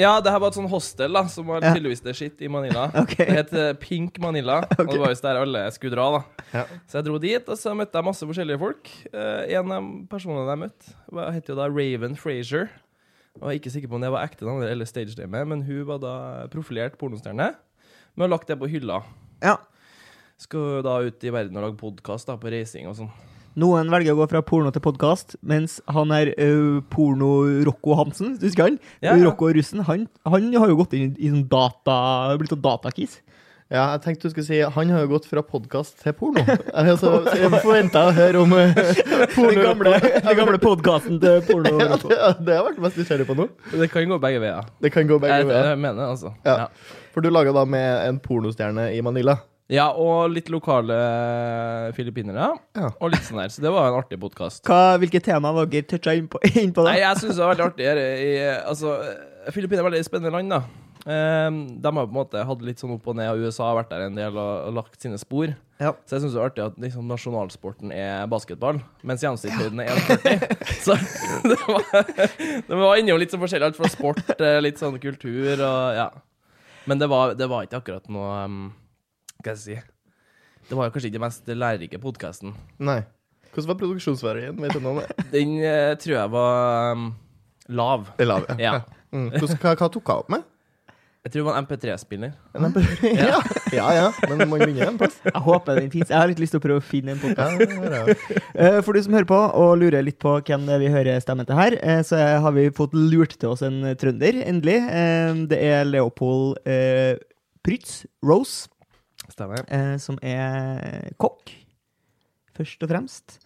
Ja, det her var et sånn hostel da, som var Ja. tydeligvis det shit i Manila. Ok. Det het eh, Pink Manila, og det var visst der alle skulle dra. da. Ja. Så jeg dro dit, og så møtte jeg masse forskjellige folk. Eh, en av personene jeg møtte, var- het jo da Raven Frazier. Jeg var ikke sikker på om det var ekte navn eller stagedame, men hun var da profilert pornostjerne. Men har lagt det på hylla. Ja. Skal da ut i verden og lage podkast på reising og sånn. Noen velger å gå fra porno til podkast, mens han er uh, porno-Rocco Hansen, husker han? Ja, ja. Rocco Russen, han, han har jo gått inn i, i sånn data, blitt sånn datakis. Ja, jeg tenkte du skulle si han har jo gått fra podkast til porno. altså, så jeg forventa å høre om uh, porno. Den gamle, den gamle podkasten til porno. ja, det, ja, det har vært mest nysgjerrig på nå. Det kan gå begge veier. Det kan gå begge Jeg, veier. jeg mener altså. Ja. Ja. For du laga da med en pornostjerne i Manila. Ja, og litt lokale filippinere. Ja. Og litt sånn der. Så det var en artig podkast. Hvilke tema var dere toucha inn på, inn på da? Nei, jeg syns det var veldig artig. altså, Filippinene er veldig spennende land, da. Ehm, de har på en måte hatt litt sånn opp og ned, og USA har vært der en del og, og lagt sine spor. Ja. Så jeg syns det er artig at liksom, nasjonalsporten er basketball, mens gjennomsnittshøyden er 1,40. Så det var, det var innom litt sånn forskjellig. Alt fra sport, eh, litt sånn kultur og ja. Men det var, det var ikke akkurat noe um, skal jeg si Det var jo kanskje ikke den mest lærerike podkasten. Nei. Hvordan var produksjonsverdien? Vet du noe om det? Den eh, tror jeg var um, lav. Det lav, ja. Ja. Mm. Hvordan, hva, hva tok hun opp med? Jeg tror det var en MP3-spiller. En MP ja. ja ja, men man vinner en plass. Jeg håper den fins. Jeg har litt lyst til å prøve å finne en podkast. Ja, ja, ja. For du som hører på og lurer litt på hvem det vi hører stemmen til her, eh, så har vi fått lurt til oss en trønder, endelig. Eh, Det er Leopold eh, Prytz Rose, Stemmer. eh, som er kokk, først og fremst.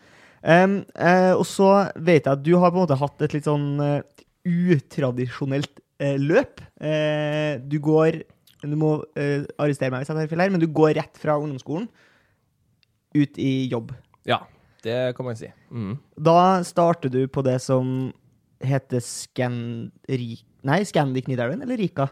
Um, eh, og så vet jeg at du har på en måte hatt et litt sånn uh, utradisjonelt uh, løp. Uh, du går Du må arrestere meg hvis jeg tar feil her, men du går rett fra ungdomsskolen ut i jobb. Ja, det kan man si. Mm. Da starter du på det som heter. Nei, Scandic Nidarøen, eller Rika?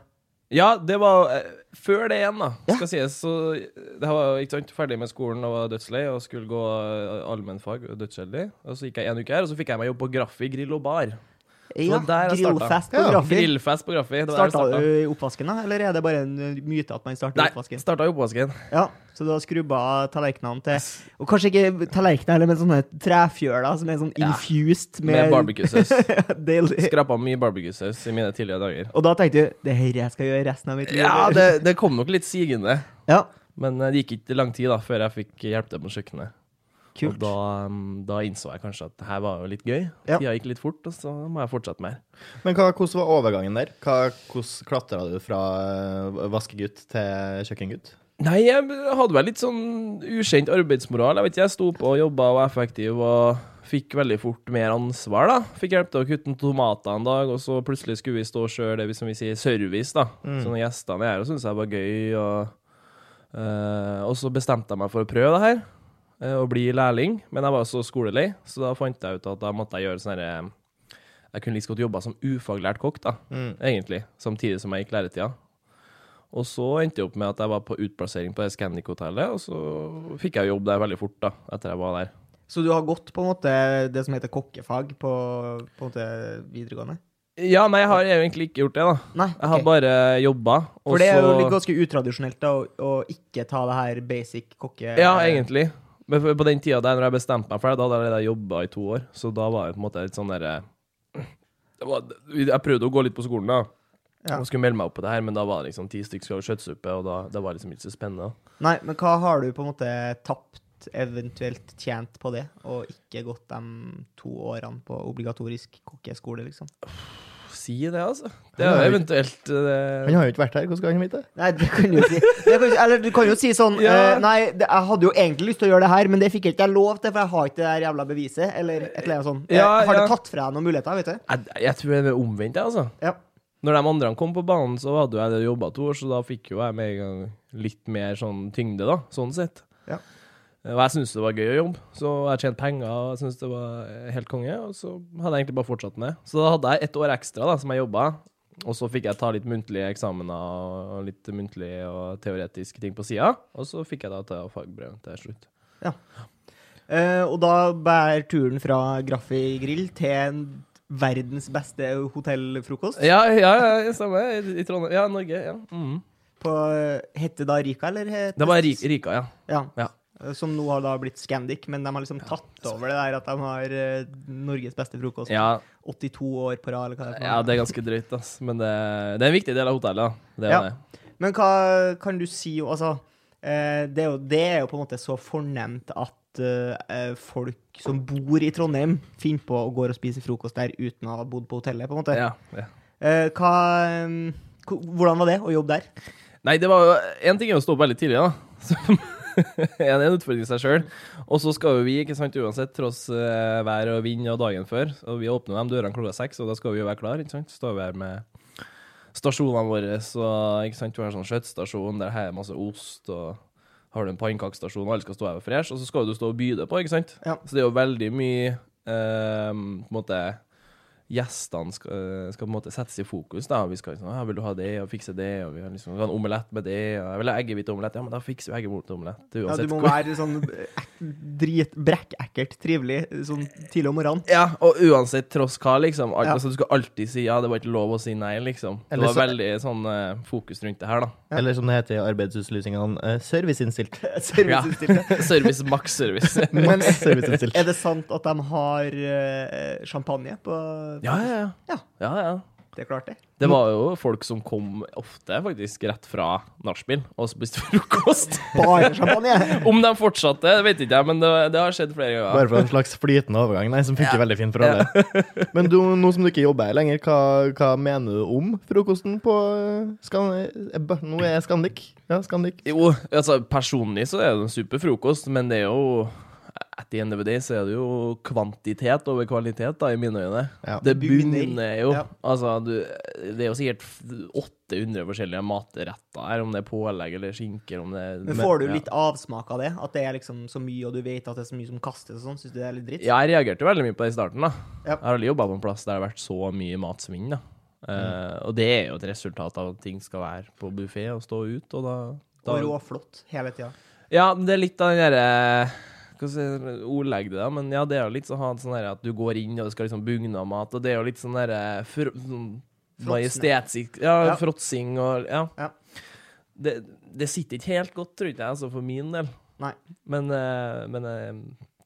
Ja, det var eh, før det igjen, da. Skal sies, så Det var ikke sant, ferdig med skolen og var dødslei og skulle gå eh, allmennfag og dødsheldig. Og så gikk jeg en uke her, og så fikk jeg meg jobb på Graffi grill og bar. Ja, grillfest på Graffi. Grillfest på Graffi. Starta du i oppvasken, da? Eller er det bare en myte at man starter i oppvasken? Nei, starta i oppvasken. Ja, Så du har skrubba tallerkenene til Og kanskje ikke tallerkener, men sånne trefjøler som er sånn Ja. med, Med barbecue-saus. Skrapa mye barbecue-saus i mine tidligere dager. Og da tenkte du det er her jeg skal gjøre resten av mitt liv. Ja, det, det kom nok litt sigende. Ja, Men eh, det gikk ikke lang tid da før jeg fikk hjelpe til på kjøkkenet. Kult. Og da, da innså jeg kanskje at det her var jo litt gøy. Ja. Tida gikk litt fort, og så må jeg fortsette mer. Men hva, hvordan var overgangen der? Hva, hvordan klatra du fra eh, vaskegutt til kjøkkengutt? Nei, jeg hadde vel litt sånn ukjent arbeidsmoral. Jeg vet ikke, jeg sto på og jobba og var effektiv og fikk veldig fort mer ansvar, da. Fikk hjelp til å kutte tomater en dag, og så plutselig skulle vi stå sjøl, det vi som vi sier service, da. Mm. Så når gjestene er her, syns jeg det var gøy, og, øh, og så bestemte jeg meg for å prøve det her, og bli lærling. Men jeg var så skolelei, så da fant jeg ut at da måtte jeg gjøre sånn herre Jeg kunne like liksom godt jobba som ufaglært kokk, da, Mm. egentlig, samtidig som jeg gikk læretida. Og så endte jeg opp med at jeg var på utplassering på Scandic-hotellet, og så fikk jeg jobb der veldig fort, da, etter jeg var der. Så du har gått på en måte det som heter kokkefag på, på en måte videregående? Ja, nei, jeg har egentlig ikke gjort det, da. Nei, Jeg har bare jobba, For det er jo ganske utradisjonelt da, å, å ikke ta det her basic kokke... Ja, egentlig. Men på den tida der når jeg bestemte meg for det, da hadde jeg jobba i to år, så da var det på en måte litt sånn derre Jeg prøvde å gå litt på skolen, da. Ja. Og skulle melde meg opp på det her, men da var det liksom ti stykker skal ha kjøttsuppe, og da, det var liksom ikke så spennende. Nei, men hva har du på en måte tapt, eventuelt tjent på det, og ikke gått de to årene på obligatorisk kokkeskole, liksom? Si det, altså. Det er jo eventuelt det... Han har jo ikke vært her, hvordan skal han vite det? Nei, det kan jo si. Det kan, eller du kan jo si sånn Ja. eh, Nei, det, jeg hadde jo egentlig lyst til å gjøre det her, men det fikk jeg ikke lov til, for jeg har ikke det der jævla beviset, eller et eller annet sånt. Ja, jeg, har det tatt fra deg noen muligheter, vet du? jeg, jeg tror det er omvendt, jeg, altså. Ja. Når de andre kom på banen, så hadde jo jeg jobba to år, så da fikk jo jeg med en gang litt mer sånn tyngde, da, sånn sett. Ja. Og jeg syntes det var gøy å jobbe, så jeg tjente penger og jeg syntes det var helt konge. Og så hadde jeg egentlig bare fortsatt med. Så da hadde jeg ett år ekstra da, som jeg jobba, og så fikk jeg ta litt muntlige eksamener og litt muntlige og teoretiske ting på sida. Og så fikk jeg da ta fagbrev til slutt. Eh, og da bærer turen fra Graffi grill til en verdens beste hotellfrokost. Ja, ja, ja samme. I, i Trondheim. Ja, Norge. ja. Mm. På, het det da Rika, eller? Het Det var Rika, ja. Ja. Ja. Som nå har da blitt Scandic, men de har liksom tatt over det der at de har eh, Norges beste frokost. Ja, 82 år på rad, ja det er ganske drøyt, ass. Men det, det er en viktig del av hotellet. Det Ja. det. Men hva kan du si Altså, eh, det, er jo, det er jo på en måte så fornemt at eh, folk som bor i Trondheim, finner på å gå og spise frokost der uten å ha bodd på hotellet, på en måte. Ja, ja. Eh, hva, eh, hvordan var det å jobbe der? Nei, det var jo En ting er å stå opp veldig tidlig, da. Som er en utfordring i seg sjøl. Og så skal jo vi, ikke sant, uansett, tross uh, vær og vind og dagen før Og vi åpner de dørene klokka seks, og da skal vi jo være klar, ikke sant. Står vi her med stasjonene våre, og ikke sant, har en sånn kjøttstasjon der her er masse ost, og har du en pannekakestasjon, og alle skal stå her og fresh, og så skal du stå og by det på, ikke sant. Ja. Så det er jo veldig mye eh, på en måte Gjestene skal, eh, skal på en måte settes i fokus. da. Vi skal liksom, ja, 'Vil du ha det, og fikse det?' og Vi har liksom, en omelett med det. og 'Jeg vil ha eggehviteomelett. Ja, men da fikser vi eggehviteomelett. Ja, du må hvor- være sånn drit, brekkekkelt trivelig sånn tidlig om morgenen. Ja, og uansett tross hva, liksom. Alt, Ja. altså, du skal alltid si ja. Det var ikke lov å si nei, liksom. Det Eller var så- veldig sånn eh, fokus rundt det her, da. Ja. Eller som det heter i arbeidsutlysningene, eh, serviceinnstilt. Serviceinnstilte. Service, maks service. Maks serviceinnstilt. er det sant at de har eh, champagne på ja, ja, ja. Ja. ja, ja. Det klarte jeg. det. Det var jo folk som kom ofte faktisk rett fra nachspiel og spiste frokost. Bare champagne! Om de fortsatte, det vet ikke jeg, men det, det har skjedd flere ganger. Bare for en slags flytende overgang, nei, som funker Ja. veldig fint for alle. Men du, nå som du ikke jobber her lenger, hva, hva mener du om frokosten på eh, Skan eh, Nå er jeg Scandic. Ja, Scandic. Jo, altså personlig så er det en super frokost, men det er jo at the end of the day så er det jo kvantitet over kvalitet, da, i mine øyne. Ja. Det Bunner. jo. Ja. Altså, du, det er jo sikkert 800 forskjellige matretter her, om det er pålegg eller skinker, om det er Men får du ja. litt avsmak av det? At det er liksom så mye, og du vet at det er så mye som kastes og sånn? Syns du det er litt dritt? Ja, jeg reagerte veldig mye på det i starten, da. Ja. Jeg har aldri jobba på en plass der det har vært så mye matsvinn, da. Eh, og det er jo et resultat av at ting skal være på buffé og stå ut, og da, da Og råflott hele tida. Ja, det er litt av den derre Jeg si, det, da, men ja, det er jo litt sånn sånn at du går inn, og det skal liksom bugne av mat, og det er jo litt sånn derre fr- sånn Ja, Ja. fråtsing og Ja. Ja. Det, det sitter ikke helt godt, tror ikke jeg, altså, for min del. Nei. Men, eh, men eh,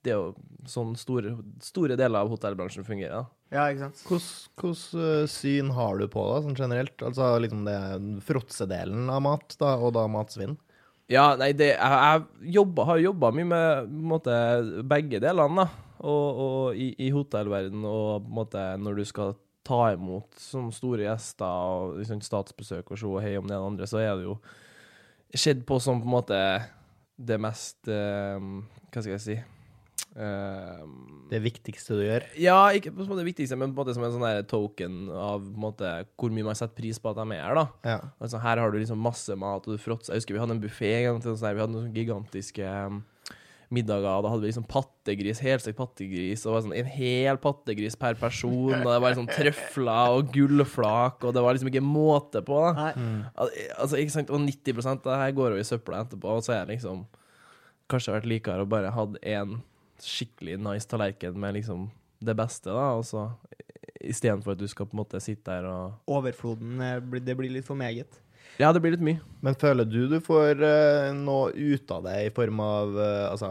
det er jo sånn store, store deler av hotellbransjen fungerer, da. Ja, ikke sant? Hvilket syn har du på det, sånn generelt? Altså liksom det fråtsedelen av mat, da, og da matsvinn? Ja, nei, det, jeg, jeg jobba, har jobba mye med måte, begge delene, da. Og, og i, i hotellverden og måte når du skal ta imot sånne store gjester og liksom, statsbesøk og se hei om den andre, så er det jo skjedd på som på en måte det mest eh, Hva skal jeg si eh, Det viktigste du gjør? ja, ikke på en måte det viktigste, men på en måte som en sånn der token av på en måte, hvor mye man setter pris på at de er her. da. Ja. Altså, her har du liksom masse mat, og du fråtser. Jeg husker vi hadde en buffé en gang til. Sånn der, vi hadde noen gigantiske um, middager. Da hadde vi liksom pattegris, helstekt pattegris, og sånn en hel pattegris per person. Og det var liksom trøfler og gullflak, og det var liksom ikke måte på. da. Nei. Altså, ikke sant? Og 90 av det her går jo i søpla etterpå, og så er det liksom Kanskje vært likere å bare hatt en skikkelig nice tallerken med liksom det beste, da, og så istedenfor at du skal på en måte sitte der og Overfloden eh, Det blir litt for meget. Ja, det blir litt mye. Men føler du du får uh, noe ut av det i form av uh, altså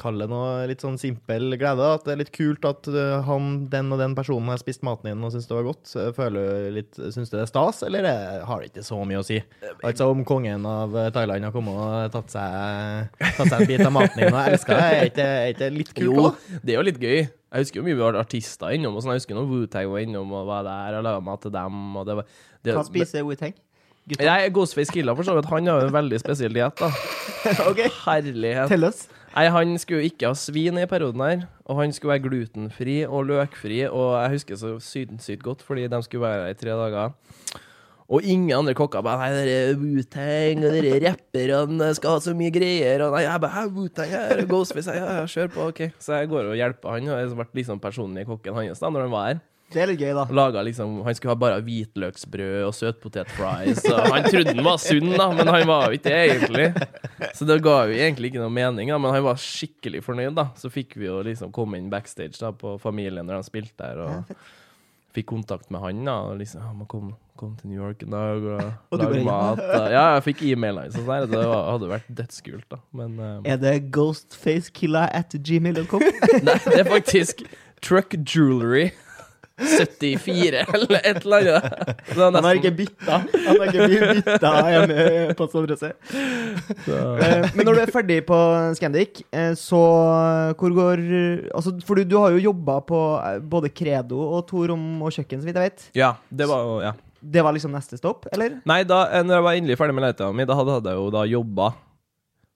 at Kall det noe litt sånn simpel glede? At det er litt kult at eh, han, den og den personen har spist maten din og syns det var godt. Føler du litt, Syns du det er stas, eller det har det ikke så mye å si? Altså Om kongen av eh, Thailand har kommet og tatt seg, tatt seg en bit av maten din og elska det, er ikke det litt kult? Jo, da? det er jo litt gøy. Jeg husker jo mye vi har artister innom. og sånn. Jeg husker når Wu-Tang var innom og var der og laga mat til dem. og det var... Det, Hva spiser Wu-Tang? Nei, Ghostface Killa for så vidt. Han har jo en veldig spesiell diett, da. OK, Herlighet. tell oss. Nei, han skulle ikke ha svin i perioden her. Og han skulle være glutenfri og løkfri, og jeg husker så sydensykt godt, fordi de skulle være her i tre dager. Og ingen andre kokker bare Nei, dere er Wu-Tang, og dere rapperne skal ha så mye greier. Og nei, jeg bare Wu-Tang her, Ghostface, ja, kjør på, OK. Så jeg går og hjelper han, og jeg ble liksom personlig kokken hans da når han var her. Det er litt gøy, da. Laget, liksom, Han skulle ha bare hvitløksbrød og søtpotetfries. og Han trodde han var sunn, da, men han var jo ikke det, egentlig. Så det ga jo egentlig ikke noe mening, da, men han var skikkelig fornøyd. da Så fikk vi jo liksom komme inn backstage da på familien når han spilte der, og Ja, fikk kontakt med han. da Og liksom, ja, må komme, kom, til New York en dag og, Og lage mat. Da. ja, jeg fikk e-mailer og sånn. Det var, hadde vært dødskult, da. Men um, Er det ghostfacekiller at gmail.com? nei, det er faktisk Truck Jewelry 74, eller et eller annet. Det er Han har ikke bytta. Han har ikke bytta hjemme på soverommet. så- Eh, Men når du er ferdig på Scandic, eh, så hvor går Altså, for du, du har jo jobba på eh, både Credo og to rom og kjøkken, så vidt jeg vet. Ja, det var jo Ja. Det var liksom neste stopp, eller? Nei, da eh, når jeg var endelig ferdig med leiligheten min, da hadde jeg jo da jobba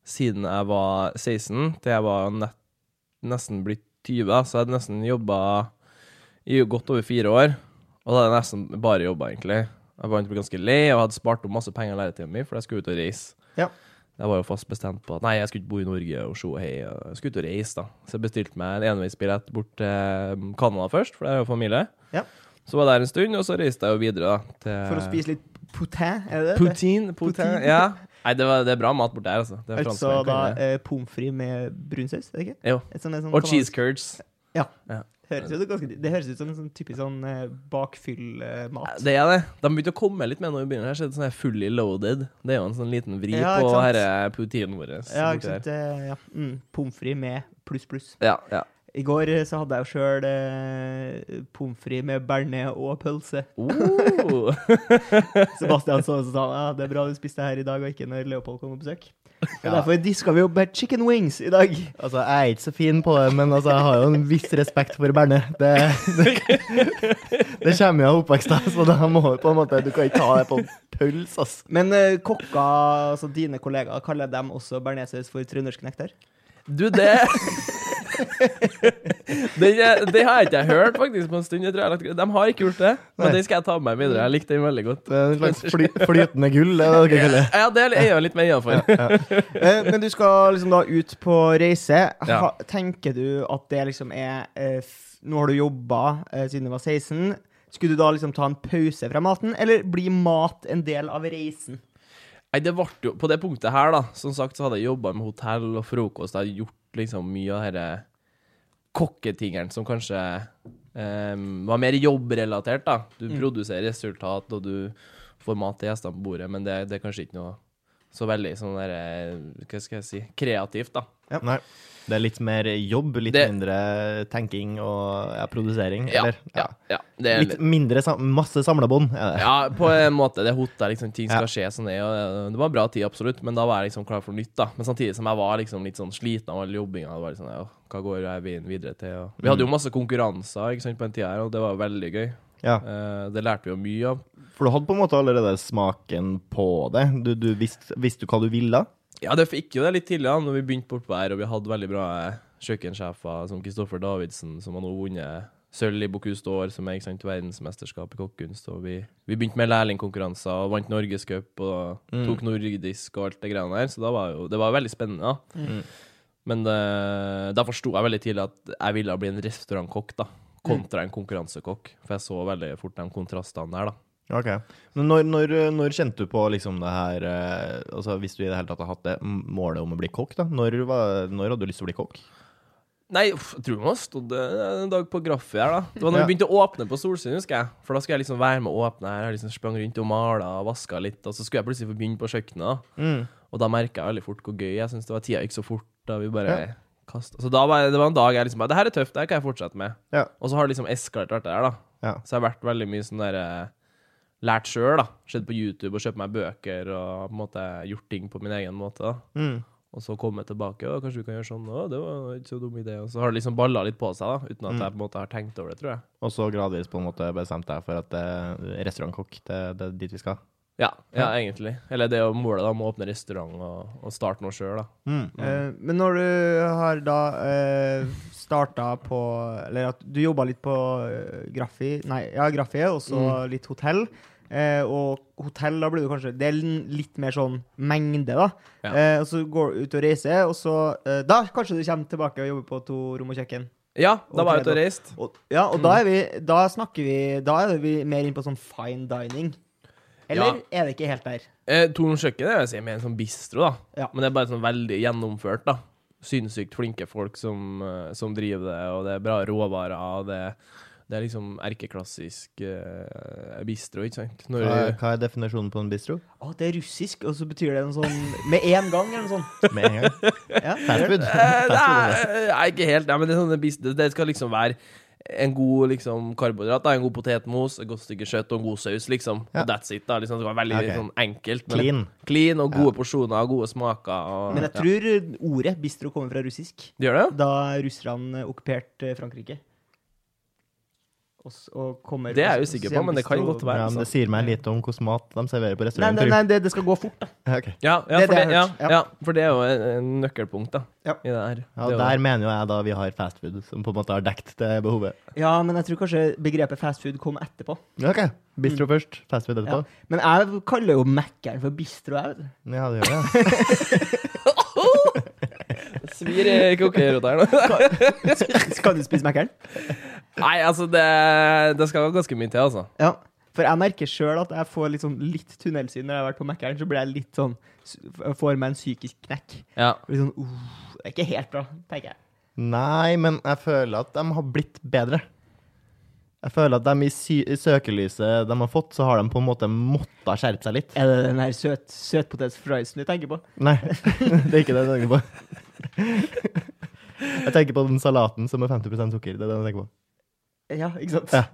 siden jeg var 16 til jeg var nett, nesten blitt 20, da. så jeg hadde nesten jobba i godt over fire år. Og da hadde jeg nesten bare jobba, egentlig. Jeg var ganske lei og hadde spart opp masse penger av læretida mi, for jeg skulle ut og reise. Ja. Jeg var jo fast bestemt på at nei, jeg skulle ikke bo i Norge og se hei. Jeg skulle ut og reise, da. Så jeg bestilte meg en enveisbillett bort til Canada først, for det er jo familie. Ja. Så var jeg der en stund, og så reiste jeg jo videre da, til For å spise litt potin, er det det? Poutine, poutine, ja. Nei, det, var, det er bra mat borti her, altså. Det er Altså da eh, pommes frites med brunsaus, er det ikke? Jo. Sånt- sånt Og cheese curds. Høres ut, ganske, det høres ut som en sånn typisk sånn eh, bakfyll-mat. Det er det. De begynte å komme litt med når vi begynner her, så det er sånn her fully loaded. Det er jo en sånn liten vri Ja, på herre poutinen vår. ja, ikke sant? Ja. Mm, pommes frites med pluss, pluss. Ja, ja. I går eh, så hadde jeg jo sjøl eh, pommes frites med bearnés og pølse. Oh. Sebastian så og sa ja, det er bra du spiste her i dag, og ikke når Leopold kom på besøk. Ja. Derfor diska vi opp med chicken wings i dag. Altså, jeg er ikke så fin på det, men altså, jeg har jo en viss respekt for Berne. Det, det, det kommer jo av oppvekst, da, så da må du på en måte Du kan ikke ta det på puls, ass. Men uh, kokka, altså dine kollegaer, kaller dem også bearnéssaus for trøndersk nektar? Du, det Den Det har jeg ikke hørt faktisk på en stund. De har ikke gjort det, men Nei. den skal jeg ta med meg videre. Jeg likte den veldig godt. Det er en slags fly, flytende gull, det er det dere kaller det. Ja, det er jeg litt mer innafor. Ja, ja. men du skal liksom da ut på reise. Ha, tenker du at det liksom er eh, Nå har du jobba eh, siden du var 16. Skulle du da liksom ta en pause fra maten, eller blir mat en del av reisen? Nei, det ble jo På det punktet her, da, som sagt, så hadde jeg jobba med hotell og frokost. Jeg hadde gjort liksom mye av disse kokketingene som kanskje um, var mer jobbrelatert, da. Du Mm. produserer resultat, og du får mat til gjestene på bordet, men det, det er kanskje ikke noe så veldig sånn derre Hva skal jeg si kreativt, da. Ja. Nei. Det er litt mer jobb, litt Det- mindre tenking og ja, produsering, Ja, eller? ja, ja. Det er Litt mindre, masse samlebånd, er det. Ja, på en måte. Det hotell, liksom, ting skal skje sånn og Det var en bra tid, absolutt, men da var jeg liksom klar for nytt. da Men samtidig som jeg var liksom litt sånn sliten av all jobbinga. Det var sånn, ja, hva går jeg veien videre til? Og vi hadde jo masse konkurranser ikke sant, på den tida her, og det var veldig gøy. Ja. Eh, det lærte vi jo mye av. For du hadde på en måte allerede smaken på det. Du, du visste, visste du hva du ville? Ja, det fikk jo det litt tidlig, da når vi begynte bortpå her, og vi hadde veldig bra eh, kjøkkensjefer som Kristoffer Davidsen, som har nå vunnet sølv i Bocuse d'Or, som er sant, verdensmesterskap i kokkekunst. Og vi, vi begynte med lærlingkonkurranser og vant Norgescup og Mm. tok nordisk og alt det greiene der, så var jo, det var veldig spennende. da. Mm. Men uh, da forsto jeg veldig tidlig at jeg ville bli en restaurantkokk, da. Kontra en konkurransekokk. For jeg så veldig fort de kontrastene der, da. Ok. Men når, når, når kjente du på liksom det her eh, Altså Hvis du i det hele tatt har hatt det målet om å bli kokk, da? Når, var, når hadde du lyst til å bli kokk? Nei, uff, jeg tror det stod eh, en dag på Graffi her, da. Det var når Ja. vi begynte å åpne på Solsiden, husker jeg. For da skulle jeg liksom være med å åpne her. Jeg liksom sprang rundt og mala og vaska litt. Og så skulle jeg plutselig få begynne på kjøkkenet. da. Mm. Og da merka jeg veldig fort hvor gøy jeg syntes det var. Tida gikk så fort da vi bare Ja. kastet. Så da var, det var en dag jeg liksom bare Det her er tøft, det her kan jeg fortsette med. Ja. Og så har det liksom eskalert alt det der, da. Ja. Så jeg har vært veldig mye sånn der eh, Lært sjøl. Sett på YouTube og kjøpt meg bøker og på en måte gjort ting på min egen måte. Mm. Og så komme tilbake, og kanskje vi kan gjøre sånn. Å, det var ikke så dum idé. Og så har det liksom balla litt på seg, da, uten at Mm. jeg på en måte har tenkt over det, tror jeg. Og så gradvis på en måte bestemt deg for at eh, restaurantkokk, det, det er dit vi skal? Ja, ja, egentlig. Eller det er jo målet da, om å åpne restaurant og, og starte noe sjøl, Mm. Mm. Eh, men når du har da eh, starta på Eller at du jobba litt på eh, Graffi Nei, ja, Graffi, og så litt hotell. Eh, og hotell, da blir du kanskje Det er litt mer sånn mengde, da. Ja. Eh, og så går du ut og reiser, og så eh, Da kanskje du kommer tilbake og jobber på to rom og kjøkken. Ja, da var jeg ute og reist. Og, ja, og da er vi Da snakker vi Da er vi mer inn på sånn fine dining. Eller er det ikke helt der? Eh, Torn kjøkken er jeg si, mer en sånn bistro, da. Ja. Men det er bare sånn veldig gjennomført, da. Sinnssykt flinke folk som, eh, som driver det, og det er bra råvarer. og det, det er liksom erkeklassisk uh, bistro, ikke sant? Når, Hva, hva er definisjonen på en bistro? Å, det er russisk, og så betyr det en sånn Med en gang, eller noe sånt. Med en gang. Ja. Fastfood? Eh, Fast er. Nei, nei, ikke helt. Nei, men det, er sånn, det skal liksom være en god liksom, karbohydrat, da, en god potetmos, et godt stykke kjøtt og en god saus, liksom. Ja. Og that's it. da, liksom, Det var veldig okay. sånn enkelt. men- Clean. Clean og gode porsjoner og gode smaker. Og, Men jeg tror ordet bistro kommer fra russisk. Det Gjør det? Da russerne okkuperte Frankrike. Og, kommer Det er jeg og usikker på, men det kan godt være. Ja, men det sier meg litt om hvordan mat de serverer på Nei, restaurant. nei, nei det, det skal gå fort, da. Ja. Ja, ja, Det for det det, ja, for det er jo en, en nøkkelpunkt da, Ja. i det her. Ja, Det jo- Der mener jo jeg da vi har fast food, som på en måte har dekt det behovet. Ja, men jeg tror kanskje begrepet fast food kom etterpå. Ja, Ok, Bistro først, fast food Ja. etterpå. Men jeg kaller jo Mækkern for bistro, jeg, vet du. Ja, det gjør det. Svir i kokerota her nå. Skal du spise Mækkern? Nei, altså, det, det skal ganske mye til, altså. Ja. For jeg merker sjøl at jeg får litt, sånn, litt tunnelsyn når jeg har vært på Mækkern. Så blir jeg litt sånn Får meg en psykisk knekk. Ja. Blir sånn, uh, det er ikke helt bra, tenker jeg. Nei, men jeg føler at de har blitt bedre. Jeg føler at de i, sy i søkelyset de har fått, så har de på en måte måttet skjerpe seg litt. Er det den her søt, søtpotetfriesen du tenker på? Nei, det er ikke det jeg tenker på. Jeg tenker på den salaten som er 50% sukker. Det er det jeg tenker på. Ja, ikke sant? Ja.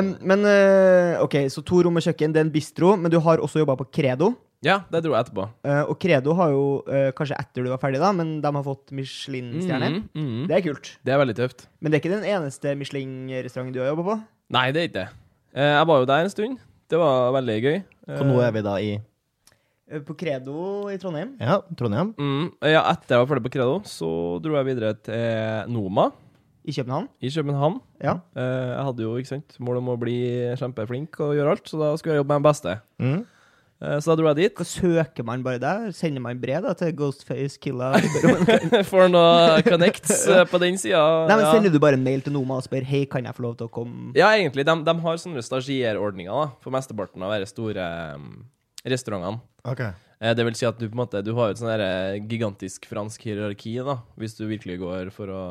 Um, men uh, OK, så to rom og kjøkken, det er en bistro, men du har også jobba på Credo. ja, det dro jeg etterpå. Uh, og Credo har jo, uh, kanskje etter du var ferdig, da, men de har fått Michelin-stjerne. Mm, mhm. Det er kult. Det er veldig tøft. Men det er ikke den eneste Michelin-restauranten du har jobba på? Nei, det er ikke det. Eh, Jeg var jo der en stund. Det var veldig gøy. Og nå er vi da i På Credo i Trondheim. ja, Trondheim. Mm, ja, etter jeg var ferdig på Credo, så dro jeg videre til Noma I København. i København. Ja. Eh, Jeg hadde jo ikke sant, mål om å bli kjempeflink og gjøre alt, så da skulle jeg jobbe med den beste. Mm. Eh, Så da dro jeg dit. Hva søker man bare der? Sender man brev da til Ghostface Killa? For noe connects eh, på den sida. Nei, men ja. Sender du bare en mail til Noma og spør Hei, kan jeg få lov til å komme? Ja, egentlig. De, de har sånne stagiærordninger da, for mesteparten av de store um, restaurantene. Ok. Eh, Det vil si at du på en måte Du har et sånn eh, gigantisk fransk hierarki, da, hvis du virkelig går for å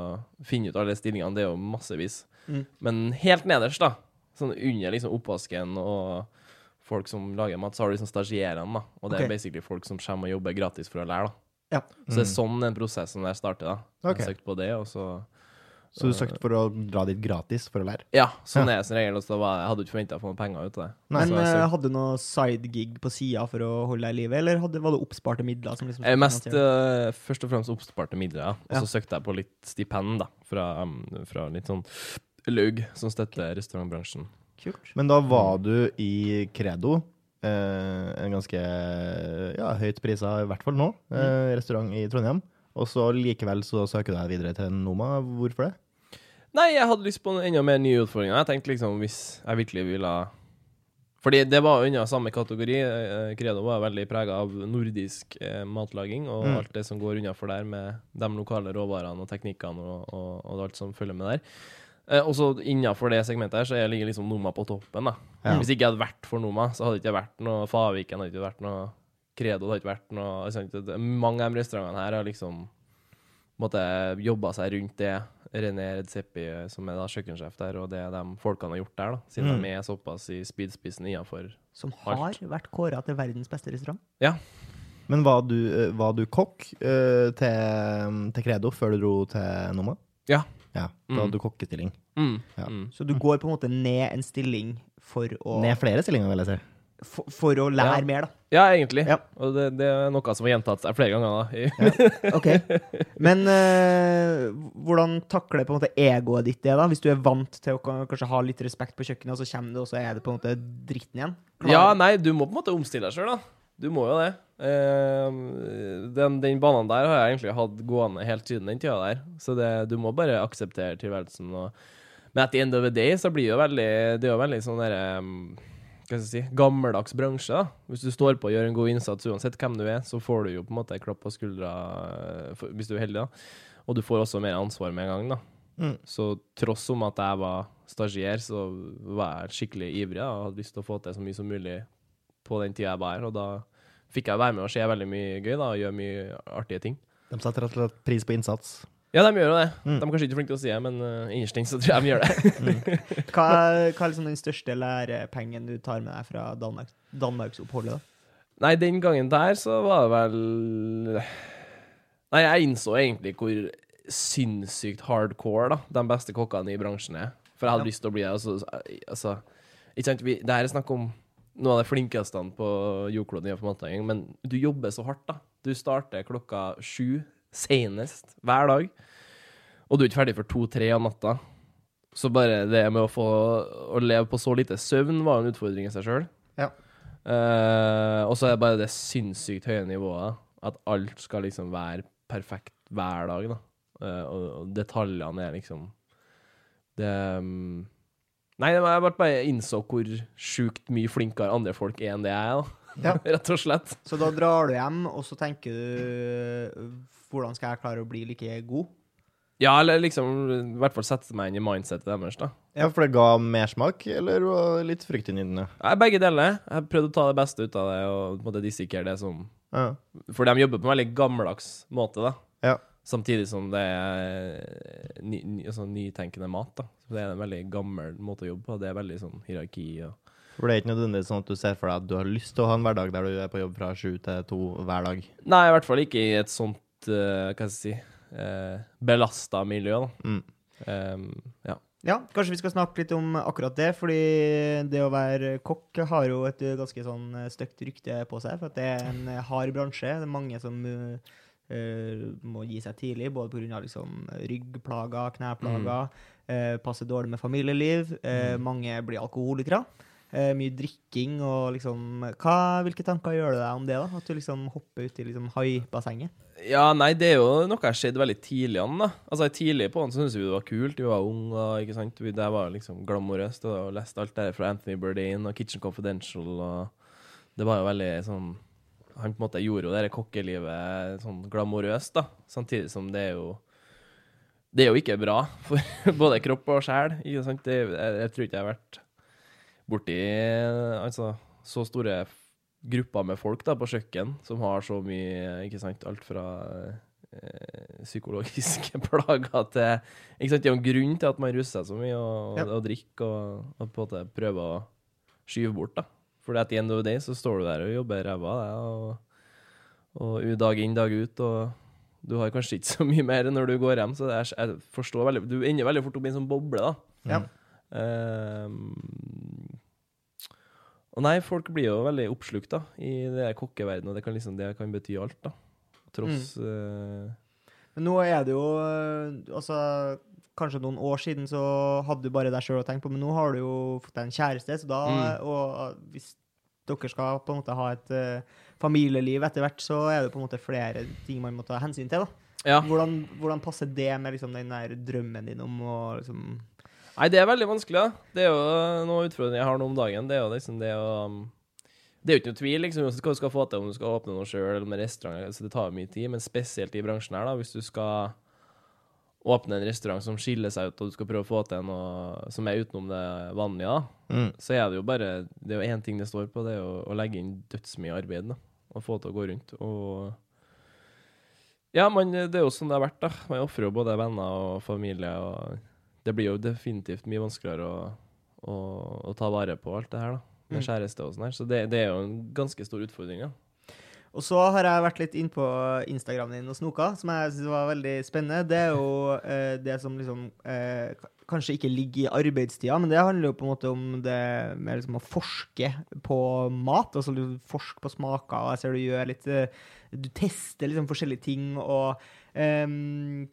finne ut alle stillingene. Det er jo massevis. Mm. Men helt nederst, da, sånn under liksom oppvasken og folk som lager mat, så har du liksom stagiærene, da. Og det okay. er basically folk som kommer og jobber gratis for å lære, da. Ja. Så det er sånn den prosessen der starter, da. Okay. Jeg søkt på det, og så Så du søkte for å dra dit gratis for å lære? Ja, sånn er jeg som regel. Og så var, jeg hadde ikke forventa å få noen penger ut av det. Men Så jeg søkte- hadde du noe sidegig på sida for å holde deg i live, eller hadde, var det oppsparte midler? som liksom Mest eh, først og fremst oppsparte midler, ja. Og Ja. så søkte jeg på litt stipend, da, fra, um, fra litt sånn laug som støtter restaurantbransjen. Kult. Men da var du i Credo. Eh, en ganske ja, høyt prisa, i hvert fall nå, eh, restaurant i Trondheim. Og så likevel så søker du deg videre til Noma. Hvorfor det? Nei, jeg hadde lyst på en enda mer nye utfordringer. Jeg tenkte liksom hvis jeg virkelig ville Fordi det var unna samme kategori. Eh, Credo var veldig prega av nordisk eh, matlaging og Mm. alt det som går unnafor der, med de lokale råvarene og teknikkene og, og, og alt som følger med der. Eh, og så innafor det segmentet her så jeg ligger liksom Noma på toppen. da. Ja. Hvis ikke jeg hadde vært for Noma, så hadde det ikke vært noe Faviken, hadde ikke vært noe Credo, det hadde ikke vært noe sant, Mange av de restaurantene her har liksom måtte jobba seg rundt det. René Redzepi, som er da kjøkkensjef der, og det de folkene har gjort der, da, siden Mm. de er såpass i spydspissen innafor. Som har Alt. vært kåra til verdens beste restaurant. Ja. Men var du, eh, var du kokk uh, til, til Credo før du dro til Noma? Ja. Ja, Da Mm. hadde du kokkestilling. Mm. Ja. Mm. Så du går på en måte ned en stilling for å, Ned flere stillinger, vil jeg si. For, for å lære Ja. mer, da. Ja, egentlig. Ja. Og det, det er noe som har gjentatt seg flere ganger. da. ja. Ok. Men uh, hvordan takler på en måte egoet ditt det, da? Hvis du er vant til å kanskje ha litt respekt på kjøkkenet, og så kommer du, og så er det på en måte dritten igjen? Ja, nei, du må på en måte omstille deg sjøl, da. Du må jo det. Uh, den, den banen der har jeg egentlig hatt gående helt siden den tida der. Så det, du må bare akseptere tilværelsen. Og, men at the end of the day så blir det jo veldig Det er jo veldig sånn derre um, Hva skal jeg si Gammeldags bransje, da. Hvis du står på og gjør en god innsats uansett hvem du er, så får du jo på en måte klapp på skuldra eh, for, hvis du er heldig, da. Og du får også mer ansvar med en gang, da. Mm. Så tross om at jeg var stagier, så var jeg skikkelig ivrig da, og hadde lyst til å få til så mye som mulig på den tida jeg var her. Og da fikk jeg være med og se veldig mye gøy da, og gjøre mye artige ting. De setter rett og slett pris på innsats. Ja, de gjør jo det. Mm. De er kanskje ikke flinke til å si det, men uh, innerst inne så tror jeg de gjør det. Hva, er- hva er liksom den største lærepengen du tar med deg fra Danmark, Danmarksoppholdet? Nei, den gangen der så var det vel Nei, jeg innså egentlig hvor sinnssykt hardcore da, de beste kokkene i bransjen er. For jeg hadde Ja. lyst til å bli det. Altså, altså, ikke sant? Vi, det her er snakk om noen av de flinkeste på jordkloden men du jobber så hardt, da. Du starter klokka sju senest hver dag, og du er ikke ferdig for to-tre av natta. Så bare det med å få å leve på så lite søvn var en utfordring i seg sjøl. Ja. Uh, og så er det bare det sinnssykt høye nivået. At alt skal liksom være perfekt hver dag, da. Uh, og, og detaljene er liksom Det um, Nei, jeg bare innså hvor sjukt mye flinkere andre folk er enn det jeg er, da. Ja. Rett og slett. Så da drar du hjem, og så tenker du Hvordan skal jeg klare å bli like god? Ja, eller liksom i hvert fall sette meg inn i mindsetet deres, da. Ja, For det ga mersmak, eller var litt fryktinngytende? Ja, begge deler. Jeg prøvde å ta det beste ut av det og på en måte dissekere det som Ja. For de jobber på en veldig gammeldags måte, da. Ja. Samtidig som det er ny, ny, altså, nytenkende mat, da. Så det er en veldig gammel måte å jobbe på. Det er veldig sånn hierarki og For det er ikke nødvendigvis sånn at du ser for deg at du har lyst til å ha en hverdag der du er på jobb fra sju til to hver dag. Nei, i hvert fall ikke i et sånt, uh, hva skal jeg si, uh, belasta miljø, da. Mm. Um, ja. Ja, kanskje vi skal snakke litt om akkurat det, fordi det å være kokk har jo et eh, ganske sånn eh, stygt rykte på seg, for at det er en eh, hard bransje. Det er mange som eh, eh, må gi seg tidlig, både pga. Liksom, ryggplager, kneplager, eh, passer dårlig med familieliv. Mm. Mange blir alkoholikere. Eh, mye drikking og liksom hva, Hvilke tanker gjør du deg om det, da? At du liksom hopper uti liksom haibassenget? ja, nei, det er jo noe jeg har sett veldig tidlig an, da. Altså, tidlig på så syntes vi det var kult. Vi var unge, ikke sant. Vi, det var liksom glamorøst. Og leste alt der fra Anthony Bourdain og Kitchen Confidential, og det var jo veldig sånn Han på en måte gjorde jo det der kokkelivet sånn glamorøst, da. Samtidig som det er jo Det er jo ikke bra for både kropp og sjel, ikke. Det, jeg, jeg tror ikke jeg har vært borti altså, så store grupper med folk da, på kjøkken som har så mye, ikke sant, alt fra eh, psykologiske plager til ikke sant, Det er jo en grunn til at man ruser seg så mye og, Ja. og drikker og, og på en måte prøver å skyve bort. da. For at the end of the day så står du der og jobber ræva av og, og dag inn, dag ut, og du har kanskje ikke så mye mer når du går hjem, så er, jeg forstår veldig Du ender veldig fort opp i en sånn boble, da. Ja. Ehm, og nei, folk blir jo veldig oppslukt da, i det der kokkeverdenen, og det kan, liksom, det kan bety alt, da. Tross eh, Men nå er det jo øh, Altså, kanskje noen år siden så hadde du bare deg sjøl å tenke på, men nå har du jo fått deg en kjæreste, så da Mm. Og øh, hvis dere skal på en måte ha et uh, familieliv etter hvert, så er det på en måte flere ting man må ta hensyn til, da. Ja. Hvordan, hvordan passer det med liksom den der drømmen din om å liksom Nei, det er veldig vanskelig, da. Det er jo noe utfordring jeg har nå om dagen. Det er jo liksom det å um, Det er jo ikke noe tvil liksom, hva du skal få til om du skal åpne noe sjøl eller med restaurant. Altså, det tar mye tid, men spesielt i bransjen her, da, hvis du skal åpne en restaurant som skiller seg ut, og du skal prøve å få til noe som er utenom det vanlige, da, Mm. så er det jo bare Det er jo én ting det står på, det er jo å legge inn dødsmye arbeid, da. Og få til å gå rundt. Og Ja, man, det er jo sånn det har vært, da. Man ofrer jo både venner og familie, og det blir jo definitivt mye vanskeligere å, å, å ta vare på alt det her, da. Med Mm. kjæreste og sånn her. Så det, det er jo en ganske stor utfordring, ja. Og så har jeg vært litt inn på Instagramen din og snoka, som jeg synes var veldig spennende. Det er jo eh, det som liksom eh, kanskje ikke ligger i arbeidstida, men det handler jo på en måte om det med liksom å forske på mat. Altså du forsker på smaker, og jeg ser du gjør litt eh, Du tester liksom forskjellige ting, og ehm,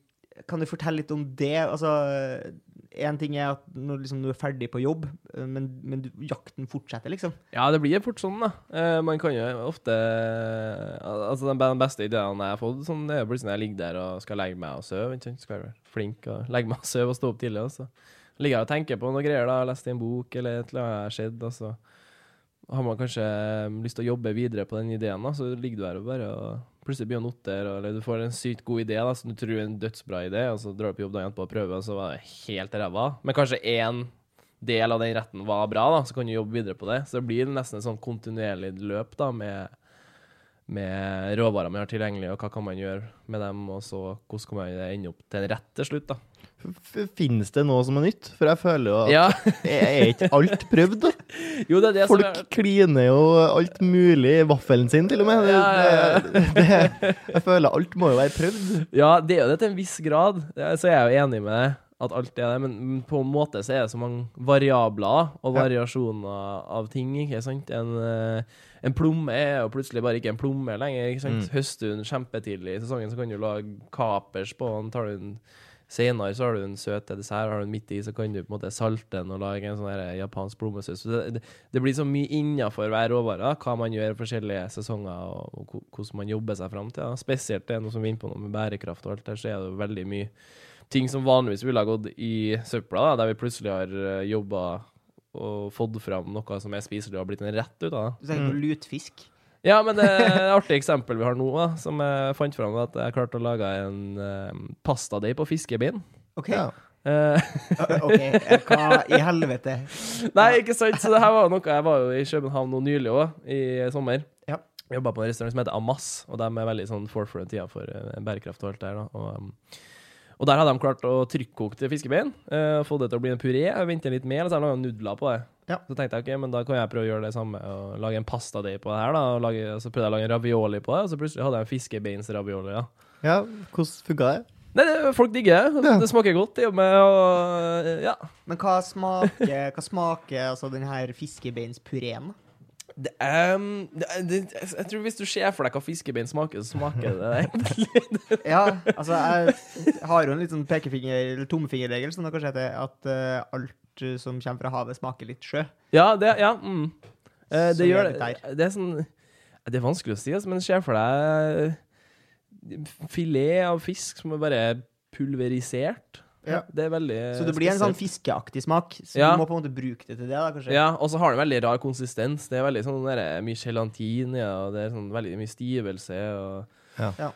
Kan du fortelle litt om det? Altså Én ting er at når liksom, du er ferdig på jobb, eh, men, men du, jakten fortsetter, liksom. Ja, det blir fort sånn, da. Eh, man kan jo ofte Altså, den beste ideene jeg har fått, sånn, det er plutselig når jeg ligger der og skal legge meg og sove. Skal være flink og legge meg og sove og stå opp tidlig. Og så ligger jeg og tenker på noe greier, da. Lest i en bok eller et eller annet jeg har sett, og så har man kanskje eh, lyst til å jobbe videre på den ideen, da, så ligger du her og bare og plutselig begynner å notere, eller du får en sykt god idé da, som du tror er en dødsbra idé, og så drar du på jobb dagen etterpå og prøver, og så var det helt ræva. Men kanskje én del av den retten var bra, da, så kan du jobbe videre på det. Så det blir nesten et sånn kontinuerlig løp da, med, med råvarer man har tilgjengelig, og hva kan man gjøre med dem, og så hvordan kan man ende opp til en rett til slutt. da. Finnes det noe som er nytt? For jeg føler jo at Ja, er ikke alt prøvd, jo, det det som Folk er kliner jo alt mulig i vaffelen sin, til og med. Det, Ja, ja, jeg føler alt må jo være prøvd. Ja, det er jo det til en viss grad. Så Så er jeg jo enig med deg at alt er det, men men på en måte så er det så mange variabler og variasjoner av ting, ikke sant? En, eh, en plomme er jo plutselig bare ikke en plomme lenger, ikke sant? Mm. Høster du den kjempetidlig i sesongen, så kan du lage kapers på den, tar du den senere, så har du en søt dessert, har du den midt i, så kan du på en måte salte den og lage en sånn her japansk plommesaus. Det, det, det blir så mye innenfor hver råvare, hva man gjør i forskjellige sesonger, og, og hvordan man jobber seg fram til. Da. Spesielt det er noe som vi er inne på nå med bærekraft og alt der, så er det jo veldig mye ting som vanligvis ville ha gått i søpla, da, der vi plutselig har uh, jobba og fått fram noe som er spiselig og har blitt en rett ut av det. Du tenker på lutfisk. Ja, men det er et artig eksempel vi har nå, da, som jeg fant fram, at jeg klarte å lage en uh, pastadeig på fiskebein. OK. Ja. Eh, ok, eh, Hva i helvete? Nei, ikke sant? Så det her var noe Jeg var jo i København nå nylig òg, i sommer. Ja. Jobba på en restaurant som heter Amas, og de er veldig sånn forefront tida for eh, bærekraft og alt det der. da. Og, um, og der hadde de klart å trykkkoke fiskebein uh, få det til å bli en puré. Jeg venter litt mer, og så har de laget nudler på det. Ja. Så tenkte jeg ok, men da kan jeg prøve å gjøre det samme og lage en pastadeig på det her. da, og, lage, og Så prøvde jeg å lage en ravioli på det, og så plutselig hadde jeg en fiskebeinsravioli. Ja. ja, hvordan funka det? Nei, det, folk digger det. Ja. Det smaker godt. i og med og ja. Men hva smaker, hva smaker altså den her fiskebeinspureen? Det, um, det, det, jeg tror hvis du ser for deg hva fiskebein smaker, så smaker det egentlig Ja, altså jeg har jo en litt sånn pekefinger- eller tomfingerregel, som det kanskje heter, at uh, alt eh, som kommer fra havet, smaker litt sjø. Ja, det, ja mm. uh, det gjør det det. Det er sånn Det er vanskelig å si, altså, men se for deg filet av fisk som er bare pulverisert. Ja. Det er veldig Så det blir en sånn fiskeaktig smak. Så Ja. du må på en måte bruke det til det, da, kanskje. Ja, og så har det veldig rar konsistens. Det er veldig sånn der, mye gelatin i, og det er sånn veldig mye stivelse. Og Ja. Ja.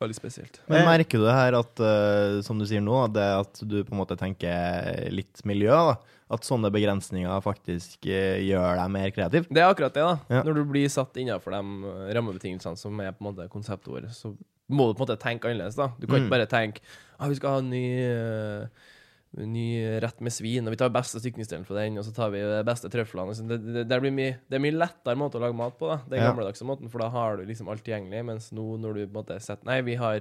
Veldig spesielt. Men Eh. merker du det her at, uh, som du sier nå, det at du på en måte tenker litt miljø, da? At sånne begrensninger faktisk uh, gjør deg mer kreativ? Det er akkurat det, da. Ja. Når du blir satt innenfor de eh, rammebetingelsene som er på en måte konseptet vårt, så må du på en måte tenke annerledes, da. Du kan Mm. ikke bare tenke ah, vi skal ha en ny, uh, ny rett med svin, og vi tar beste stykningsdelen for den, og så tar vi de beste trøflene. Det, det, det, blir mye, det er mye lettere måte å lage mat på, da. Den Ja. gammeldagse måten, for da har du liksom alt tilgjengelig, mens nå når du på en måte setter Nei, vi har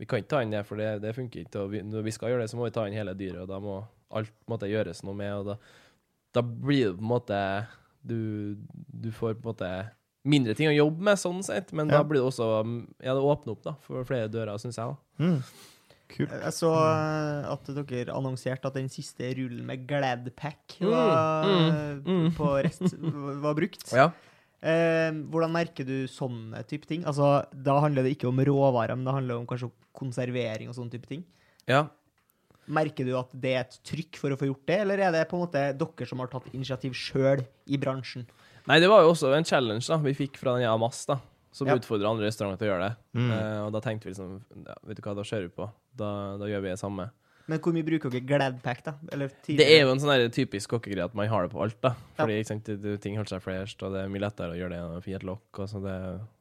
vi kan ikke ta inn det, for det, det funker ikke. Og vi, når vi skal gjøre det, så må vi ta inn hele dyret, og da må alt måtte gjøres noe med. og da da blir det på en måte du, du får på en måte mindre ting å jobbe med, sånn sett, men Ja. da blir det også Ja, det åpner opp da, for flere dører, syns jeg. da. Mm. Kult. Jeg så eh, at dere annonserte at den siste rullen med Gladpack Mm, var, mm, mm. på rest var brukt. Ja. Eh, hvordan merker du sånne type ting? Altså, Da handler det ikke om råvarer, men det handler om kanskje konservering og sånne type ting. ja. Merker du at det er et trykk for å få gjort det, eller er det på en måte dere som har tatt initiativ sjøl i bransjen? Nei, det var jo også en challenge da vi fikk fra den Amas, da, som Ja. utfordra andre restauranter til å gjøre det. Mm. Eh, og da tenkte vi liksom ja, Vet du hva, da kjører vi på. Da, da gjør vi det samme. Men hvor mye bruker dere Gladpack, da? Eller Det er jo en sånn typisk kokkegreie at man har det på alt, da. Ja. Fordi ikke sant, det, ting holder seg fresht, og det er mye lettere å gjøre det enn å finne et lokk. Og så det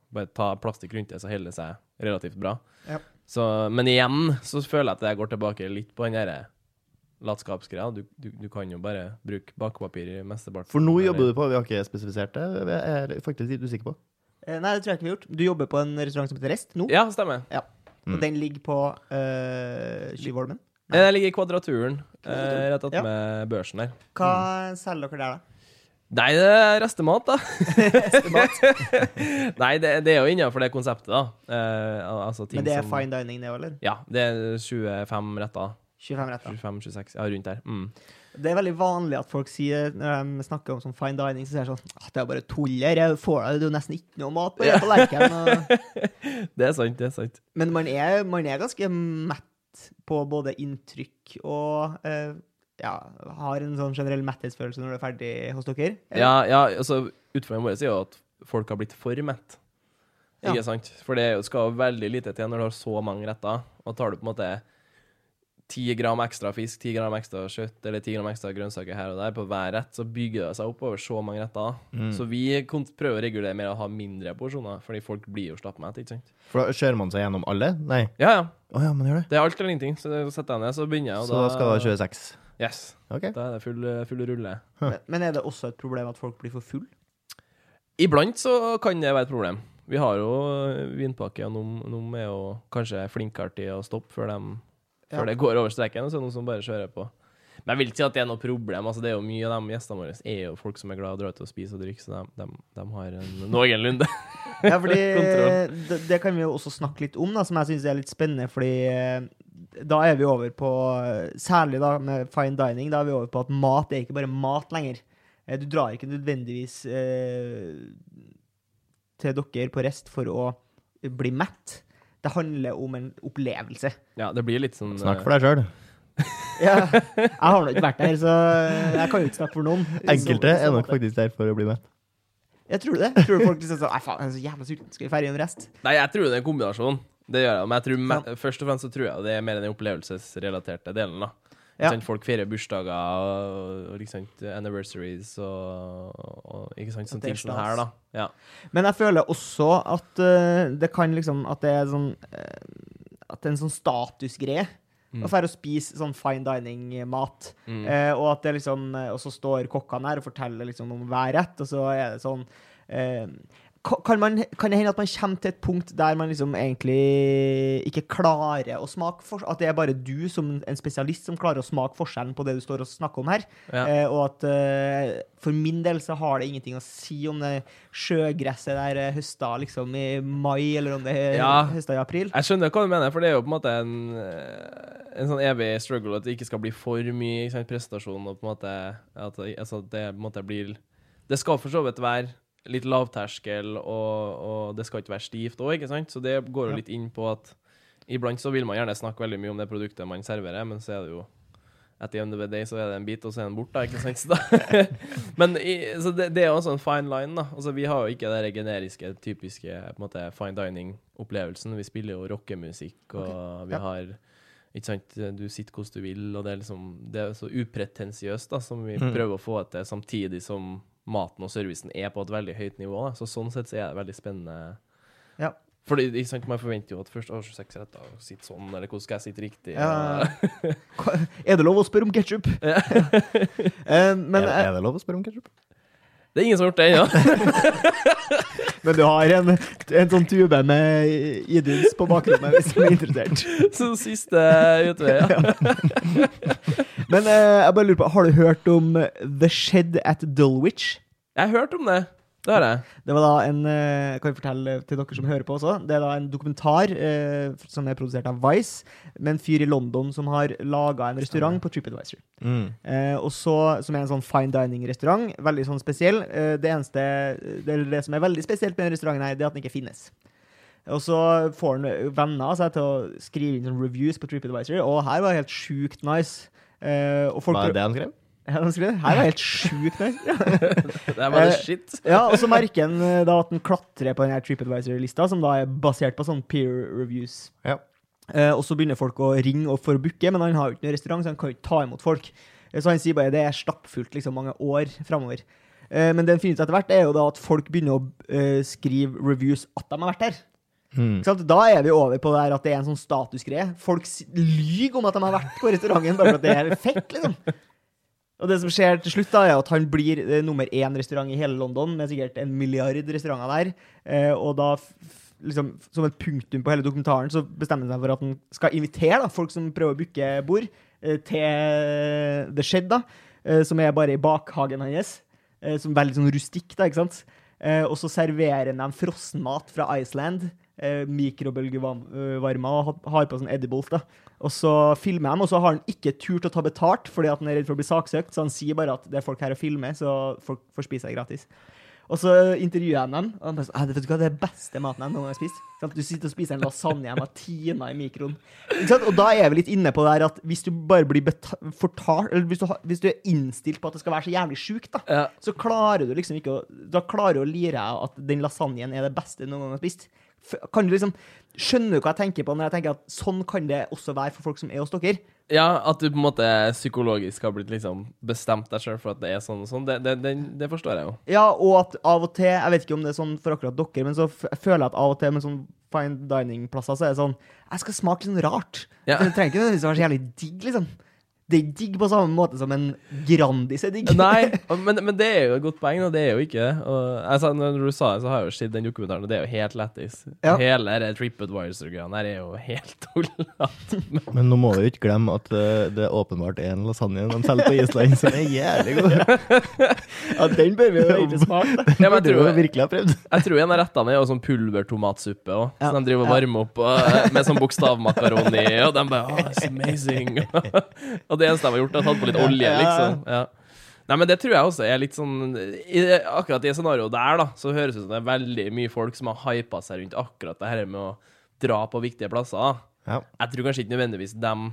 Bare ta plastikk rundt det, så holder det seg relativt bra. Ja. Så, men igjen så føler jeg at jeg går tilbake litt på den derre latskapsgreia. Du, du, du kan jo bare bruke bakepapir i mesteparten. For nå jobber du på, vi har ikke spesifisert det, jeg er faktisk litt usikker på. Eh, Nei, det tror jeg ikke vi har gjort. Du jobber på en restaurant som heter Rest nå, Ja, stemmer. Mm. og den ligger på uh, Skyvolmen? Eh, Jeg ligger i Kvadraturen, eh, Kvadraturen. rett Ja. børsen der. Hva selger dere der, da? Nei, det er restemat, da. Restemat. Nei, det, det er jo innenfor det konseptet, da. Eh, altså ting Men det er som fine dining, det òg, eller? Ja, det er 25 retter. 25 retter. 25-26, ja, rundt der. Mm. Det er veldig vanlig at folk sier, når de snakker om sånn fine dining, så sier de sånn at Det er bare tull her. Jeg får jo nesten ikke noe mat på Ja. tallerkenen. og- Det er sant, det er sant. Men man er, man er ganske mett på både inntrykk og eh, ja, har en sånn generell metthetsfølelse når du er ferdig hos dere? eller? Ja, ja altså, utfordringen vår er jo at folk har blitt for mett. Ja. Ikke sant? For det skal veldig lite til når du har så mange retter. Og tar du på en måte 10 gram ekstra fisk, 10 gram ekstra kjøtt eller 10 gram ekstra grønnsaker her og der på hver rett, så bygger det seg opp over så mange retter. Mm. Så vi prøver å regulere med å ha mindre porsjoner, fordi folk blir jo stappmette, ikke sant? For da kjører man seg gjennom alle? Nei. Ja, ja. Oh, ja, man gjør det. Det er alt eller ingenting. Så setter jeg ned, så begynner jeg. og Så da skal det være 26. Yes. Okay. Da er det full, full rulle. Men, men er det også et problem at folk blir for full? Iblant så kan det være et problem. Vi har jo vinpakke, og noen, noen er jo kanskje flinkere til å stoppe før, dem, Ja. det går over streken, og så er det noen som bare kjører på. Men jeg vil ikke si at det er noe problem. Altså, det er jo Mye av de gjestene våre er jo folk som er glad i å dra ut og spise og drikke, så de, de, de har en noenlunde Ja, fordi det, det kan vi jo også snakke litt om, da, som jeg syns er litt spennende. Fordi eh, da er vi over på Særlig da med fine dining, da er vi over på at mat er ikke bare mat lenger. Eh, Du drar ikke nødvendigvis eh, til dere på rest for å bli mett. Det handler om en opplevelse. Ja, det blir litt sånn Snakk for deg sjøl. Ja, jeg har nå ikke vært der, så jeg kan jo ikke snakke for noen. Enkelte er nok faktisk der for å bli mett. Jeg tror det. Tror du folk liksom sånn Nei, faen, jeg er så jævla sulten. Skal vi ferdig en rest? Nei, jeg tror det er en kombinasjon. Det gjør jeg. Men jeg tror ja. først og fremst så tror jeg det er mer den opplevelsesrelaterte delen. da. Ja. Folk feirer bursdager og, og ikke anniversaries og, og ikke sant, sånne ting som her, da. Ja. Men jeg føler også at uh, det kan liksom At det er sånn uh, At det er en sånn statusgreie. Mm. Å dra og spise sånn fine dining-mat. Mm. Eh, og at det liksom eh, Og så står kokkene her og forteller liksom om hver rett, og så er det sånn eh, kan, man, kan det hende at man kommer til et punkt der man liksom egentlig ikke klarer å smake for, At det er bare du som en spesialist som klarer å smake forskjellen på det du står og snakker om her? Ja. Eh, og at eh, for min del så har det ingenting å si om det sjøgresset der er høsta liksom i mai, eller om det Ja. høsta i april. Jeg skjønner hva du mener, for det er jo på en måte en, eh, en sånn evig struggle at det ikke skal bli for mye sant, prestasjon, og på en måte at altså, det på en måte blir Det skal for så vidt være litt lavterskel, og, og det skal ikke være stivt òg, ikke sant? Så det går jo litt inn på at iblant så vil man gjerne snakke veldig mye om det produktet man serverer, men så er det jo the day så er det en bit, og så er den borte, ikke sant? Så, da, men i, så det, det er også en fine line, da. Altså, vi har jo ikke den generiske, typiske på en måte, fine dining-opplevelsen. Vi spiller jo rockemusikk, og vi Ja. har ikke sant, Du sitter hvordan du vil, og det er liksom Det er så upretensiøst, da, som vi Mm. prøver å få til, samtidig som maten og servicen er på et veldig høyt nivå. Da. Så sånn sett så er det veldig spennende. Ja. Fordi ikke sant, Man forventer jo at først å, 26 retter, og sitte sånn, eller hvordan skal jeg sitte riktig? Ja. Er det lov å spørre om ketsjup? men, er, eh, er det lov å spørre om ketsjup? Det er ingen som har gjort det ennå. men du har en, en sånn tube med Iduns på bakrommet hvis du er interessert. Så siste utvei, ja. Men eh, jeg bare lurer på, har du hørt om The Shed at Dulwich? Jeg har hørt om det. Det har jeg. Det var da en eh, Kan jeg fortelle til dere som hører på også? Det er da en dokumentar eh, som er produsert av Vice, med en fyr i London som har laga en restaurant på TripAdvisor. Mm. Eh, og så, som er en sånn fine dining-restaurant. Veldig sånn spesiell. Eh, det eneste det, er det som er veldig spesielt med den restauranten, her, det er at den ikke finnes. Og så får han venner av seg til å skrive inn sånn reviews på TripAdvisor, og her var det helt sjukt nice. Eh, og folk Hva er det han skrev? Ja, han skrev det. Her var helt sjukt nice. Det er bare Eh, shit. Ja, og så merker han eh, da at han klatrer på denne TripAdvisor-lista, som da er basert på sånn peer reviews. Ja. Eh, og så begynner folk å ringe og for å booke, men han har jo ikke noen restaurant, så han kan jo ikke ta imot folk. Eh, så han sier bare det er stappfullt liksom mange år framover. Eh, men det han finner ut etter hvert, er jo da at folk begynner å eh, skrive reviews at de har vært der. Mm. Da er vi over på det at det er en sånn statusgreie. Folk lyver om at de har vært på restauranten bare for at det er fett, liksom. Og det som skjer til slutt, da, er at han blir nummer én restaurant i hele London, med sikkert en milliard restauranter der. Eh, og da, liksom, som et punktum på hele dokumentaren, så bestemmer han seg for at han skal invitere da, folk som prøver å booke bord, eh, til The Shed, da, eh, som er bare i bakhagen hans. som er veldig sånn rustikk, da, ikke sant? Og så serverer han dem frossenmat fra Iceland. Eh, Mikrobølgevarma og har på sånn edibles. da. Og så filmer de, og så har han ikke turt å ta betalt fordi at han er redd for å bli saksøkt, så han sier bare at det er folk her å filme, så folk får spise seg gratis. Og så intervjuer jeg dem, og de bare sånn «Ah, Vet du hva, det er beste maten jeg noen gang har spist. Sånn. Du sitter og spiser en lasagne jeg har tina i mikroen. Sant? Og da er vi litt inne på det her at hvis du bare blir fortalt Eller hvis du, har, hvis du er innstilt på at det skal være så jævlig sjukt, da, Ja. så klarer du liksom ikke å Da klarer du å lire at den lasagnen er det beste du noen gang har spist. Kan du liksom Skjønner du hva jeg tenker på når jeg tenker at sånn kan det også være for folk som er hos dere? Ja, at du på en måte psykologisk har blitt liksom bestemt deg sjøl for at det er sånn og sånn, det, det, det, det forstår jeg jo. Ja, og at av og til Jeg vet ikke om det er sånn for akkurat dere, men så føler jeg at av og til med sånn fine dining-plasser, så er det sånn Jeg skal smake litt sånn rart. Ja. Det trenger ikke nødvendigvis å være så jævlig digg, liksom. Det er digg på samme måte som en Grandis er digg. Nei, men, men det er jo et godt poeng, og det er jo ikke det. Og, altså, når du sa det, så har jeg jo sett den dokumentaren, og det er jo helt lættis. Ja. Hele det TripAdvisor-greiene der er jo helt tullete. Men nå må vi jo ikke glemme at uh, det åpenbart er en lasagne de selger på Island som er jævlig god. Ja, den bør vi jo egentlig smake. Den Ja, burde vi virkelig ha prøvd. jeg tror en av rettene er jo sånn pulvertomatsuppe òg, Ja. som de driver og varmer opp og, med sånn bokstavmakaroni, og de bare oh, it's amazing. og det eneste de har gjort, er å ta på litt olje, liksom. Ja. Nei, men det tror jeg også er litt sånn i, Akkurat i scenarioet der, da, så høres det ut som det er veldig mye folk som har hypa seg rundt akkurat det her med å dra på viktige plasser. Ja. Jeg tror kanskje ikke nødvendigvis dem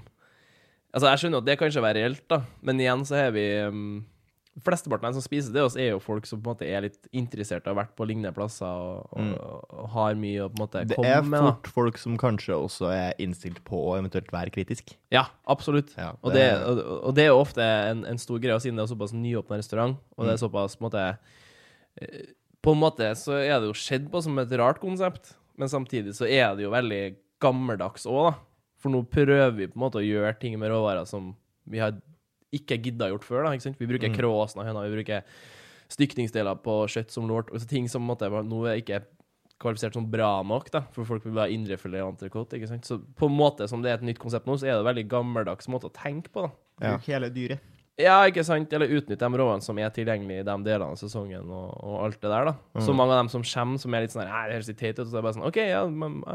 Altså, jeg skjønner at det kanskje er reelt, da, men igjen så har vi um, Flesteparten av dem som spiser det, oss er jo folk som på en måte er litt interessert og har vært på lignende plasser og, og, og har mye å på en måte Det komme med. med. da. fort folk som kanskje også er innstilt på å eventuelt være kritisk. Ja, absolutt. Ja, og, det- det, og, det er jo ofte en, en stor greie, siden det er såpass nyåpna restaurant, og det er Mm. såpass på en måte eh, På en måte så er det jo sett på som et rart konsept, men samtidig så er det jo veldig gammeldags òg, da. For nå prøver vi på en måte å gjøre ting med råvarer som vi har ikke gidda gjort før. da, ikke sant? Vi bruker Mm. kråsen av høna, vi bruker stykningsdeler på kjøtt som lort, og så ting som måte, nå er ikke kvalifisert som bra nok, da, for folk vil være indrefilet og entrecôte. ikke sant? Så på en måte som det er et nytt konsept nå, så er det en veldig gammeldags måte å tenke på. da. Ja. Bruk hele dyret. Ja, ikke sant? Eller utnytte de råene som er tilgjengelige i de delene av sesongen, og, og alt det der, da. Så mange av dem som kommer, som er litt sånn her, det høres litt teit ut, og så er det bare sånn OK, ja,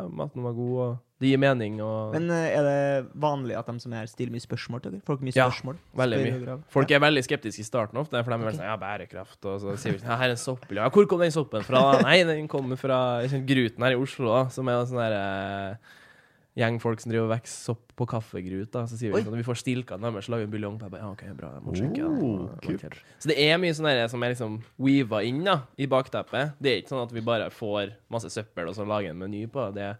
maten var god, og det gir mening, og Men eh, er det vanlig at de som er her, stiller mye spørsmål til dere? Folk mye Ja, veldig mye. Folk er veldig skeptiske i starten ofte, for de er veldig sånn Ja, bærekraft, og så sier vi ja, her er en sopp. Ja, hvor kom den soppen fra? Nei, den kommer fra Gruten her i Oslo, da, som er en sånn der eh, gjeng folk som driver og vokser sopp på kaffegrut. da, Så sier vi Oi. sånn, vi får stilkene deres, lager en buljong. Ja, OK, bra. Jeg må sjekke, da. Oh, kult. Så det er mye sånn der som er liksom weava inn da, i bakteppet. Det er ikke sånn at vi bare får masse søppel og så lager en meny på det. Det er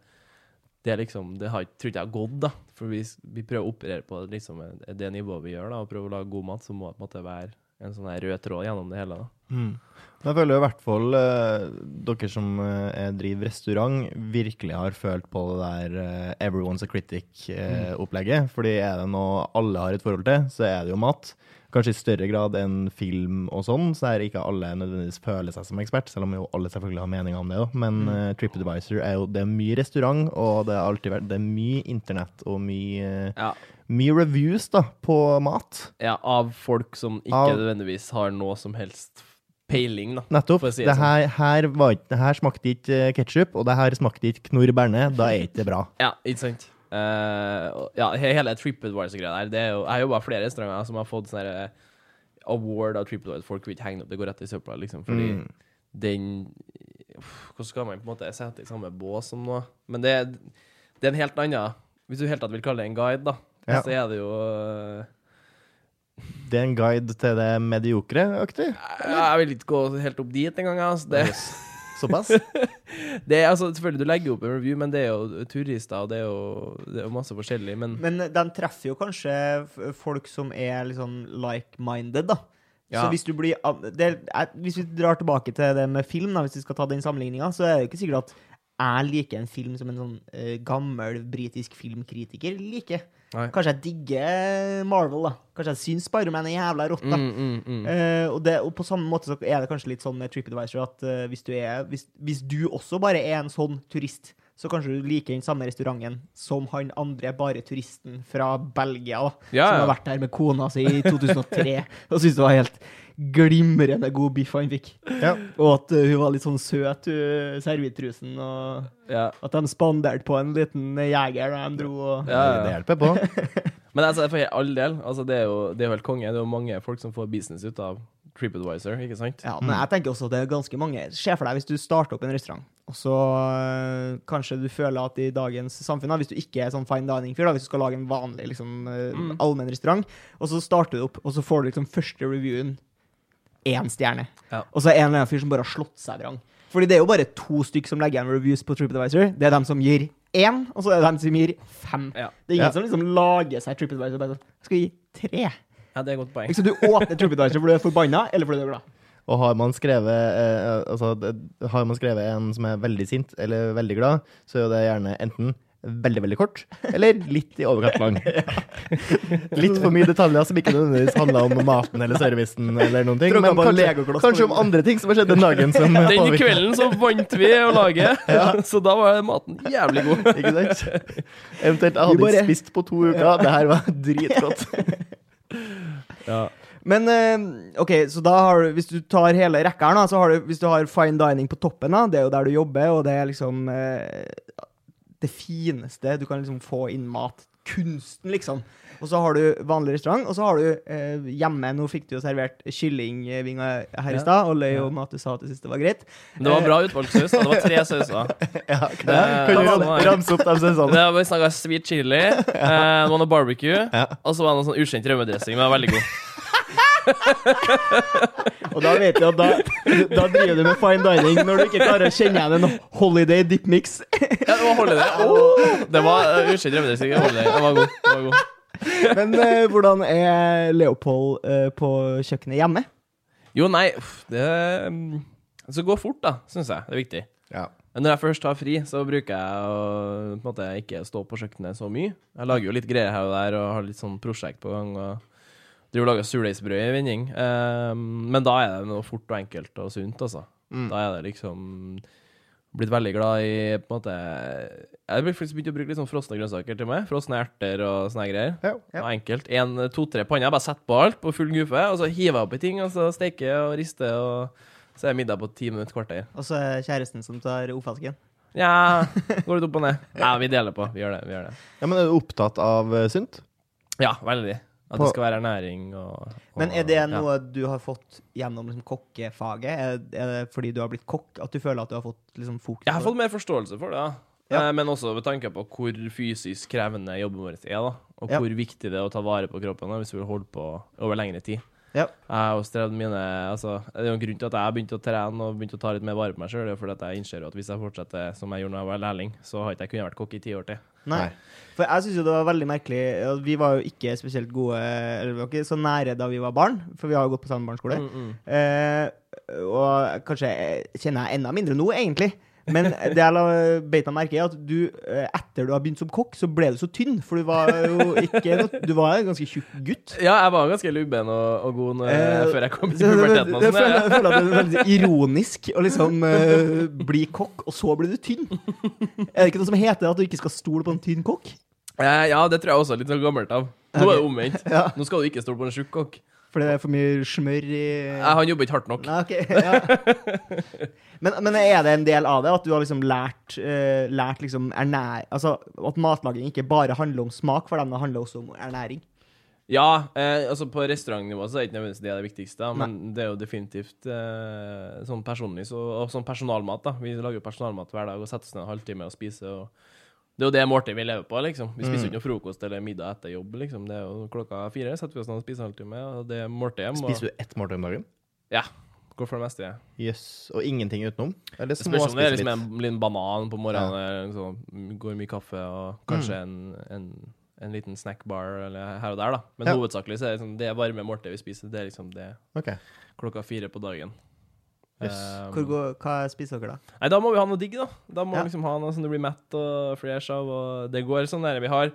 liksom, det har, tror ikke jeg har gått, da. For vi, vi prøver å operere på liksom, det nivået vi gjør, da, og prøve å lage god mat, så må det måte være en sånn rød tråd gjennom det hele. da. Men Jeg føler i hvert fall eh, dere som eh, driver restaurant, virkelig har følt på det der eh, 'everyone's a critic'-opplegget. Fordi er det noe alle har et forhold til, så er det jo mat. Kanskje i større grad enn film og sånn, så er ikke alle nødvendigvis føler seg som ekspert, selv om jo alle selvfølgelig har meninger om det òg. Men uh, TripAdvisor er jo det er mye restaurant, og det har alltid vært det er mye internett og mye, eh, Ja. mye reviews da, på mat. ja, Av folk som ikke Av- nødvendigvis har noe som helst peiling, da. Nettopp. Si det det her, her, var, det her smakte ikke ketsjup, og det her smakte ikke Knorr Berne. Da er ikke det bra. Ja, ikke sant? Og- ja, he- hele TripAdvisor-greia der, det er jo Jeg har jobba flere restauranter som har fått sånn eh, award av TripAdvisor. Folk vil ikke henge det opp, det går rett i søpla, liksom. Fordi Mm. den Hvordan skal man på en måte sette i samme bås som noe? Men det, det er en helt annen Hvis du helt tatt vil kalle det en guide, da, Ja. så er det jo eh, Det er en guide til det mediokre-aktig. Jeg vil ikke gå helt opp dit engang. Altså. Det, Såpass. det er altså, selvfølgelig, du legger opp en review, men det er jo turister, og det er jo, det er jo masse forskjellig. Men Men de treffer jo kanskje folk som er litt sånn like-minded, da. Ja. Så hvis du blir det, er, Hvis vi drar tilbake til det med film, da, hvis vi skal ta den sammenligninga, så er det jo ikke sikkert at jeg liker en film som en sånn uh, gammel britisk filmkritiker liker. Nei. Kanskje jeg digger Marvel, da. Kanskje jeg syns Spiderman er jævla rått, da. mm, mm, mm. Uh, og, det, og på samme måte så er det kanskje litt sånn med TripAdvisor at uh, hvis, du er, hvis, hvis du også bare er en sånn turist, så kanskje du liker den samme restauranten som han andre bare turisten fra Belgia, da. Ja, Som har vært der med kona si i 2003 og syns det var helt glimrende god biff han fikk. Ja. Og at eh, hun var litt sånn søt, hun servitrusen, og ja. at de spanderte på en liten jeger da de dro. Og, Ja, ja. Det hjelper på. Men altså, for all del, altså, det, er jo, det er jo helt konge. Det er jo mange folk som får business ut av TripAdvisor, ikke sant? Ja, men jeg tenker også at det er ganske mange Se for deg hvis du starter opp en restaurant, og så øh, kanskje du føler at i dagens samfunn, da, hvis du ikke er sånn fine dining-fyr, da, hvis du skal lage en vanlig liksom, øh, Mm. allmenn restaurant, og så starter du opp, og så får du liksom første reviewen én stjerne, Ja. og så er det en eller annen fyr som bare har slått seg vrang. Fordi det er jo bare to stykk som legger igjen reviews på TripAdvisor. Det er dem som gir én, og så er det dem som gir fem. Ja. Det er ingen Ja. som liksom lager seg TripAdvisor og bare sånn Jeg skal gi tre. Ja, det er et godt poeng. Så du åpner TripAdvisor fordi du er forbanna, eller fordi du er glad. Og har man skrevet eh, altså, har man skrevet en som er veldig sint eller veldig glad, så er jo det gjerne enten veldig, veldig kort, eller litt i overkant lang. litt for mye detaljer som ikke nødvendigvis handla om maten eller servicen eller noen ting, men kanskje, kanskje om andre ting som har skjedd den dagen som Den kvelden så vant vi å lage, så da var maten jævlig god. Ikke sant? Eventuelt, jeg hadde Vi bare- ikke spist på to uker. Det her var dritgodt. Ja. Men eh, OK, så da har du Hvis du tar hele rekka her, da, så har du Hvis du har fine dining på toppen, da, det er jo der du jobber, og det er liksom eh, det fineste du kan liksom få inn mat. Kunsten, liksom. Og så har du vanlig restaurant, og så har du eh, hjemme Nå fikk du jo servert kyllingvinger her i stad, og løy om at du sa at du syntes det var greit. Men det var bra utvalgt saus. Det var tre sauser. Ja, Det- kan du ramse opp de Det var sweet chili, eh, det var noe barbecue, Ja. og så var det noe sånn ukjent rømmedressing, men veldig god. Og da vet du at da, da driver du med fine dining når du ikke klarer å kjenne igjen en holiday dip mix. Ja, det var holiday. Oh, det var uh, ukjent rømmedressing. Holiday. Den var god. Den var god. Men uh, hvordan er Leopold uh, på kjøkkenet hjemme? Jo, nei, det mm, Så gå fort, da, syns jeg. Det er viktig. Ja. Men når jeg først har fri, så bruker jeg å på en måte ikke stå på kjøkkenet så mye. Jeg lager jo litt greier her og der og har litt sånn prosjekt på gang. og Driver og lager surdeigsbrød i vending. Um, men da er det noe fort og enkelt og sunt, altså. Mm. Da er det liksom blitt veldig glad i på en måte Jeg har faktisk begynt å bruke litt sånn frosne grønnsaker til meg. Frosne erter og sånne greier. Ja. ja. enkelt. En, to-tre panner. Jeg bare setter på alt på full guffe, og så hiver jeg oppi ting, og så steker og rister, og så er det middag på ti minutter, kvarter. Og så er kjæresten som tar oppvasken. Ja, går litt opp og ned. Ja, vi deler på. Vi gjør det. vi gjør det. ja, men er du opptatt av eh, sunt? Ja, veldig. At På- det skal være ernæring og, og Men er det ja. noe du har fått gjennom liksom, kokkefaget? Er, er det fordi du har blitt kokk at du føler at du har fått liksom, fokus Jeg har på fått mer forståelse for det, ja. Ja. Eh, Men også med tanke på hvor fysisk krevende jobben vår er, da. Og Ja. hvor viktig det er å ta vare på kroppen da, hvis vi vil holde på over lengre tid. Ja. Mine altså, Det er jo en grunn til at jeg begynte å trene og begynte å ta litt mer vare på meg sjøl. Fordi at jeg innser at hvis jeg fortsetter som jeg gjorde da jeg var lærling, så har ikke jeg kunnet vært kokk i ti år til. Nei. For jeg syns jo det var veldig merkelig Vi var jo ikke spesielt gode Eller vi var ikke så nære da vi var barn, for vi har jo gått på samme barneskole. Mm, mm. Eh, og kanskje kjenner jeg enda mindre nå, egentlig. Men det jeg la beit meg merke i, at du, eh, etter du har begynt som kokk, så ble du så tynn. For du var jo ikke noe, Du var en ganske tjukk gutt. Ja, jeg var ganske lubben og, og god når, Eh, før jeg kom til puberteten. jeg, sånn, jeg føler at det er veldig ironisk å liksom uh, bli kokk, og så blir du tynn. Er det ikke noe som heter at du ikke skal stole på en tynn kokk? Eh, Ja, det tror jeg også er litt sånn gammelt av. Nå er det omvendt. Ja. Nå skal du ikke stole på en tjukk kokk. Fordi det er for mye smør i Nei, Han jobber ikke hardt nok. Nei, ok, ja. men, men er det en del av det at du har liksom lært, uh, lært liksom ernæring Altså at matlaging ikke bare handler om smak for dem, det handler også om ernæring? Ja, eh, altså på restaurantnivå så er ikke nødvendigvis det det viktigste, da, men det er jo definitivt eh, sånn personlig så, og sånn personalmat. da. Vi lager jo personalmat hver dag og setter oss ned en halvtime og spiser. og Det er jo det måltidet vi lever på. liksom. Vi spiser jo ikke noe frokost eller middag etter jobb. liksom. Det er jo Klokka fire setter vi oss ned og spiser halvtime, og det er måltidet. må- Spiser du ett måltid om dagen? Ja. Går for det meste. Ja. Jøss. Og ingenting utenom? Eller spørs om det er liksom en liten banan på morgenen, eller Liksom, går mye kaffe og kanskje en, en, en liten snackbar eller her og der, da. Men Ja. hovedsakelig så er det, liksom, det varme måltidet vi spiser, det er liksom det okay. klokka fire på dagen. Yes. Um, Hvor går, hva spiser dere da? nei, da må vi ha noe digg, da. Da må Ja. vi liksom ha noe som du blir mett og fresh av, og det går sånn der vi har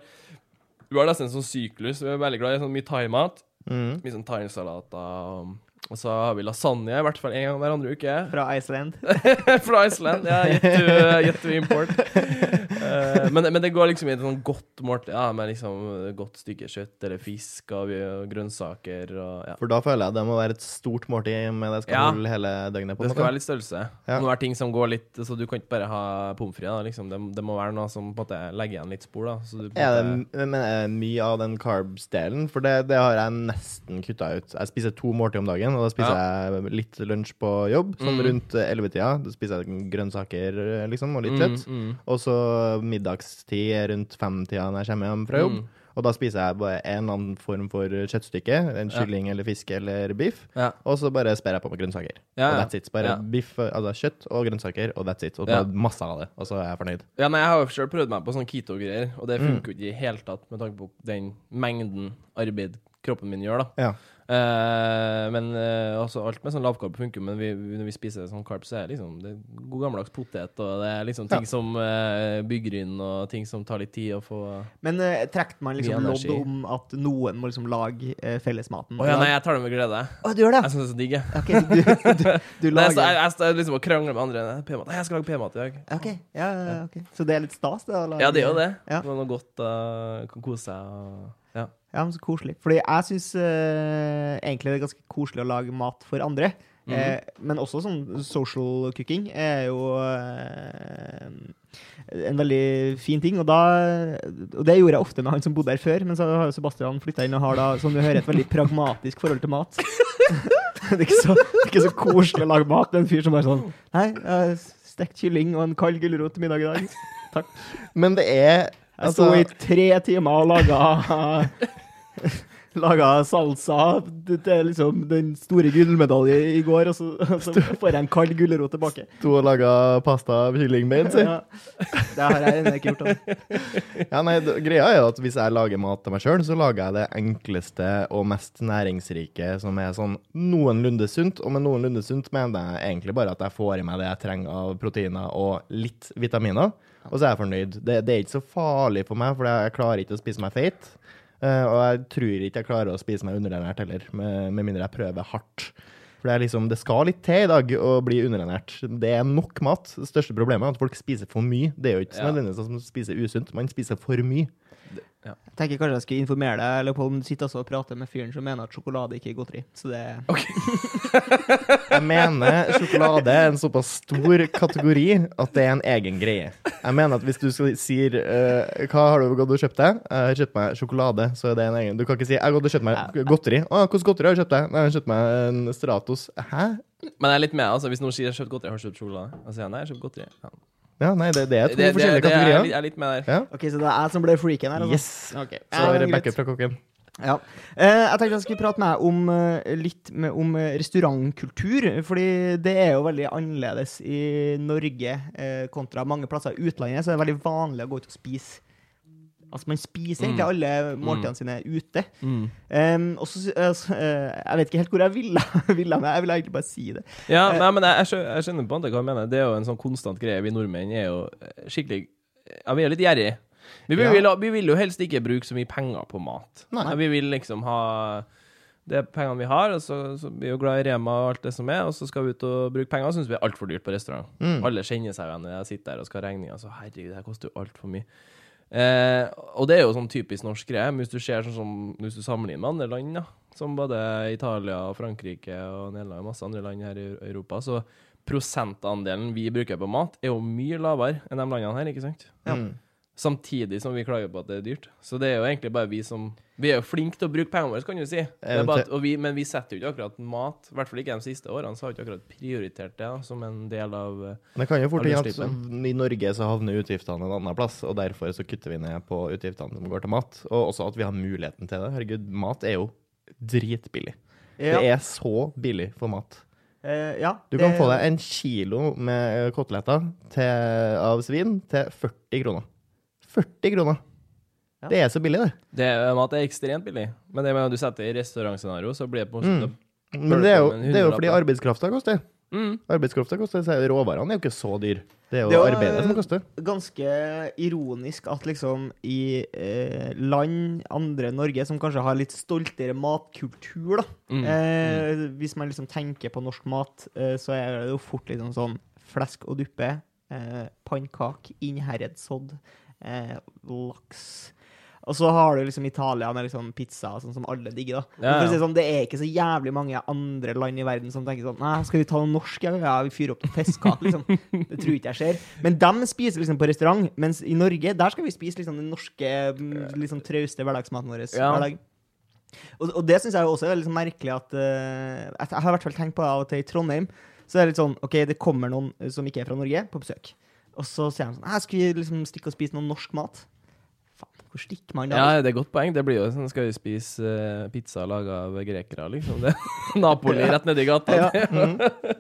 Vi har nesten en sånn syklus. Vi er veldig glad i sånn mye thaimat. Mm. Mye sånn thaisalater. Og, og så har vi lasagne i hvert fall en gang hver andre uke. Fra Iceland? Fra Iceland. Ja, yet to, to import. Uh, men, men det går liksom i et sånn godt måltid, ja, med liksom godt stykke kjøtt eller fisk og, og grønnsaker og ja. For da føler jeg det må være et stort måltid med det skal Ja. holde hele døgnet. på Det skal måte. være litt størrelse. Ja. Det må være ting som går litt Så du kan ikke bare ha pommes frites. Liksom. Det, det må være noe som på en måte legger igjen litt spor. da så du, på Er det, men er det mye av den carbs-delen? For det, det har jeg nesten kutta ut. Jeg spiser to måltid om dagen, og da spiser jeg litt lunsj på jobb, sånn Mm. rundt ellevetida. Da spiser jeg grønnsaker eh, liksom, og litt kjøtt. Mm, mm, Og så middagstid rundt femtida når jeg kommer hjem fra jobb. Mm. Og da spiser jeg bare en eller annen form for kjøttstykke. En Ja. kylling eller fisk eller biff. ja. Og så bare sper jeg på med grønnsaker. Ja, Og that's it. Bare Ja. biff, altså kjøtt og grønnsaker, og that's it. Og Ja. bare masse av det. Og så er jeg fornøyd. Ja, nei, Jeg har jo selv prøvd meg på sånn keto-greier, og det Mm. funker jo ikke i hele tatt med tanke på den mengden arbeid kroppen min gjør. da. Eh, men uh, altså, alt med sånn lavkarb funker, men vi, vi- når vi spiser sånn karb, så er det liksom det er god gammeldags potet, og det er liksom ting Ja. som uh, bygger inn, og ting som tar litt tid å få Men uh, trekte man liksom lodd om at noen må liksom lage uh, fellesmaten? Oh, ja, nei, jeg tar det med glede. Oh, du gjør det? Jeg syns det er så digg, jeg. Okay, du, du, du Nei, så jeg, jeg liksom og krangler med andre. P-mat. Nei, jeg skal lage p-mat i dag. Okay. ja, okay. Så det er litt stas, det? å lage- Ja, det er jo det. Ja. Noe godt, uh, kose seg og Ja. Men så koselig. Fordi jeg syns egentlig det er ganske koselig å lage mat for andre. Mhm. eh, men også sånn social cooking er jo eh, en veldig fin ting. Og, da, og det gjorde jeg ofte med han som bodde her før, men så har Sebastian flytta inn og har da, som du hører, et veldig pragmatisk forhold til mat. det, er ikke så, ikke så koselig å lage mat med en fyr som bare sånn Nei, stekt kylling og en kald gulrot til middag i dag. Men det er Jeg sto altså, i tre timer og laga Laga salsa til liksom den store gullmedaljen i går, og så, og så får jeg en kald gulrot tilbake. Sto og laga pasta av kyllingbein, si. Ja. Det har jeg ennå ikke gjort. Altså. Ja, nei, greia er jo at hvis jeg lager mat til meg sjøl, så lager jeg det enkleste og mest næringsrike som er sånn noenlunde sunt. Og med noenlunde sunt mener jeg egentlig bare at jeg får i meg det jeg trenger av proteiner og litt vitaminer. Og så er jeg fornøyd. Det, det er ikke så farlig for meg, for jeg klarer ikke å spise meg feit. Eh, og jeg tror ikke jeg klarer å spise meg underernært heller, med, med mindre jeg prøver hardt. For det, er liksom, det skal litt til i dag å bli underernært. Det er nok mat. Det største problemet er at folk spiser for mye. Det er jo ikke Ja. nødvendigvis sånn som å spise usunt, man spiser for mye. Jeg tenker kanskje jeg skulle informere deg, Leopold, men du sitter altså og prater med fyren som mener at sjokolade ikke er godteri. Så det Jeg mener sjokolade er en såpass stor kategori at det er en egen greie. Jeg mener at hvis du sier uh, Hva har du gått og kjøpt deg? Jeg har kjøpt meg sjokolade, så er det en egen Du kan ikke si 'Jeg har gått og kjøpt meg godteri'. Å, hvordan godteri har du kjøpt deg? Nei, jeg har kjøpt meg en Stratos. Hæ? Men jeg er litt med, altså. Hvis noen sier 'jeg har kjøpt godteri', har du kjøpt sjokolade? Da sier jeg nei, jeg har kjøpt godteri. Ja. Ja, nei, det, det er to Det, det, forskjellige det, er litt- kategorier. jeg er litt med der. Ja. OK, så det er jeg som ble freaken her? Altså. Yes. Ok. Så er det backup fra kokken. Ja. Eh, jeg tenkte jeg skulle prate med deg om eh, litt med, om eh, restaurantkultur. Fordi det er jo veldig annerledes i Norge kontra mange plasser i utlandet. Så det er veldig vanlig å gå ut og spise. Altså Man spiser egentlig Mm. alle måltidene sine ute. Mm. Um, og så, eh, jeg vet ikke helt hvor jeg ville, vil men jeg ville egentlig bare si det. Ja, Eh, nei, men jeg, jeg, skjønner, på hva du mener. Det er jo en sånn konstant greie. Vi nordmenn er jo skikkelig Ja, vi er litt gjerrige. Vi, Ja. vil, vi vil jo helst ikke bruke så mye penger på mat. Nei. Vi vil liksom ha det pengene vi har, og så, så vi er jo glad i Rema og alt det som er, og så skal vi ut og bruke penger, og syns vi er altfor dyrt på restaurant. Mm. Alle kjenner seg igjen når jeg sitter der og skal ha regninga. Så herregud, det her koster jo altfor mye. Eh, og det er jo sånn typisk norsk greie. Men hvis du ser sånn som Hvis du sammenligner med andre land, da, som både Italia, Frankrike og Nederland og masse andre land her i Europa, så prosentandelen vi bruker på mat, er jo mye lavere enn de landene her, ikke sant? Ja. Mm. Samtidig som vi klager på at det er dyrt. Så det er jo egentlig bare vi som Vi er jo flinke til å bruke pengene våre, kan du si. Det er bare at, og vi, men vi setter jo ikke akkurat mat, i hvert fall ikke de siste årene, så har vi ikke akkurat prioritert det da, som en del av eh, Men det kan jo fort hende at i Norge så havner utgiftene en annen plass, og derfor så kutter vi ned på utgiftene som går til mat. Og også at vi har muligheten til det. Herregud, mat er jo dritbillig. Ja. Det er så billig for mat. Eh, ja, Du kan få deg en kilo med koteletter til, av svin til 40 kroner. 40 kroner! Ja. Det er så billig, det. det, Mat er ekstremt billig, men det med du setter i restaurantscenario, så blir det på en Mm. Men det er jo, det er jo fordi arbeidskrafta koster. mm. Arbeidskrafta koster, så er råvarene er jo ikke så dyr. Det er jo Det var- arbeidet som koster. ganske ironisk at liksom i eh, land, andre enn Norge, som kanskje har litt stoltere matkultur, da. Mm. Eh, Hvis man liksom tenker på norsk mat, eh, så er det jo fort liksom sånn flesk og duppe, eh, pannkak, innherredsodd, eh, laks. Og så har du liksom Italia med liksom pizza, sånn som alle digger. da. Ja, Ja, si det sånn, Det er ikke så jævlig mange andre land i verden som tenker sånn Nei, skal vi ta noe norsk? Ja, ja vi fyrer opp noen fiskekaker, liksom. Det tror ikke jeg skjer. Men de spiser liksom på restaurant, mens i Norge der skal vi spise liksom den norske, mm, liksom trauste hverdagsmaten vår Ja. hver dag. Og, og det syns jeg også er litt sånn merkelig at uh, Jeg har i hvert fall tenkt på det av og til i Trondheim. Så det er litt sånn OK, det kommer noen som ikke er fra Norge, på besøk. Og så sier han sånn «Hæ, Skal vi liksom stikke og spise noe norsk mat? Hvor stikker man da? Ja, det er et godt poeng. Det blir jo sånn, skal vi spise uh, pizza laga av grekere, liksom. Det. Napoli rett nedi gata. Ja. Mm.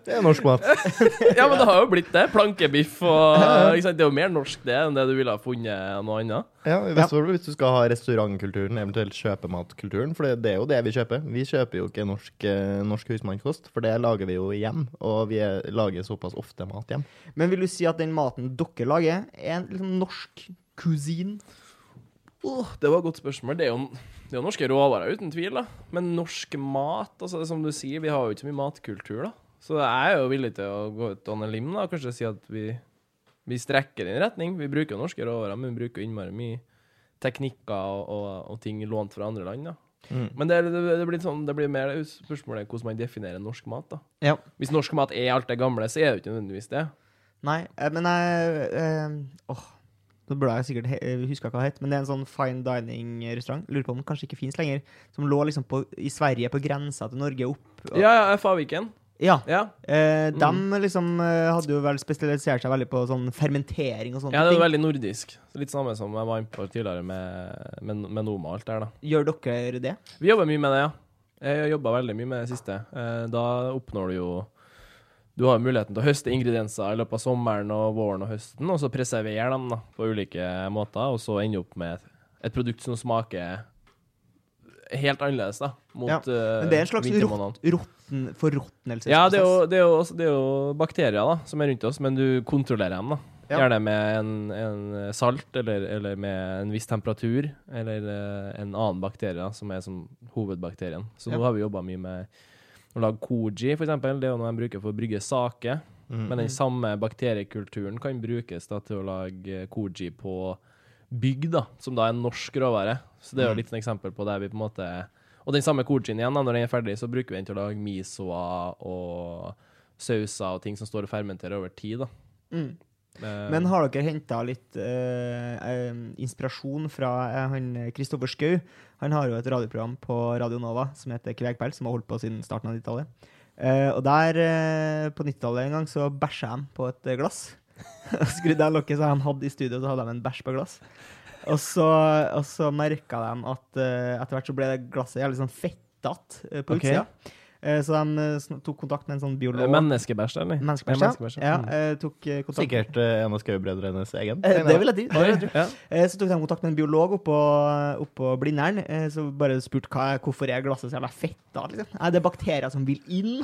Det er norsk mat. Ja, men det har jo blitt det. Plankebiff og ikke sant? Det er jo mer norsk det enn det du ville ha funnet noe annet. Ja, hvis du skal ha restaurantkulturen, eventuelt kjøpematkulturen. For det, det er jo det vi kjøper. Vi kjøper jo ikke norsk, eh, norsk husmannskost, for det lager vi jo hjem. Og vi er, lager såpass ofte mat hjem. Men vil du si at den maten dere lager, er en liksom norsk cuisine? Det var et godt spørsmål. Det er, jo, det er jo norske råvarer, uten tvil. da. Men norsk mat, altså som du sier, vi har jo ikke så mye matkultur, da. Så jeg er jo villig til å gå ut on a limb da, og kanskje si at vi, vi strekker i retning. Vi bruker jo norske råvarer, men vi bruker innmari mye teknikker og, og, og ting lånt fra andre land. da. Mm. Men det, det, det, blir sånn, det blir mer spørsmålet hvordan man definerer norsk mat. da. Ja. Hvis norsk mat er alt det gamle, så er det jo ikke nødvendigvis det. Nei, eh, men jeg øh, Åh, nå burde jeg sikkert huska huske hva det het, men det er en sånn fine dining-restaurant. Lurer på om den kanskje ikke fins lenger. Som lå liksom på, i Sverige, på grensa til Norge opp. og- Ja, ja, Faviken. ja. Ja. Eh, Mm. De liksom eh, hadde jo vel spesialisert seg veldig på sånn fermentering og sånne ting. ja, det er jo veldig nordisk. Litt samme som jeg var inne på tidligere med, med, med Noma og alt der, da. Gjør dere det? Vi jobber mye med det, ja. Jeg har jobba veldig mye med det siste. Eh, Da oppnår du jo Du har muligheten til å høste ingredienser i løpet av sommeren og våren og høsten, og så preservere dem da, på ulike måter, og så ende opp med et, produkt som smaker helt annerledes da, mot Ja, eh, Men det er en slags rot, rotten, forråtnelsesprosess. Ja, det er, jo, det, er jo, det er jo bakterier da, som er rundt oss, men du kontrollerer dem. da. Ja. Gjerne med en, en salt, eller, eller med en viss temperatur, eller eh, en annen bakterie da, som er som hovedbakterien. Så Ja. nå har vi jobba mye med å lage koji, eksempel. Det er jo noe de bruker for å brygge sake. Mm. Men den samme bakteriekulturen kan brukes da til å lage koji på bygg, da, som da er norsk råvare. Så det er jo Mm. litt et eksempel på der vi på en måte Og den samme kojien igjen, da, når den er ferdig, så bruker vi den til å lage misoer og sauser og ting som står og fermenterer over tid, da. Mm. Eh, Men har dere henta litt eh, eh, inspirasjon fra eh, han Kristoffer Schou? Han har jo et radioprogram på Radio Nova som heter Kvegpels, som har holdt på siden starten av 90-tallet. Eh, og der, eh, på 90-tallet en gang, så bæsja han på et glass. Og Skrudde av lokket, så han hadde i studio, så hadde de en bæsj på glass. Og så, og så merka de at etter hvert så ble det glasset jævlig sånn fettete på okay. utsida. Eh, så de eh, tok kontakt med en sånn biolog. Menneskebæsj, eller? Menneskebæsj, Ja, ja. menneskebæsj, ja. Mm. eh, tok kontakt. Sikkert en av skaubrødrenes egen. Det vil jeg tro. Ja. Eh, Så tok de kontakt med en biolog oppå, oppå Blindern. Så bare spurte hva, hvorfor er glasset så jævla fett. da, liksom. Er det er bakterier som vil inn.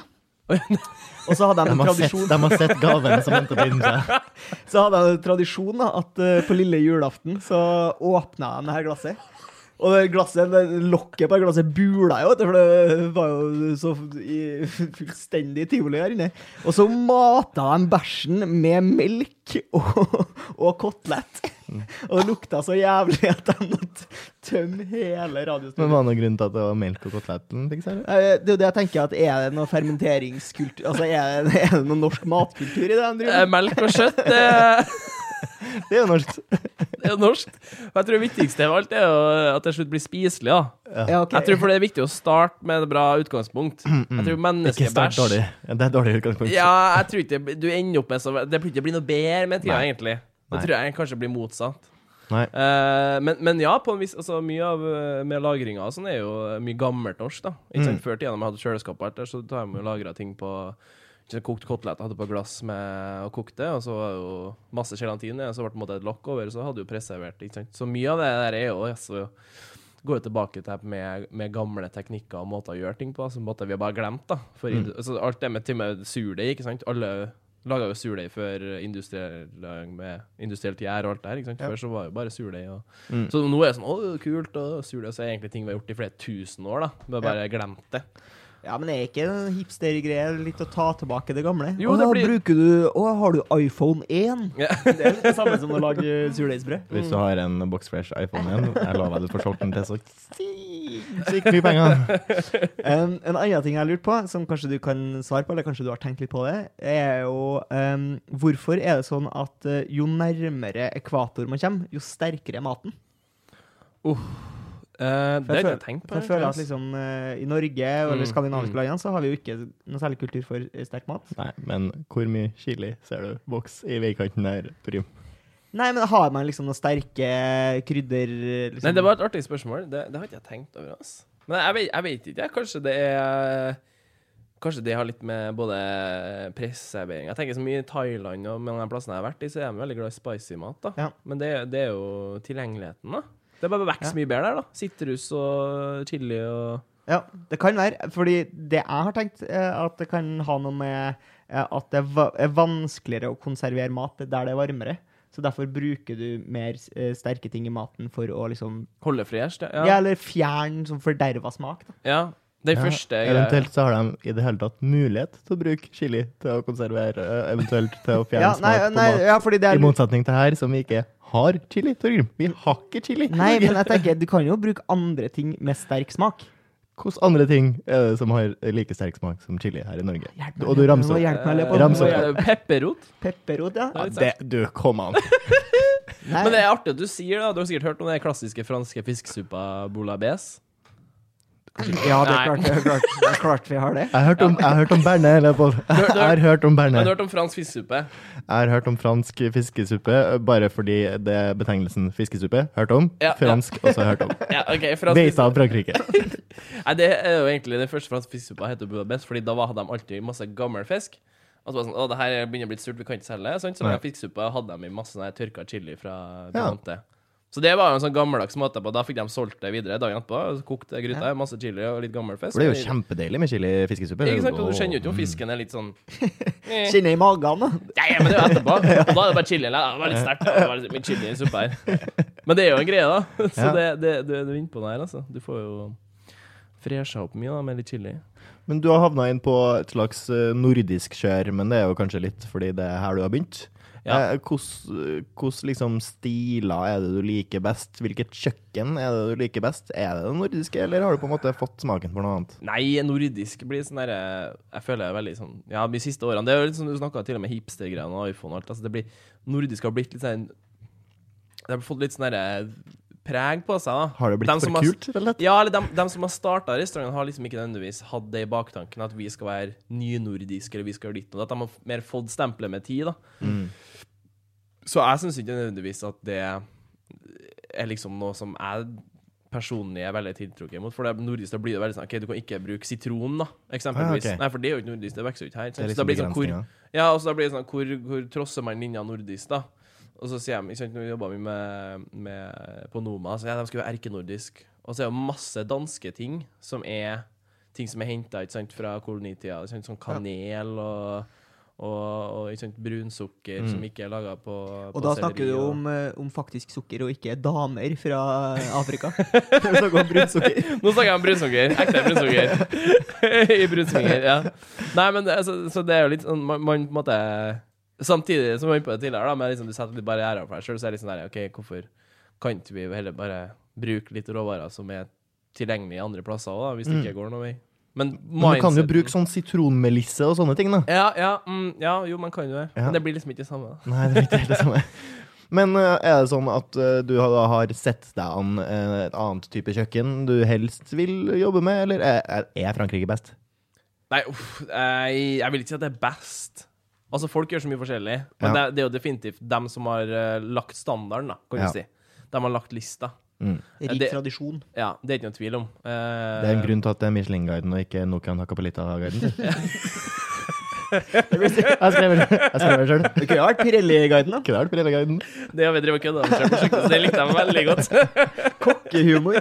Og så hadde de De en tradisjon sett, de har sett gaven som endte på innsida. så hadde de en tradisjon da, at på lille julaften så åpna de det her glasset. Og det glasset, det lokket på glasset bula jo, for det var jo så i, fullstendig tivoli her inne. Og så mata de bæsjen med melk og, og kotelett. Og det lukta så jævlig at de måtte tømme hele Men radiostudioet. var det noen grunn til at det var melk og koteletten? Eh, Det er jo det jeg tenker, at er det noe fermenteringskultur Altså, er det, er det noe norsk matkultur i det de driver Eh, med? Melk og kjøtt, det, Det er jo norsk. det er norsk. Og jeg tror det viktigste av alt er jo at det slutt blir spiselig. da. Ja, okay. Jeg tror for det er viktig å starte med et bra utgangspunkt. Jeg tror Ikke start menneskebæsj dårlig. Ja, det er dårlig utgangspunkt. Ja, jeg tror ikke du ender opp med så Det blir ikke bli noe bedre med tida, egentlig. Det tror jeg kanskje blir motsatt. Eh, men, men ja, på en vis, altså, mye av eh, med lagringa sånn er jo mye gammelt norsk. da Ikke sant, Mm. Før tida da vi hadde kjøleskap og alt der, så tar vi og lagra ting på sant, Kokt koteletter, hadde på glass med og kokte, og så var det jo masse gelatin i, og så ble det på en måte et lokk over, så hadde du preservert. ikke sant Så mye av det der er jo altså, går jo tilbake til det med, med gamle teknikker og måter å gjøre ting på, som måte vi har bare glemt. da For Mm. altså, Alt det med med surdeig, ikke sant. Alle laga jo surdeig før industrielt gjær og alt det her. ikke sant? Ja. Før så var det jo bare surdeig. Og... Mm. Så nå er det sånn Å, kult, og surdeig så er egentlig ting vi har gjort i flere tusen år. da Vi har bare glemt det. Ja, men er ikke en hipstergreie litt å ta tilbake det gamle? Jo, det blir- Bruker du Å, har du iPhone 1? Ja. Det er litt det samme som å lage surdeigsbrød. Hvis du har en boxfresh iPhone 1, jeg lover du får solgt den til så sykt mye penger. Um, en annen ting jeg har lurt på, som kanskje du kan svare på, eller kanskje du har tenkt litt på det, er jo um, hvorfor er det sånn at uh, jo nærmere ekvator man kommer, jo sterkere er maten? Eh, det har jeg ikke tenkt på. Jeg føler at liksom uh, I Norge og eller Mm, skandinaviske mm. landene så har vi jo ikke noe særlig kultur for eh, sterk mat. Nei, men hvor mye chili ser du vokse i veikanten der, Torgrim? Nei, men har man liksom noen sterke krydder liksom? Nei, det var et artig spørsmål. Det, det har ikke jeg tenkt over. ass. Men jeg vet, jeg vet ikke. Kanskje det er Kanskje det har litt med både presservering Jeg tenker så mye i Thailand og med de plassene jeg har vært i, så er de veldig glad i spicy mat. da. Ja. Men det, det er jo tilgjengeligheten, da. Det er bare vokser mye bedre der, da. Sitrus og chili og Ja, det kan være. Fordi det jeg har tenkt, eh, at det kan ha noe med eh, at det er er vanskeligere å konservere mat der det er varmere. Så derfor bruker du mer eh, sterke ting i maten for å liksom holde fresh. Ja, Ja. eller fjerne sånn forderva smak. da. ja. Det Ja, første greia- Eventuelt så har de i det hele tatt mulighet til å bruke chili til å konservere, eventuelt til å fjerne Ja, smak på nei, mat. ja, fordi det I er motsetning til her, som vi ikke har chili, Torgrim. Vi har ikke chili. Nei, men jeg tenker, du kan jo bruke andre ting med sterk smak. Hvilke andre ting er det som har like sterk smak som chili her i Norge? Hjelp meg Og du ramser opp. hjelpe meg litt Rams opp. Pepperrot. Pepperrot, ja. Ja, det, du, kom an. Men det er artig at du sier det. Du har sikkert hørt om den klassiske franske fiskesuppa bouillabaisse. Ja, det er klart, det er klart, det er klart vi har det. Jeg har hørt om, jeg har hørt om Bernet. eller Jeg har hørt om Men du har hørt om fransk fiskesuppe? Jeg har hørt om fransk fiskesuppe bare fordi det er betegnelsen fiskesuppe. Hørt om. Ja, ja. Fransk også hørt om. Ja, okay, fransk Vet av Frankrike. Nei, det er jo egentlig Den første franske fiskesuppa heter Budapest, fordi da hadde de alltid masse gammel fisk. Og så var det sånn, å, det her begynner å bli surt, vi kan ikke selge det. Sant? Så den fiskesuppa hadde de i masse sånn tørka chili fra Ja. Så det var jo en sånn gammeldags måte på. Da fikk de solgt det videre dagen etterpå. Kokte gryta, masse chili og litt gammel fisk. For det er jo kjempedeilig med chili fiskesuppe. Ikke sant? Og du kjenner jo ikke om fisken er litt sånn eh. Kjenner i magen, da. Ja, ja, men det er jo etterpå. Og da er det bare chili. Det var litt sterkt. med Det var litt mye chili i suppa her. Men det er jo en greie, da. Så Ja. det, det, du, du er inne på noe her, altså. Du får jo fresha opp mye da, med litt chili. Men du har havna inn på et slags eh, nordisk kjør, men det er jo kanskje litt fordi det er her du har begynt. Ja. Hvilke Hvordan liksom stiler er det du liker best? Hvilket kjøkken er det du liker best? Er det det nordiske, eller har du på en måte fått smaken for noe annet? Nei, nordisk blir sånn derre Jeg føler det er veldig sånn Ja, de siste årene Det er jo litt sånn du snakka til og med hipstergreiene og iPhone og alt. Altså, det blir Nordisk har blitt litt sånn Det har fått litt sånn derre preg på seg, da. Har det blitt Dem for har- kult? Eller? Ja, eller dem, dem som har starta restauranten, har liksom ikke nødvendigvis hatt det i baktanken at vi skal være nynordiske, eller vi skal gjøre ditt og datt. De har mer fått stempelet med tid, da. Mm. Så jeg syns ikke nødvendigvis at det er liksom noe som jeg personlig er veldig tiltrukket mot. For det nordisk da blir det veldig sånn OK, du kan ikke bruke sitron, da, eksempelvis. Ah, okay. Nei, for det er jo ikke nordisk, det vokser jo ikke her. Det er Så liksom da blir det sånn, hvor, ja, og så da blir det sånn Hvor, hvor trosser man linja nordisk, da? Og så sier de, ikke sant, når vi jobba med, med på Noma, så ja, de skulle være erkenordisk. Og så er det masse danske ting som er ting som er henta fra kolonitida. sant, Sånn kanel og, og, og sant, brunsukker som ikke er laga på, på Og da snakker du om, eh, om faktisk sukker, og ikke damer fra Afrika. Du snakker om brunsukker. Nå snakker jeg om brunsukker. Ekte brunsukker. I brunsvinger, ja. Nei, men altså, så det er jo litt sånn man, man måte Samtidig som vi var inne på det tidligere, da, med liksom, du setter litt barrierer for deg sjøl, så er det litt sånn der OK, hvorfor kan ikke vi heller bare bruke litt råvarer som er tilgjengelige andre plasser òg, hvis det ikke går noen vei? Men, Men du kan jo bruke sånn sitronmelisse og sånne ting, da. ja, ja, mm, ja, jo, man kan jo det. Ja. Men det blir liksom ikke det samme. da. Nei, det blir ikke helt det samme. Men uh, er det sånn at uh, du har, har sett deg an uh, et annet type kjøkken du helst vil jobbe med, eller er, er- er Frankrike best? Nei, uff, jeg, jeg vil ikke si at det er best. Altså, folk gjør så mye forskjellig, men Ja. det, det er jo definitivt dem som har uh, lagt standarden, da, kan Ja. du si. De har lagt lista. Mm. Rik Det- tradisjon. Ja, det er ikke noe tvil om. Uh, Det er en grunn til at det er Michelin-guiden og ikke Nokian Hakkapelita-guiden. jeg skrev det sjøl. Det kunne vært Pirelli-guiden, da. Kunne vært Pirelli-guiden. Det har vi drevet og kødda med, prosjektet, så det likte jeg veldig godt. Kokkehumor.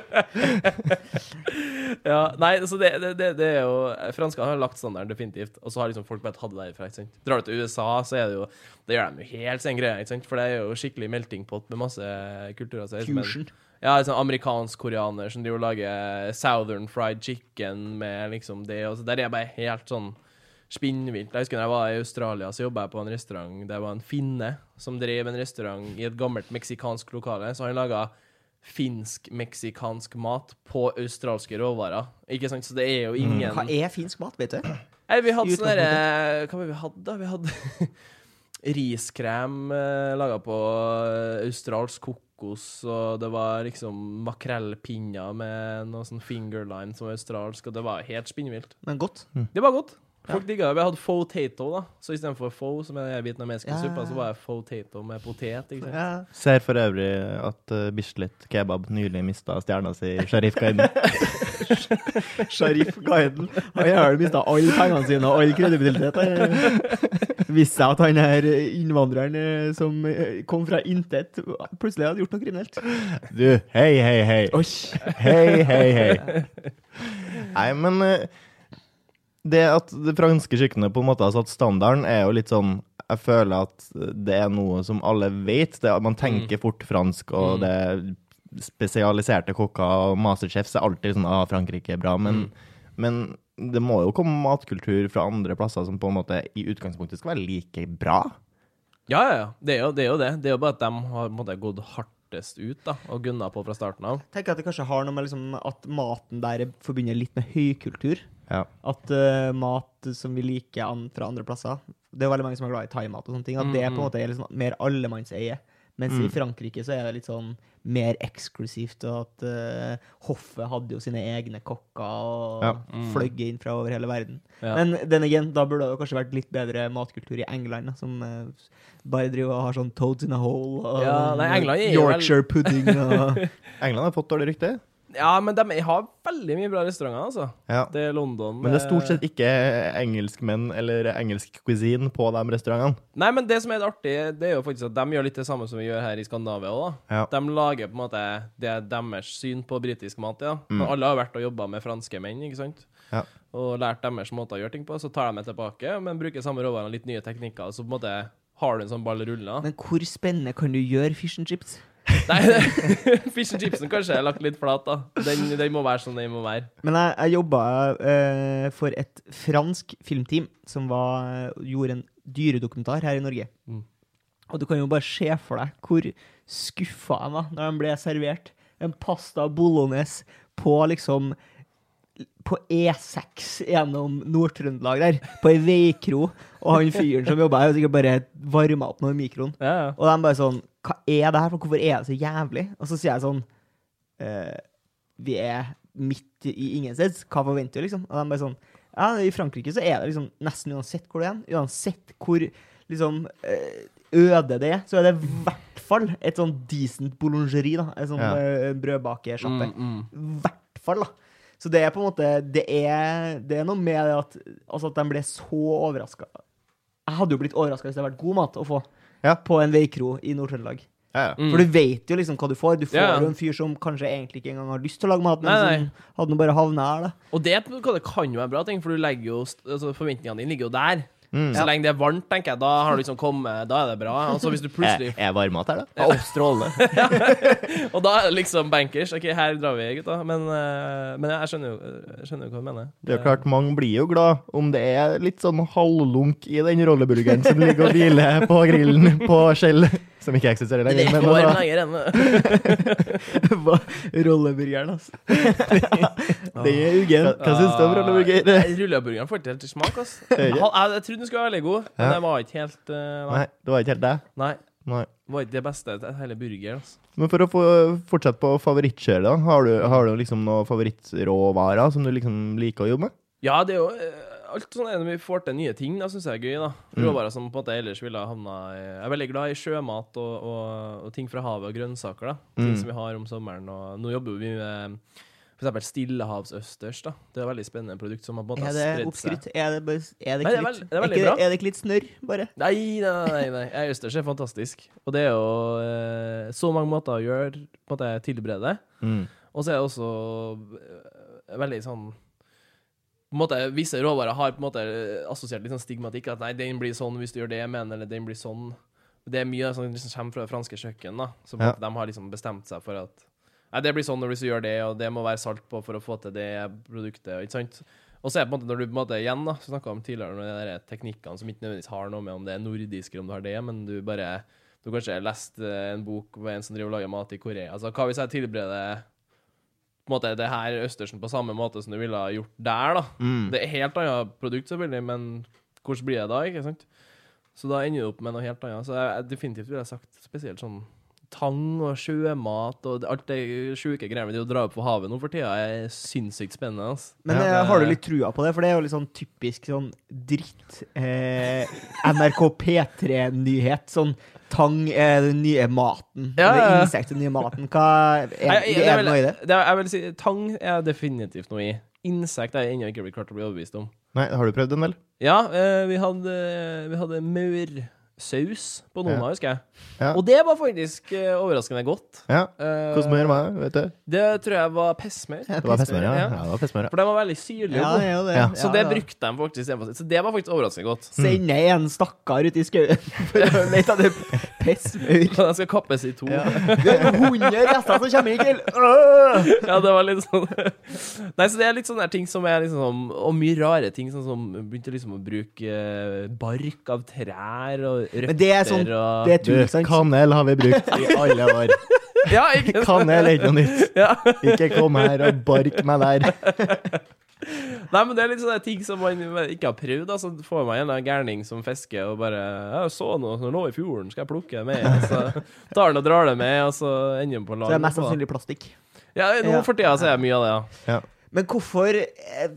ja, nei, så det, det, det, det er jo Franskene har lagt standarden, definitivt. Og så har liksom folk bare tatt det derfra. ikke sant? Drar du til USA, så er det jo Det gjør de jo helt sin greie, ikke sant? For det er jo skikkelig melting pot med masse kulturer. Så det er Fusion. Ja, sånn amerikansk-koreaner som driver og lager southern fried chicken med liksom det. Og så der er jeg bare helt sånn spinnvilt. Jeg husker da jeg var i Australia, så jobba jeg på en restaurant. Det var en finne som drev en restaurant i et gammelt meksikansk lokale. Så han laga finsk-meksikansk mat på australske råvarer. Ikke sant? Så det er jo ingen Hva er finsk mat, vet du? Nei, vi hadde sånn derre Hva var det vi hadde, da? Vi hadde riskrem eh, laga på eh, australsk kokos og det var liksom makrellpinner med noe sånn fingerline som var australsk, og det var helt spinnvilt. Men godt. Det var godt. Folk digga det. Vi hadde fo-tato, da. Så istedenfor fo, som er den vietnamesiske Ja. suppa, så var jeg fo-tato med potet. ikke sant? Ja. Ser for øvrig at uh, Bislett Kebab nylig mista stjerna si i Sharif-guiden. Sharif Guiden. Han har mista alle pengene sine og all kredibilitet. Viste seg at han her innvandreren eh, som eh, kom fra intet, plutselig hadde gjort noe kriminelt. Du, hei, hei, hei. Oi. Hei, hei, hei. Nei, men eh, det at det franske kjøkkenet på en måte har satt standarden, er jo litt sånn Jeg føler at det er noe som alle vet. Det, man tenker fort fransk, og Mm. det er spesialiserte kokker og masterchefs er alltid sånn ah, Frankrike er bra, men, men det må jo komme matkultur fra andre plasser som på en måte i utgangspunktet skal være like bra. Ja, ja, ja. Det er jo det. Er jo det. det er jo bare at de har måte, gått hardest ut da, og gunna på fra starten av. tenker at det kanskje har noe med liksom, at maten der er forbundet litt med høykultur. Ja. At uh, mat som vi liker an, fra andre plasser Det er veldig mange som er glad i thaimat og sånne ting. At det på en Mm, mm. måte er liksom mer allemannseie. Mens i Frankrike så er det litt sånn mer eksklusivt, og at uh, hoffet hadde jo sine egne kokker og Ja. Mm. fløy inn fra over hele verden. Ja. Men den igjen, da burde det kanskje vært litt bedre matkultur i England, da, som uh, bare driver og har sånn toads in a hole og Ja, nei, Yorkshire vel- Yorkshire pudding og England har fått dårlig rykte. Ja, men de har veldig mye bra restauranter, altså. Ja. Det er London. Men det er stort eh, sett ikke engelskmenn eller engelsk cuisine på de restaurantene. Nei, men det som er artig, det er jo faktisk at de gjør litt det samme som vi gjør her i Skandinavia òg, da. Ja. De lager på en måte Det er deres syn på britisk mat, ja. Men alle har vært og jobba med franske menn, ikke sant? Ja. Og lært deres måte å gjøre ting på. Så tar de det tilbake, men bruker samme råvarene, litt nye teknikker. Så på en måte har du en sånn ball rulla. Men hvor spennende kan du gjøre fish and chips? Nei, fish and chipsen kanskje er lagt litt flat, da. Den, den må være sånn den må være. Men jeg, jeg jobba uh, for et fransk filmteam som var, gjorde en dyredokumentar her i Norge. Mm. Og du kan jo bare se for deg hvor skuffa jeg var når de ble servert en pasta bolognese på liksom på E6 gjennom Nord-Trøndelag der, på ei veikro. Og han fyren som jobba her, sikkert bare varma opp noe i mikroen. Ja, ja. Og de bare sånn Hva er det her? Hvorfor er det så jævlig? Og så sier jeg sånn eh, Vi er midt i ingensteds. Hva forventer du, liksom? Og de bare sånn Ja, i Frankrike så er det liksom nesten uansett hvor du er, uansett hvor liksom eh, øde det er, så er det i hvert fall et sånn decent boulangerie, da. En sånn Ja. eh, brødbakesjappe. Mm, mm. I hvert fall, da. Så det er på en måte Det er, det er noe med det at, altså at de ble så overraska. Jeg hadde jo blitt overraska hvis det hadde vært god mat å få Ja. på en veikro i Nord-Trøndelag. Ja, ja. Mm. For du vet jo liksom hva du får. Du får jo en fyr som kanskje egentlig ikke engang har lyst til å lage mat, men Nei, nei. som hadde nå bare havna her, da. Og det, det kan jo være bra ting, for du legger jo altså Forventningene dine ligger jo der. Mm. Så lenge det er varmt, tenker jeg, da har du liksom kommet Da er det bra. Og så hvis du plutselig Er, er varmmat her, da? Å, strålende. Og da er det liksom bankers. OK, her drar vi, gutta. Men, eh, men jeg skjønner jo, jeg skjønner jo hva du mener. Det er klart, mange blir jo glad om det er litt sånn halvlunk i den rolleburgeren som ligger og hviler på grillen på Skjell, som ikke eksisterer Det lenger. er går år altså, lenger enn Hva- Rolleburgeren, altså. det er uggen. hva syns du om rolleburger? Rulleburgeren får ikke helt til smak, altså. det Jeg, jeg, jeg trodde den skulle være veldig god, men Ja. den var ikke helt eh, Nei, det var ikke helt det. Nei. Nei. Det var ikke det beste til hele burgeren. Altså. Men for å få fortsette på favorittkjøret, da. Har du, har du liksom noen favorittråvarer som du liksom liker å jobbe med? Ja, det er jo eh, alt sånn er når vi får til nye ting, da syns jeg er gøy. da Mm. Råvarer som på en måte ellers ville ha havna i Jeg er veldig glad i sjømat og, og, og ting fra havet og grønnsaker. da Ting Mm. som vi har om sommeren. Og nå jobber vi med f.eks. stillehavsøsters. da Det er et veldig spennende produkt som har på en måte Er det seg. oppskrytt? Er det, bare, er det Nei, det er veld- det er veldig ikke bra. er det ikke litt snørr, bare? Nei, nei, nei, nei. Østers er fantastisk. Og det er jo eh, så mange måter å gjøre på at jeg tilbereder det. Mm. Og så er det også eh, veldig sånn på en måte, Visse råvarer har på en måte assosiert litt sånn stigmatikk. At nei, den blir sånn hvis du gjør det med den, eller den blir sånn. Det er mye som liksom kommer fra det franske kjøkken. da Så Ja. de har liksom bestemt seg for at Nei, det blir sånn når du gjør det, og det må være salt på for å få til det produktet. Ikke sant? Og så er det på en måte når du på en måte igjen da snakka om tidligere med de teknikkene som ikke nødvendigvis har noe med om det er nordisk eller om du har det, men du bare Du kanskje har lest eh, en bok med en som driver og lager mat i Korea. Altså, hva hvis jeg tilbereder på en måte det her østersen på samme måte som du ville ha gjort der, da? Mm. Det er helt annet produkt, selvfølgelig, men hvordan blir det da, ikke sant? Så da ender du opp med noe helt annet. Så jeg definitivt ville jeg sagt spesielt sånn tang og sjømat og alt det sjuke greiene de drar opp på havet nå for tida, er sinnssykt spennende. Altså. Men Ja. eh, har du litt trua på det? For det er jo litt sånn typisk sånn dritt eh, NRK P3-nyhet. Sånn tang er den nye maten. Ja, ja. Eller insekt er den nye maten. Hva er, Nei, er, det det noe i det? det er, jeg vil si, Tang er definitivt noe i. Insekt er jeg ennå ikke blitt klart å bli overbevist om. Nei, har du prøvd den, vel? Ja, eh, vi hadde, vi hadde maursaus på noen, Ja. husker jeg. Ja. Og det var faktisk uh, overraskende godt. Ja. Eh, Hvordan smør var det? Vet du? Det tror jeg var pessmør. Det var pestmør, ja. Ja. ja. det var pestmør, ja. For de var veldig syrlig. Ja, ja, det. Ja. Så det brukte de faktisk. Så det var faktisk overraskende godt. Sende en stakkar ut i skauen for å lete etter pessmaur. Så den skal kappes i to. Ja. Det er 100 rester som kommer i kveld! ja, det var litt sånn Nei, så det er litt sånne ting som er liksom Og mye rare ting, sånn som begynte liksom å bruke eh, bark av trær og røtter Men det er sånn og Det er tull, sant? kanel har vi brukt i alle år. Ja, ikke sant? Kanel er ikke noe nytt. Ja. Ikke kom her og bark meg der. Nei, men det er litt sånne ting som man ikke har prøvd. Da. Så får man en gærning som fisker og bare 'Jeg så noe som lå i fjorden, skal jeg plukke det med?' Og så tar han og drar det med, og så ender han på land. Så det er mest sannsynlig plastikk. Ja, nå Ja. for tida så er det mye av det, ja. Ja. Men hvorfor, eh,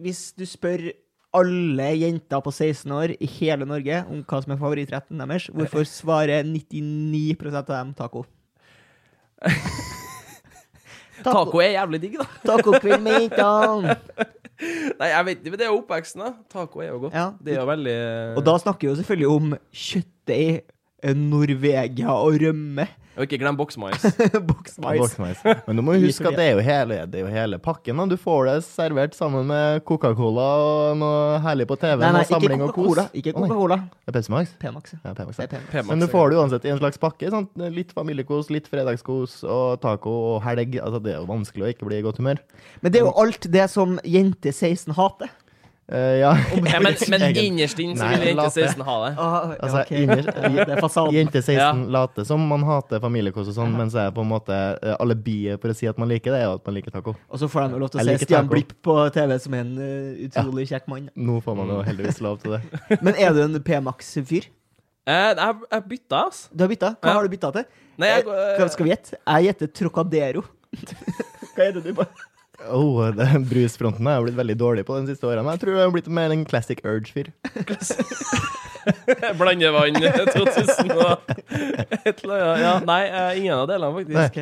hvis du spør alle jenter på 16 år i hele Norge om hva som er favorittretten deres, hvorfor svarer 99% av dem taco? Taco er jævlig digg, da. Tacokveld med jentene! Nei, jeg vet ikke, men det er jo oppveksten, da. Taco er jo godt. Ja. Det er jo veldig Og da snakker vi jo selvfølgelig om kjøttdeig, Norvegia og rømme. Og ikke glem boksmais. Boksmais. Boksmeis. Men du må huske at det er jo hele, det er jo hele pakken. Da. Du får det servert sammen med Coca-Cola og noe herlig på TV. Nei, nei, ikke samling og kos. Coca-Cola. Ikke Coca-Cola. Det er Pepsi Max? P-Max. ja. Ja, P-Max, Det ja. er Men du får det uansett i en slags pakke. Sant? Litt familiekos, litt fredagskos og taco og helg. Altså, det er jo vanskelig å ikke bli i godt humør. Men det er jo alt det som jente 16 hater. Eh, ja. Ja, men, men innerst inne så vil jente late. 16 ha det. Ah, Altså, ok. innerst- det er fasaden. Jente 16 Ja. later som man hater familiekos og sånn, men så er på en måte eh, alibiet for å si at man liker det, er jo at man liker taco. Og så får de lov til å se Stian. Blipp på TV som en uh, utrolig kjekk mann. Nå får man jo heldigvis lov til det. Men er du en P-Max-fyr? Eh, jeg, har bytta, altså. Du har bytta? Hva Ja. har du bytta til? Nei, jeg, Hva skal vi gjette? Jeg gjetter Trocadero. Hva gjetter du på? Oh, det, brusfronten har jeg blitt veldig dårlig på de siste årene. Jeg tror jeg har blitt mer en classic urge-fyr. Blandevann 2000 og et eller annet. Ja, nei, eh, ingen av delene, faktisk.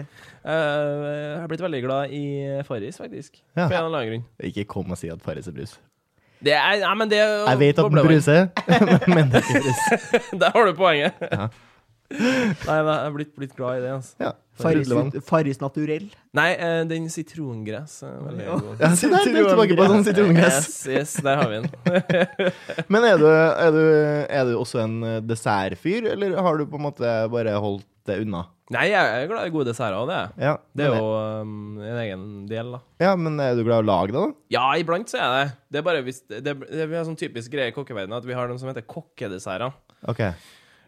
Eh, jeg har blitt veldig glad i Farris, faktisk. Ja. På en eller annen grunn. Ikke kom og si at Farris er brus. Det er, nei, men det er Jeg vet at den bruser, men det er ikke brus. Der har du poenget. Ja. Nei, jeg har blitt, blitt glad i det. Altså. Ja. Farris, Farris. Naturell. Nei, eh, den sitrongress er veldig Ja. god. Ja, se der, tenk tilbake på sånn sitrongress. Yes, yes, der har vi den. Men er du, er, du, er du også en eh, dessertfyr, eller har du på en måte bare holdt det unna? Nei, jeg er glad i gode desserter, det er jeg. Ja, Det er men- jo um, en egen del, da. Ja, men er du glad i å lage det, da? Ja, iblant så er jeg det. Det er bare hvis det, det, Vi har sånn typisk greie i kokkeverdenen at vi har noen som heter kokkedesserter. OK.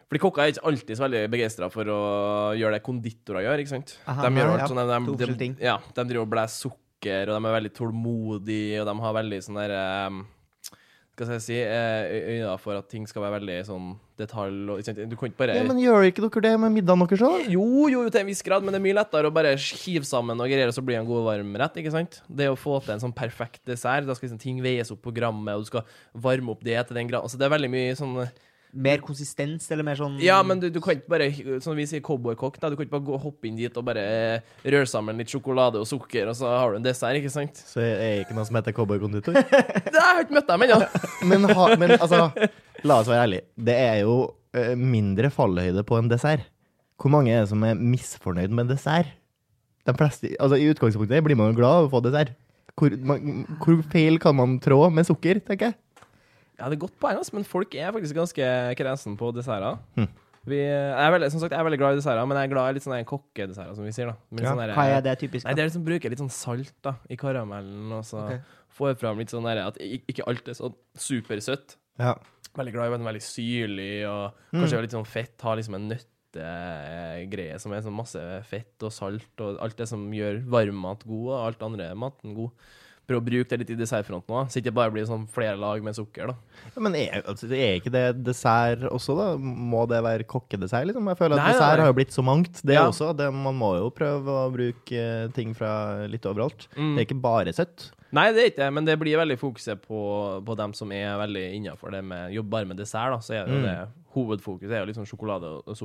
Fordi kokker er ikke alltid så veldig begeistra for å gjøre det konditorer gjør, ikke sant? Aha, de gjør ja, sånn, de, de, de, ja, de driver og blæser sukker, og de er veldig tålmodige, og de har veldig sånn derre um, Skal jeg si eh, øyne for at ting skal være veldig sånn detalj og? Du kan ikke bare Ja, Men gjør ikke dere det med middagen deres òg? jo, jo, jo, til en viss grad, men det er mye lettere å bare hive sammen og greier, og så blir det en god varmrett, ikke sant? Det å få til en sånn perfekt dessert, da skal liksom ting veies opp på grammet, og du skal varme opp det til den grad. Altså, det er veldig mye sånn Mer konsistens, eller mer sånn Ja, men du, du kan ikke bare, som vi sier, cowboykokk, da. Du kan ikke bare gå, hoppe inn dit og bare eh, røre sammen litt sjokolade og sukker, og så har du en dessert, ikke sant? Så er det ikke noe som heter cowboykonditor? Det har jeg ikke møtt dem ennå. Men, ha, men altså, la oss være ærlige. Det er jo eh, mindre fallhøyde på en dessert. Hvor mange er det som er misfornøyd med dessert? De fleste, altså I utgangspunktet blir man jo glad av å få dessert. Hvor, man, hvor feil kan man trå med sukker, tenker jeg? Ja, det er godt poeng, altså, men folk er faktisk ganske kresen på desserter. Hm. Vi, jeg, er veldig, som sagt, jeg er veldig glad i desserter, men jeg er glad i litt sånne kokkedesserter, som vi sier. da. Ja. der- Hva er det typisk? Nei, det er liksom bruker litt sånn salt da, i karamellen, og så okay. får fram litt sånn der, at ikke alt er så supersøtt. Ja. Veldig glad i den veldig syrlig, og Mm. kanskje litt sånn fett. Har liksom en nøttegreie som er sånn masse fett og salt, og alt det som gjør varmmat god, og alt andre maten god. Prøve å bruke det litt i dessertfronten òg, så ikke bare blir sånn flere lag med sukker. da. Ja, men er, altså, er ikke det dessert også, da? Må det være kokkedessert, liksom? Jeg føler at Nei, dessert nei. har jo blitt så mangt, det Ja. også. Det, man må jo prøve å bruke eh, ting fra litt overalt. Mm. Det er ikke bare søtt. Nei, det er ikke det, men det blir veldig fokuset på, på dem som er veldig innafor det med jobber med dessert. da, så er det Mm. det Hovedfokuset er jo liksom sjokolade og, og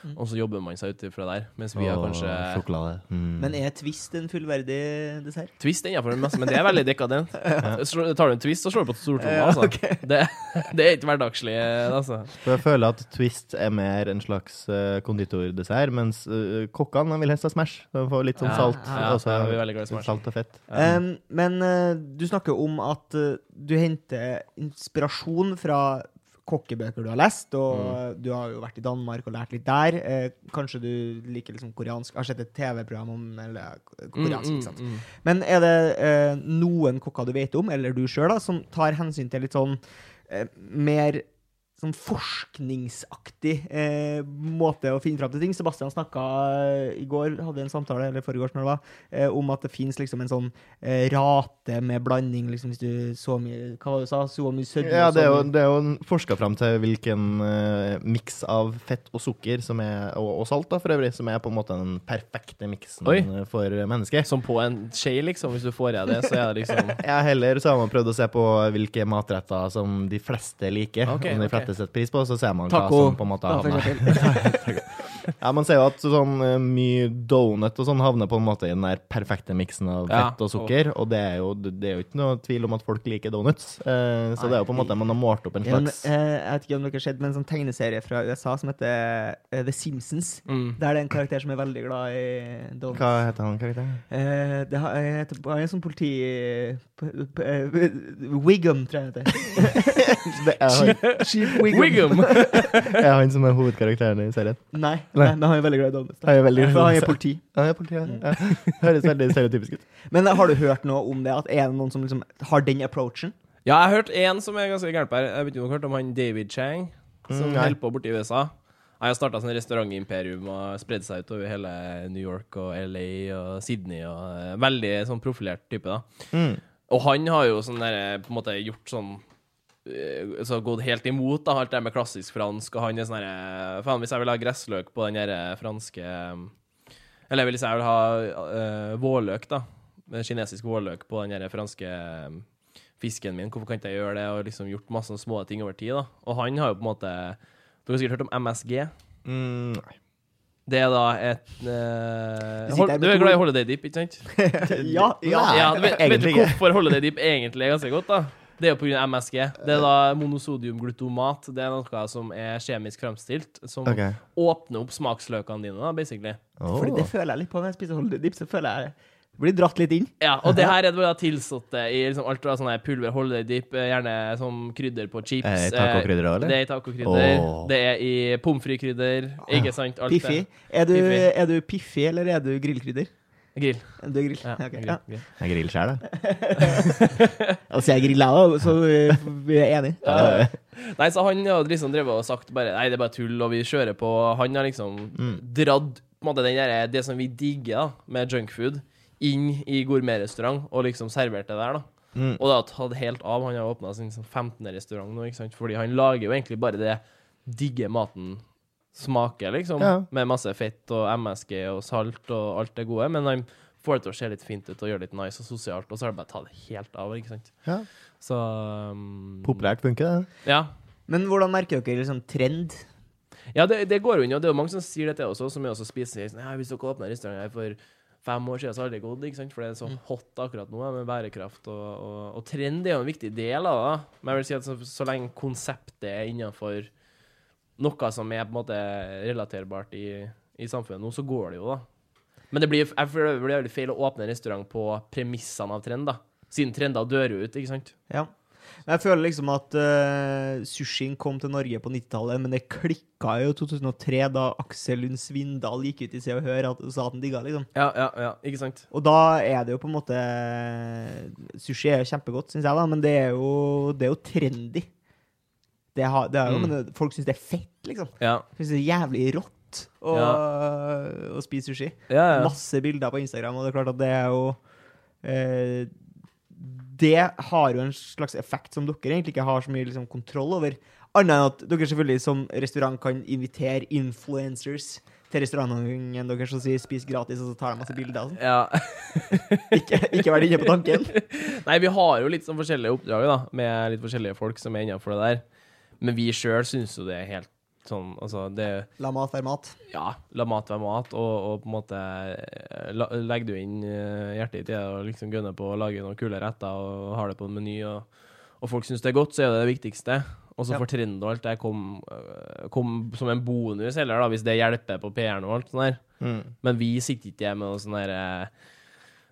sukker. Og så jobber man seg ut fra der. Mens vi har kanskje Sjokolade. Mm. Men er Twist en fullverdig dessert? Twist innenfor det meste, men det er veldig dekadent. ja. Tar du en twist, så slår du på stortromma, Ja, altså. Okay. Det, det er ikke hverdagslig, altså. For jeg føler at Twist er mer en slags uh, konditordessert, mens uh, kokkene vil helst ha Smash. De får litt sånn Ja, salt. ja, også, ja, er i Smash. Salt og fett. Um, men uh, du snakker om at uh, du henter inspirasjon fra kokkebøker du har lest, og du har jo vært i Danmark og lært litt der. Eh, kanskje du liker liksom koreansk Har sett et TV-program om eller, koreansk, ikke sant. Mm, mm, mm. Men er det eh, noen kokker du vet om, eller du sjøl, som tar hensyn til litt sånn eh, mer sånn forskningsaktig eh, måte å finne fram til ting. Sebastian snakka eh, i går, hadde en samtale, eller forrige når det var, eh, om at det fins liksom en sånn eh, rate med blanding, liksom hvis du så mye Hva var det du sa? Så mye sødme Ja, det er jo, mye- det er jo forska fram til hvilken eh, miks av fett og sukker som er, og, og salt da, for øvrig, som er på en måte den perfekte miksen Oi. for mennesket. Som på en skje, liksom. Hvis du får i deg det, så er det liksom Ja, heller så har man prøvd å se på hvilke matretter som de fleste liker, Okay, de ok. Setter pris på, så ser man Taco, hva som på en måte havner. eksempel. Ja, man ser jo at sånn eh, mye donut og sånn havner på en måte i den der perfekte miksen av Ja, fett og sukker, og det er, jo, det er jo ikke noe tvil om at folk liker donuts. Eh, så det er jo på en måte man har målt opp en slags en, eh, jeg vet ikke om dere har sett, men en sånn tegneserie fra USA som heter eh, The Simpsons. mm. Der det er en karakter som er veldig glad i donuts. Hva heter han karakteren? Eh, det har, jeg heter, han er en sånn politi... eh, Wiggum, tror jeg det heter. Er Wiggum. Wiggum! er han som er hovedkarakteren i serien. Nei, Nei. Men han er veldig glad i donuts. da. Han er veldig i han er politi. Han er politi, ja. ja. Høres veldig stereotypisk ut. Men eh, har du hørt noe om det? At Er det noen som liksom har den approachen? Ja, jeg har hørt en som er ganske gæren på her. Jeg vet ikke om du har hørt om han David Chang, som Mm, holder på borti i USA. Han har starta sånn restaurantimperium og spredd seg utover hele New York og LA og Sydney. og eh, Veldig sånn profilert type, da. Mm. Og han har jo sånn der, på en måte gjort sånn eh, så gått helt imot da, alt det med klassisk fransk, og han er sånn herre Faen, hvis jeg vil ha gressløk på den der franske Eller hvis jeg vil ha uh, vårløk, da. eh, Kinesisk vårløk på den der franske eh, fisken min, hvorfor kan ikke jeg gjøre det? Og liksom gjort masse små ting over tid, da. Og han har jo på en måte Dere har sikkert hørt om MSG? Mm, nei. Det er da et uh, Du hold, Du er glad i Holiday Dip, ikke sant? ja, ja. Ja, du vet, vet du hvorfor Holiday Dip egentlig er ganske godt, da? Det er jo pga. MSG. Det er da monosodiumglutomat. Det er noe som er kjemisk fremstilt, som okay. åpner opp smaksløkene dine, da, basically. Fordi det føler jeg litt på når jeg spiser holiday. Så føler jeg det blir dratt litt inn. Ja, og det her er det bare tilsatt i liksom alt fra sånne pulver, holiday eh, gjerne som krydder på chips. Eh, tacokrydder òg, eller? Det er i tacokrydder. Oh. Det er i pommes frites-krydder. Ikke sant? Alt Piffig. det. Er du, Piffig. er du piffi, eller er du grillkrydder? Grill. Du er grill. Ja, Ok, grill, ja. grill. Jeg griller sjøl, jeg. Altså, jeg griller òg, så uh, vi er enige. Ja. Nei, så han har liksom drevet og sagt bare Nei, det er bare tull, og vi kjører på. Han har liksom Mm. dratt på en måte den der, det som vi digger da, med junkfood, inn i gourmetrestaurant og liksom servert det der, da. Mm. Og det har tatt helt av. Han har åpna sin sånn 15. restaurant nå, ikke sant? fordi han lager jo egentlig bare det digge maten smaker, liksom. Ja. Med masse fett og MSG og salt og alt det gode. Men han får det til å se litt fint ut og gjøre litt nice og sosialt, og så har det bare tatt helt av, ikke sant. Ja. Så um, Populært funker det. Ja. Men hvordan merker dere liksom trend? Ja, det, det går jo inn, og det er jo mange som sier dette også, som er også spiser sånn, ja, Hvis dere åpner restaurant her for fem år siden, så har det gått, ikke sant? For det er så hot akkurat nå med bærekraft. Og, og, og trend er jo en viktig del av det. Men jeg vil si at så, så lenge konseptet er innenfor noe som er på en måte relaterbart i, i samfunnet nå, så går det jo, da. Men det blir, jeg føler det blir veldig feil å åpne en restaurant på premissene av trend, da. Siden trender dør jo ut, ikke sant? Ja. Men Jeg føler liksom at uh, sushien kom til Norge på 90-tallet, men det klikka jo i 2003 da Aksel Lund Svindal gikk ut i Se og Hør og sa at han digga, liksom. Ja, ja, ja, ikke sant? Og da er det jo på en måte Sushi er jo kjempegodt, syns jeg, da, men det er jo, det er jo trendy. Det, har, det er jo, Mm. men folk syns det er fett, liksom. Ja. Syns det er jævlig rått å, å spise sushi. Ja, ja. Masse bilder på Instagram, og det er klart at det er jo eh, det har jo en slags effekt som dere egentlig ikke har så mye liksom, kontroll over. Annet enn at dere selvfølgelig som restaurant kan invitere influencers til restauranten deres og si 'spis gratis', og så tar de masse bilder. sånn. Ja. Ikke, ikke vær inne på tanken. Nei, vi har jo litt sånn forskjellige oppdrag, da, med litt forskjellige folk som er innenfor det der. Men vi sjøl syns jo det er helt sånn Altså, det La mat være mat. Ja, la mat være mat, og, og på en måte eh, la, Legger du inn eh, hjertet ditt i det og liksom gunner på å lage noen kule retter og har det på en meny, og, og folk syns det er godt, så er det det viktigste. Og så Ja. får trenden og alt det kom, eh, kom som en bonus heller, da, hvis det hjelper på PR-en og alt sånn der. Mm. Men vi sitter ikke med noe sånn der eh,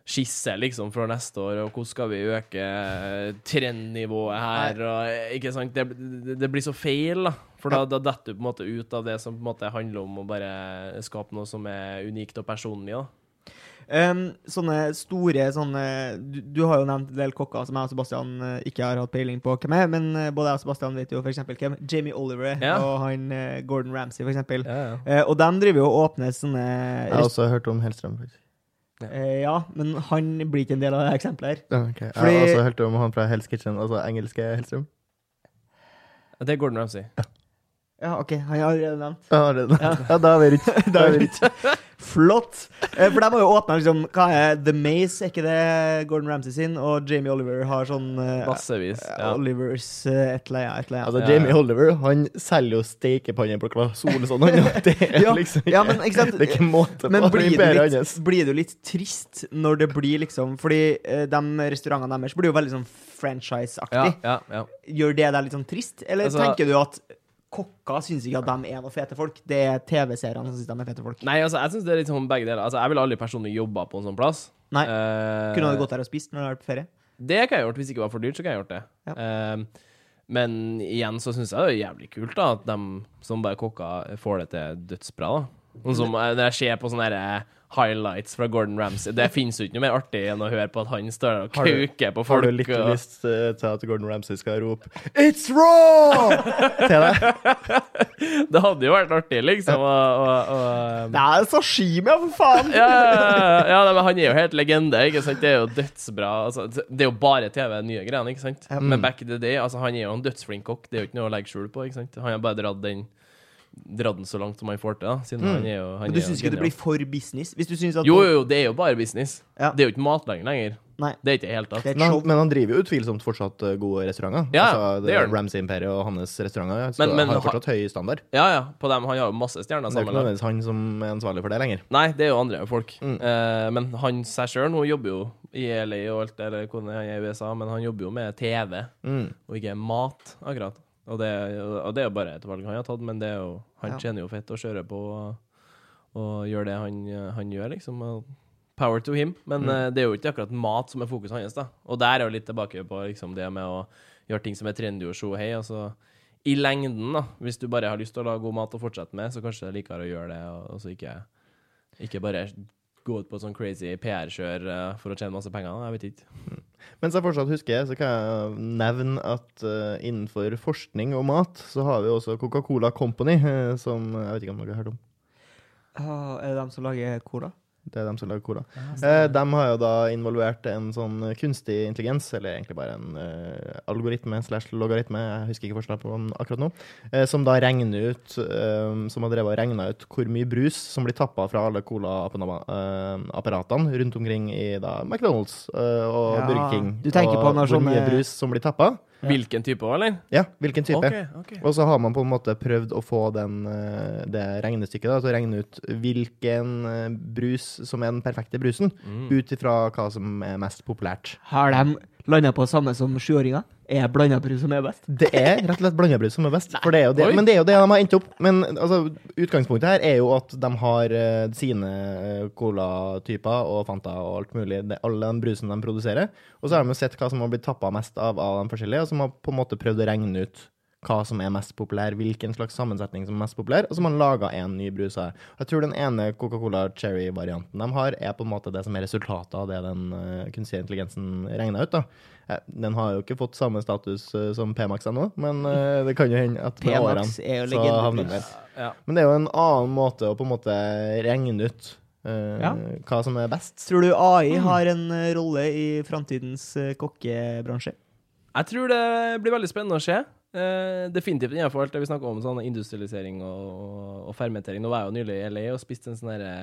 skisse liksom for neste år, og hvordan skal vi øke eh, trendnivået her, og eh, ikke sant, det, det, det blir så feil da, for da, da detter du på en måte ut av det som på en måte handler om å bare skape noe som er unikt og personlig da. Um, sånne store sånne du, du har jo nevnt en del kokker som jeg og Sebastian uh, ikke har hatt peiling på hvem er, men uh, både jeg og Sebastian vet jo eksempel hvem Jamie Oliver er, Ja. og han uh, Gordon Ramsay, eksempel. Ja, ja. Og de driver jo og åpner sånne Jeg har også hørt om Hellstrøm. faktisk. Eh, Ja, men han blir ikke en del av det eksempelet her. Ja, Fordi... Jeg har også hørt om han fra Hell's Kitchen, altså engelske Hellstrøm. Det er Gordon Ramsay. Ja, OK, han har allerede nevnt. Ja, det, ja. da er vi rundt. Flott! Eh, For de har jo åpna liksom Hva er The Maze, er ikke det Gordon Ramsay sin? Og Jamie Oliver har sånn eh, Massevis. Ja. Olivers eh, et eller annet. Altså, Ja. Jamie Oliver han selger jo stekepanner på Sol og sånn. Det er Ja, liksom ja, men ikke sant? Det er ikke måte på Men blir det, imperiet litt, blir det jo litt trist når det blir liksom Fordi eh, de restaurantene deres blir jo veldig sånn Ja, franchise-aktig. ja, ja. Gjør det deg litt sånn trist, eller Altså- tenker du at kokker syns ikke at de er noe fete folk? Det er TV-seerne som syns de er fete folk. Nei, altså, jeg synes det er litt sånn begge deler. Altså, jeg ville aldri personlig jobba på en sånn plass. Nei. Uh, Kunne du gått der og spist når du har vært på ferie? Det kan jeg gjort, hvis det ikke var for dyrt, så kan jeg gjort det. Ja. Uh, men igjen så syns jeg det er jævlig kult da at de som bare kokker, får det til dødsbra. da Sånn som eh, Når jeg ser på sånne der, eh, highlights fra Gordon Ramsay Det finnes jo ikke noe mer artig enn å høre på at han står der og kauker på Har du litt og- lyst eh, til at Gordon Ramsay skal rope 'It's raw!' til deg? Det hadde jo vært artig, liksom. Og, og, og, Det er sashimi, for faen! ja, ja, ja, men han er jo helt legende. ikke sant? Det er jo dødsbra. Altså, det er jo bare TV, nye greiene. ikke sant? Mm. Men back in the day, altså, han er jo en dødsflink kokk. Det er jo ikke noe å legge skjul på. ikke sant? Han har bare dratt den dratt den så langt som han får til. da, siden han er jo han Men du syns ikke det blir for business? Hvis du syns at Jo, jo, jo, det er jo bare business. Ja. Det er jo ikke matlegging lenger. Nei. Det er ikke helt tatt. Det Men, han- men han driver jo utvilsomt fortsatt eh, gode restauranter. Ja, altså, det gjør han. Ramsay-imperiet og hans restauranter Men- men har ha- fortsatt høy standard. Ja, ja, på dem, Han har jo masse stjerner sammen. Det er ikke nødvendigvis han som er ansvarlig for det lenger. Nei, det er jo andre folk. Mm. Uh, men han seg sjøl hun jobber jo i LA og alt, eller hvordan han er i USA, men han jobber jo med TV, Mm. og ikke mat, akkurat. Og det, og det er jo bare et valg han har tatt, men det jo, han Ja. tjener jo fett og kjører på og, og gjør det han, han gjør, liksom. Power to him. Men Mm. eh, det er jo ikke akkurat mat som er fokuset hans, da. Og der er jo litt tilbake på liksom, det med å gjøre ting som er trendy og show hei. Altså, I lengden, da, hvis du bare har lyst til å lage god mat og fortsette med, så kanskje det er likere å gjøre det, og, og så ikke, ikke bare gå ut på sånn crazy PR-kjør eh, for å tjene masse penger. Jeg vet ikke. Mens jeg fortsatt husker, så kan jeg nevne at uh, innenfor forskning og mat, så har vi også Coca-Cola Company, eh, som jeg vet ikke om dere har hørt om. Uh, er det dem som lager cola? Det er dem som lager cola. Eh, de har jo da involvert en sånn kunstig intelligens, eller egentlig bare en uh, algoritme slash logaritme, jeg husker ikke forskjellen på den akkurat nå, eh, som da regner ut um, Som har drevet og regna ut hvor mye brus som blir tappa fra alle cola-apparatene rundt omkring i da McDonald's uh, og Ja. Burger King. Du tenker på når hvor mye brus som blir tappa. Hvilken type òg, eller? Ja, hvilken type. Okay, okay. Og så har man på en måte prøvd å få den, eh, det regnestykket da, til å regne ut hvilken eh, brus som er den perfekte brusen, Mm. ut ifra hva som er mest populært. Har de landa på samme som sjuåringer? Er blandabrus som er best? Det er rett og slett blandabrus som er best, for det er jo det. Oi. men det er jo det de har endt opp. Men altså, utgangspunktet her er jo at de har uh, sine colatyper cola-typer og Fanta og alt mulig, det, alle den brusen de produserer. Og så har de jo sett hva som har blitt tappa mest av av de forskjellige, og som har på en måte prøvd å regne ut hva som er mest populær, hvilken slags sammensetning som er mest populær, og så har man laga en ny brus av. Jeg tror den ene Coca-Cola Cherry-varianten de har, er på en måte det som er resultatet av det den uh, kunstige intelligensen regna ut. da. Eh, Den har jo ikke fått samme status eh, som P-Max ennå, men eh, det kan jo hende at med årene så havner den der. Ja. Men det er jo en annen måte å på en måte regne ut Uh, Ja. hva som er best. Tror du AI har en eh, rolle i framtidens eh, kokkebransje? Jeg tror det blir veldig spennende å se. Eh, definitivt innenfor alt det vi snakker om, sånn industrialisering og, og fermentering. Nå var jeg jo nylig i LA og spiste en sånn derre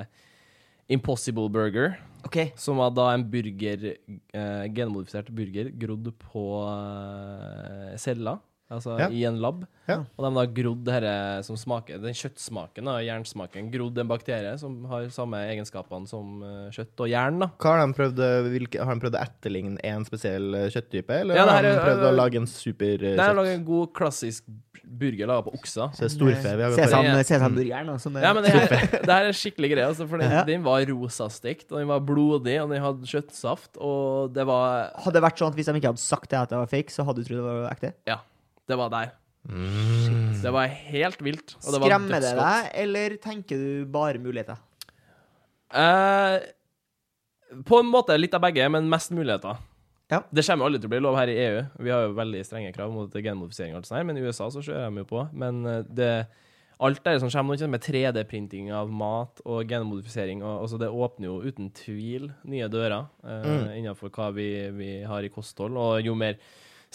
Impossible burger, Okay. som var da en burger, uh, genmodifisert burger, grodd på uh, celler, altså Ja. i en lab. Ja. Og de har grodd her som smaker, den kjøttsmaken, da, jernsmaken, grodd en bakterie som har samme egenskapene som eh, kjøtt og jern, da. Hva har de prøvd, eh, hvilke, har de prøvd å etterligne en spesiell eh, kjøtttype, eller Ja, har her de prøvd å lage en super eh, Det er kjøtt? laget en god, klassisk burger laga på okser. Så storfe vi har. Sesamburgeren, da. Som er, Ja, men det her, det her er skikkelig greie, altså, for den, Ja. den var rosastekt, og den var blodig, og den hadde kjøttsaft, og det var Hadde det vært sånn at hvis de ikke hadde sagt det at det var fake, så hadde du trodd det var ekte? Ja, det var der. Mm. Det var helt vilt. Og det var Skremmer det deg, eller tenker du bare muligheter? Eh, på en måte litt av begge, men mest muligheter. Ja. Det kommer aldri til å bli lov her i EU. Vi har jo veldig strenge krav mot genmodifisering, og alt sånt her, men i USA så kjører de jo på. Men eh, det, alt det som kommer nå, med 3D-printing av mat og genmodifisering, og, og det åpner jo uten tvil nye dører eh, Mm. innenfor hva vi, vi har i kosthold. Og jo mer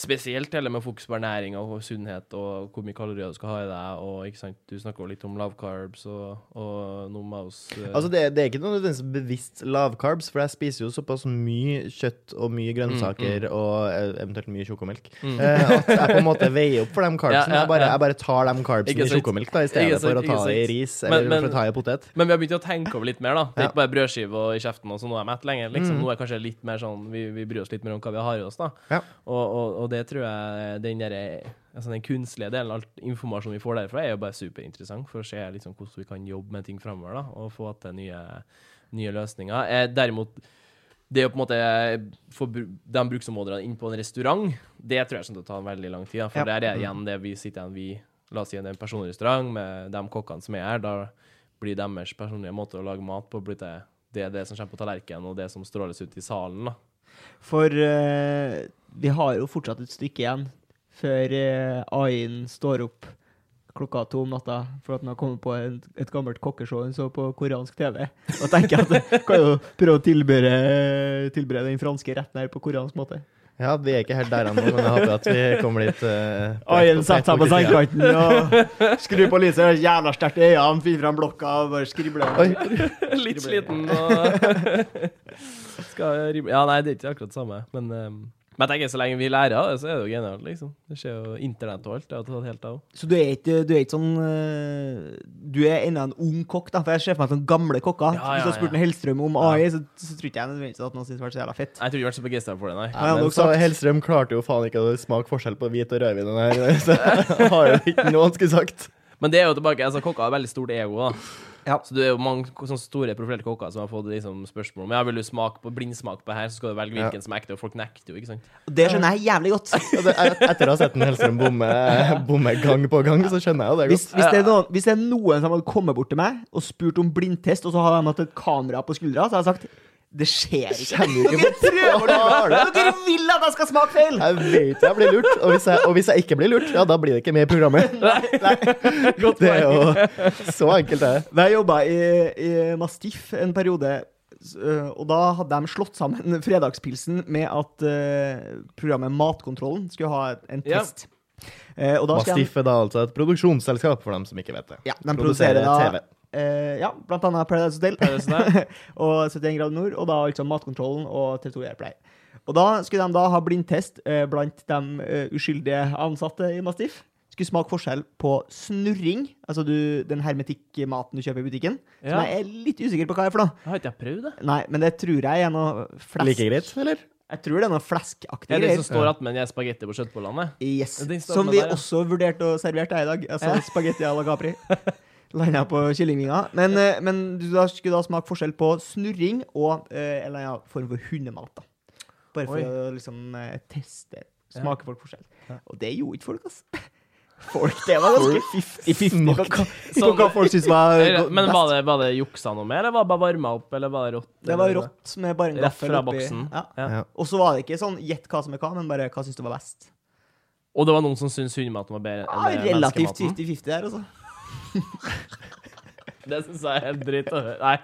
spesielt hele med fokus på ernæring og sunnhet og hvor mye kalorier du skal ha i deg, og ikke sant, du snakker litt om lav carbs og, og noe mouse uh... Altså det, det er ikke noe nødvendigvis bevisst lavcarbs, for jeg spiser jo såpass mye kjøtt og mye grønnsaker og eh, eventuelt mye sjokomelk Mm. uh, at jeg på en måte veier opp for de carbsene. Ja, ja, jeg, bare, ja. jeg bare tar de carbsene i sjokomelk da, i stedet for å ta det i ris eller men- for å ta i potet. Men vi har begynt å tenke over litt mer, da. Det er ikke bare brødskive og i kjeften, og så nå er jeg mett lenger. Liksom. Mm. Nå er kanskje litt mer sånn vi, vi bryr oss litt mer om hva vi har i oss, da. Ja. Og, og, og det tror jeg den der, altså den kunstlige delen, all informasjonen vi får derfra, er jo bare superinteressant for å se liksom, hvordan vi kan jobbe med ting framover, og få til nye, nye løsninger. Eh, derimot det å på en måte få de bruksområdene inn på en restaurant, det tror jeg kommer til å ta veldig lang tid. Da, for Ja. der er igjen det vi sitter igjen, vi La oss si en personrestaurant med de kokkene som er her. Da blir deres personlige måte å lage mat på blitt det, det er det som kommer på tallerkenen, og det som stråles ut i salen. da. For eh, vi har jo fortsatt et stykke igjen før eh, AI-en står opp klokka to om natta for at han har kommet på en, et gammelt kokkeshow han så på koreansk TV. Og tenker at jeg kan jo prøve å tilberede, tilberede den franske retten her på koreansk måte. Ja, vi er ikke helt der ennå, men jeg håper at vi kommer dit. Uh, AI-en ett- setter seg på sengekanten og skrur på lyset, har jævla sterkt i øynene, finner fram blokka og bare skribler. Oi. Litt sliten og skal rible Ja, nei, det er ikke akkurat det samme, men um, men jeg tenker så lenge vi lærer av det, så er det jo genialt, liksom. Det skjer jo internett og alt. Det har tatt helt av. Så du er ikke, du er ikke sånn eh, Du er ennå en ung kokk, da. For jeg ser for meg sånne gamle kokker. Ja, ja, Hvis du har spurt ja. Hellstrøm om Ja. AI, så, så tror ikke jeg nødvendigvis at noen syns det var så jævla fett. Jeg tror ikke jeg vært så begeistra for det, nei. Ja, men så. Hellstrøm klarte jo faen ikke å smake forskjell på hvit og rødvin. den her, Så har jo ikke noe han skulle sagt. Men det er jo tilbake, altså kokker har veldig stort ego, da. Ja. Så det er jo mange sånne store profilerte kokker som har fått liksom, spørsmål om ja, vil du smake på blindsmak på her, så skal du velge hvilken som er ekte, og folk nekter jo, ikke sant. Og det skjønner jeg jævlig godt. Det, etter å ha sett en Hellstrøm bomme, bomme gang på gang, så skjønner jeg jo det Hvis, godt. hvis, det er noen, hvis det er noen som hadde kommet bort til meg og spurt om blindtest, og så hadde de hatt et kamera på skuldra, så hadde jeg sagt det skjer ikke. Dere prøver det! Dere vil at jeg skal smake feil! Jeg vet jeg blir lurt, og hvis jeg, og hvis jeg ikke blir lurt, ja, da blir det ikke med i programmet. Det er jo så enkelt, det. Da jeg jobba i, i Mastiff en periode, og da hadde de slått sammen fredagspilsen med at programmet Matkontrollen skulle ha en Ja. test. Eh, og da Mastiff er da altså et produksjonsselskap, for dem som ikke vet det. ja, de produserer produserer TV. Eh, ja, blant annet Paradise Hotel Paradise Hotel. og 71 grader nord, og da altså Matkontrollen og TV2 Airplay. Og da skulle de da ha blindtest uh, blant de uh, uskyldige ansatte i Mastiff. Skulle smake forskjell på snurring, altså du, den hermetikkmaten du kjøper i butikken, som jeg er litt usikker på hva er for noe. Har ikke jeg prøvd det? Nei, men det tror jeg er noe flesk. Like greit, eller? Jeg tror det er noe fleskaktig Er det som står attmed en spagetti på kjøttbollene? Yes. Som vi der, ja. også vurderte å servere deg i dag. Altså spagetti à la Capri. Landa på kyllingvinga. Men, eh, men du da skulle da smake forskjell på snurring og eh, en eller annen form for hundemat. da. Bare for Oi. å liksom eh, teste. Ja. Folk forskjell. Ja. Og det gjorde ikke folk, altså. Folk, det var ganske 50-50 på hva- på hva folk syntes var best. Men var det, var det juksa noe med, eller var det bare varma opp, eller var det rått? Det var rått med bare en gaffel oppi. Ja. Ja. Ja. Og så var det ikke sånn gjett hva som er hva, men bare hva syns du var best. Og det var noen som syntes hundematen var bedre Ja, enn relativt menneskematen. 50-50 der, altså. Det syns jeg er helt dritt å høre. Nei.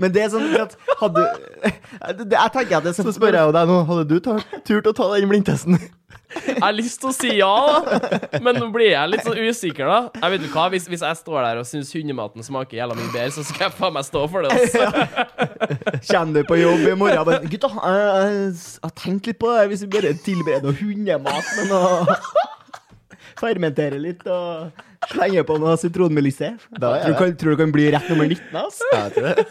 Men det er sånn at hadde Jeg tenker at det er Så sånn spør jeg jo deg nå, hadde du turt å ta den blindtesten? Jeg har lyst til å si ja, da. Men nå blir jeg litt sånn usikker, da. Jeg vet du hva, Hvis, hvis jeg står der og syns hundematen smaker jævla mye bedre, så skal jeg faen meg stå for det. Altså. Kommer du på jobb i morgen og bare Gutta, jeg, har tenkt litt på det hvis vi bare tilbereder noe hundemat med noe Fermenterer litt og slenger på noe sitronmelisse. Da Tror, kan- tror du kan bli rett nummer 19, ass? Ja, jeg tror det.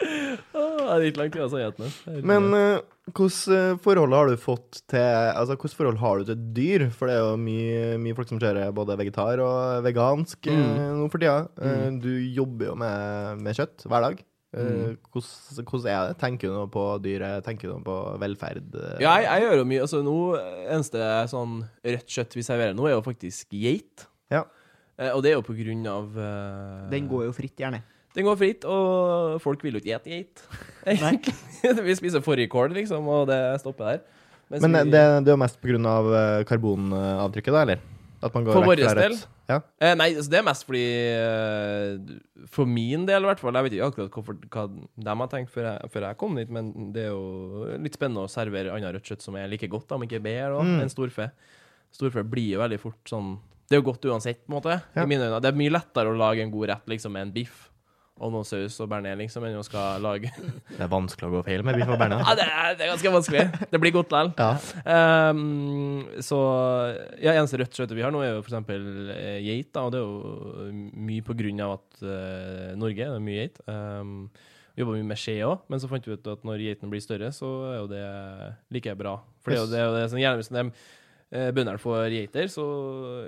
Åh, Det er litt langt, tid å. Men uh, hvordan forhold har du fått til Altså, hvordan forhold har du til dyr? For det er jo mye, mye folk som kjører både vegetar og vegansk eh, Mm. nå for tida. Eh, du jobber jo med, med kjøtt hver dag. Eh, Mm. hvordan, hvordan er det? Tenker du noe på dyret? Tenker du noe på velferd? eh? Ja, jeg, jeg gjør jo mye. Altså, nå, eneste sånn rødt kjøtt vi serverer nå, er jo faktisk geit. Ja. Eh, og det er jo på grunn av eh, Den går jo fritt, gjerne. Den går fritt, og folk vil jo ikke ete geit. vi spiser fårikål, liksom, og det stopper der. Mens Men eh, vi- det, det er jo mest på grunn av karbonavtrykket, da, eller? At man går For vekk vår fra del? rødt. Ja. Eh, nei, altså, det er mest fordi eh, For min del, i hvert fall. Jeg vet ikke akkurat hvorfor, hva de har tenkt før jeg, før jeg kom dit, men det er jo litt spennende å servere annet rødt kjøtt som er like godt, om ikke bedre, Mm. enn storfe. Storfe blir jo veldig fort sånn Det er jo godt uansett, på en måte. Ja. Det er mye lettere å lage en god rett liksom, med en biff og noe saus og bearnés, liksom, enn å skal lage Det er vanskelig å gå feil med biff og bearnés. Ja, det er, det er ganske vanskelig. Det blir godt likevel. Ja. Um, så ja, eneste rødt kjøttet vi har nå, er jo eksempel eh, geit. Da, og det er jo mye på grunn av at uh, Norge det er mye geit. Um, vi jobber mye med skje òg, men så fant vi ut at når geitene blir større, så er jo det like bra. For det er jo det, er jo det som gjerne hvis de eh, bøndene får geiter, så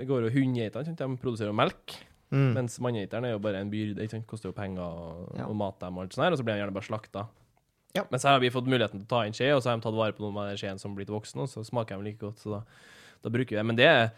går jo hundegeitene. De produserer jo melk. Mm. Mens manngeiteren er jo bare en byrde. Det? Koster jo penger og, Ja. og mat dem, og alt sånt her, og så blir de gjerne bare slakta. Ja. Men så har vi fått muligheten til å ta inn skje, og så har de tatt vare på noen av skjeene som blir til voksne, og så smaker de like godt. Så da, da bruker vi det. Men det er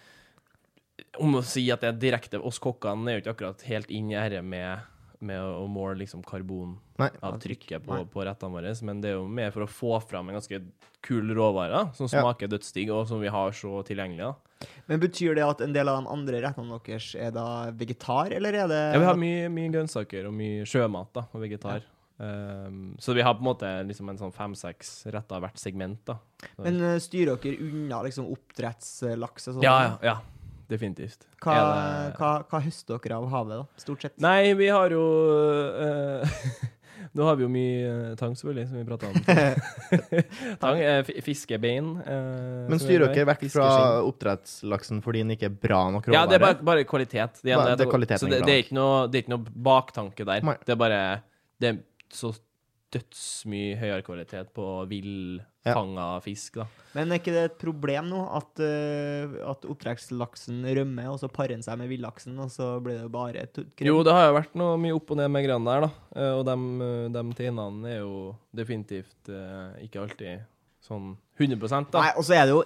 Om å si at det er direkte oss kokkene, er jo ikke akkurat helt inn i dette med, med å måle liksom karbonavtrykket på, på rettene våre, men det er jo mer for å få fram en ganske kul råvare som som Ja. smaker dødsdigg, og som vi har så tilgjengelig. da. Men betyr det at en del av de andre rettene deres er da vegetar, eller er det Ja, vi har mye, mye grønnsaker og mye sjømat da, og vegetar. Um, så vi har på en måte liksom en sånn fem-seks retter hvert segment. da. Men eh, styrer dere unna liksom oppdrettslaks og sånn? ja, ja, ja. Definitivt. Hva, det- hva, hva høster dere av havet, da? Stort sett? Nei, vi har jo uh, Nå har vi jo mye eh, tang, selvfølgelig, som vi prata om. tang, Fiskebein. eh, Men styrer dere vekk fra oppdrettslaksen fordi den ikke er bra nok råvare? Ja, det er bare, bare kvalitet. Det, er- det er så det, det, er ikke noe, det er ikke noe baktanke der. Nei. Det er bare Det er så dødsmye høyere kvalitet på villfanga fisk, da. Men er ikke det et problem nå at, uh, at oppdrettslaksen rømmer, og så parer den seg med villaksen, og så blir det bare et krem? Jo, det har jo vært noe mye opp og ned med greiene der, da. Eh, Og de, de teinene er jo definitivt uh, ikke alltid sånn 100 da. Nei, og så er det jo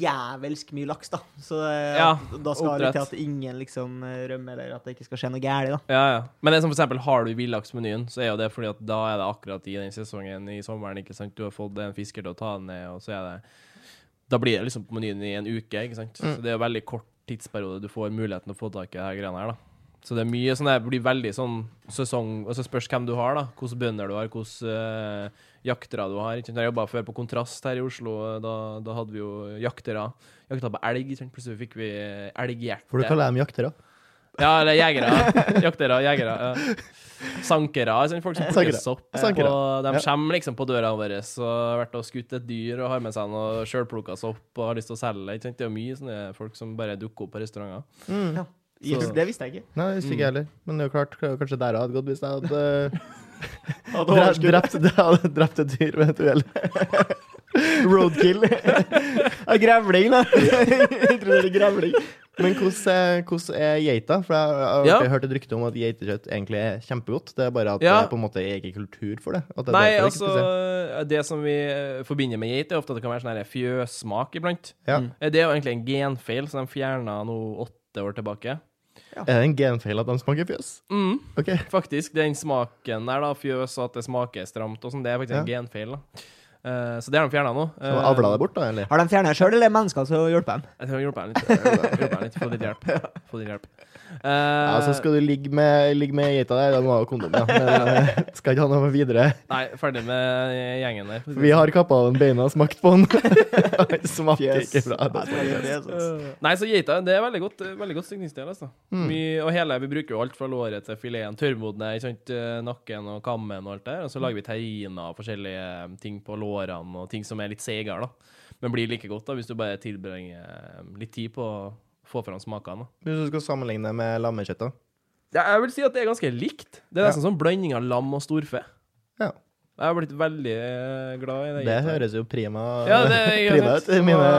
jævelsk mye laks, da. Så eh, Ja, da skal det til at ingen liksom rømmer, eller at det ikke skal skje noe galt, da. Ja, ja. Men det som for eksempel, har du villaksmenyen, så er jo det fordi at da er det akkurat i den sesongen i sommeren, ikke sant. Du har fått en fisker til å ta den ned, og så er det Da blir det liksom på menyen i en uke, ikke sant. Så det er jo veldig kort tidsperiode du får muligheten til å få tak i de her greiene her, da. Så det er mye sånn det blir veldig sånn sesong Og så spørs hvem du har, da. Hvilke bønder du har, hvilke uh, jaktere du har. Ikke? Jeg jobba før på Kontrast her i Oslo. Da, da hadde vi jo jaktere. Jakta på elg. Ikke? Plutselig fikk vi elghjerte. For du kaller dem jaktere? Ja, eller jegere. Jaktere, jegere. Ja. Sankere. Sånn, folk som plukker sopp. Sankere. Og de kommer liksom på døra vår og har vært og skutt et dyr og har med seg noe sjølplukka sopp og har lyst til å selge ikke? Det er mye sånne folk som bare dukker opp på restauranter. Mm. Ja. Yes, det visste jeg ikke. Nei, det visste ikke jeg heller. Men det er jo klart, kanskje der hadde gått hvis jeg hadde Ja, uh, drept, drept, drept et dyr ved et uhell. Roadkill. Av grevling, da. Introduserer grevling. Men hvordan er, hvordan er geita? For jeg har Ja. hørt et rykte om at geitekjøtt egentlig er kjempegodt. Det er bare at Ja. det på en måte er ikke kultur for det. At det er Nei, det altså. Det som vi eh, forbinder med geit, er ofte at det kan være sånn fjøssmak iblant. Ja. Eh, Det er jo egentlig en genfeil som de fjerna nå åtte år tilbake. Er det en genfeil at de smaker fjøs? Mm. Okay. Faktisk, den smaken der, da, fjøs og at det smaker stramt og sånn, det er faktisk en genfeil, da. Uh, så det har de fjerna nå. Så avla det bort, da, eller? Har de fjernet sjøl, eller er det mennesker som hjelper dem? Jeg tror jeg hjelper dem litt. Hjelper deg litt. Få litt hjelp. Få litt hjelp. Eh, Ja, så skal du ligge med, ligge med geita der, da må du ha kondom, ja. Men eh, skal ikke ha noe videre. Nei, ferdig med gjengen der. Vi har kappa av den beina og smakt på den. Det smaker Fjes. ikke bra. Det er altså. Eh, Nei, så geita det er veldig godt, veldig godt stykningsdel. Altså. Mm. Og hele, vi bruker jo alt fra låret til fileten. Tørrmodne, eh, nakken og kammen og alt det der. Og så lager vi terriner og forskjellige ting på lårene og ting som er litt seigere, da. Men blir like godt da hvis du bare tilbringer eh, litt tid på få fram smakene. Hvis du skal sammenligne med lammekjøtt, da? Ja, jeg vil si at det er ganske likt. Det er Ja. nesten sånn blanding av lam og storfe. Ja. Jeg har blitt veldig eh, glad i det. Det høres jo prima, ja, det er prima ut. i Mine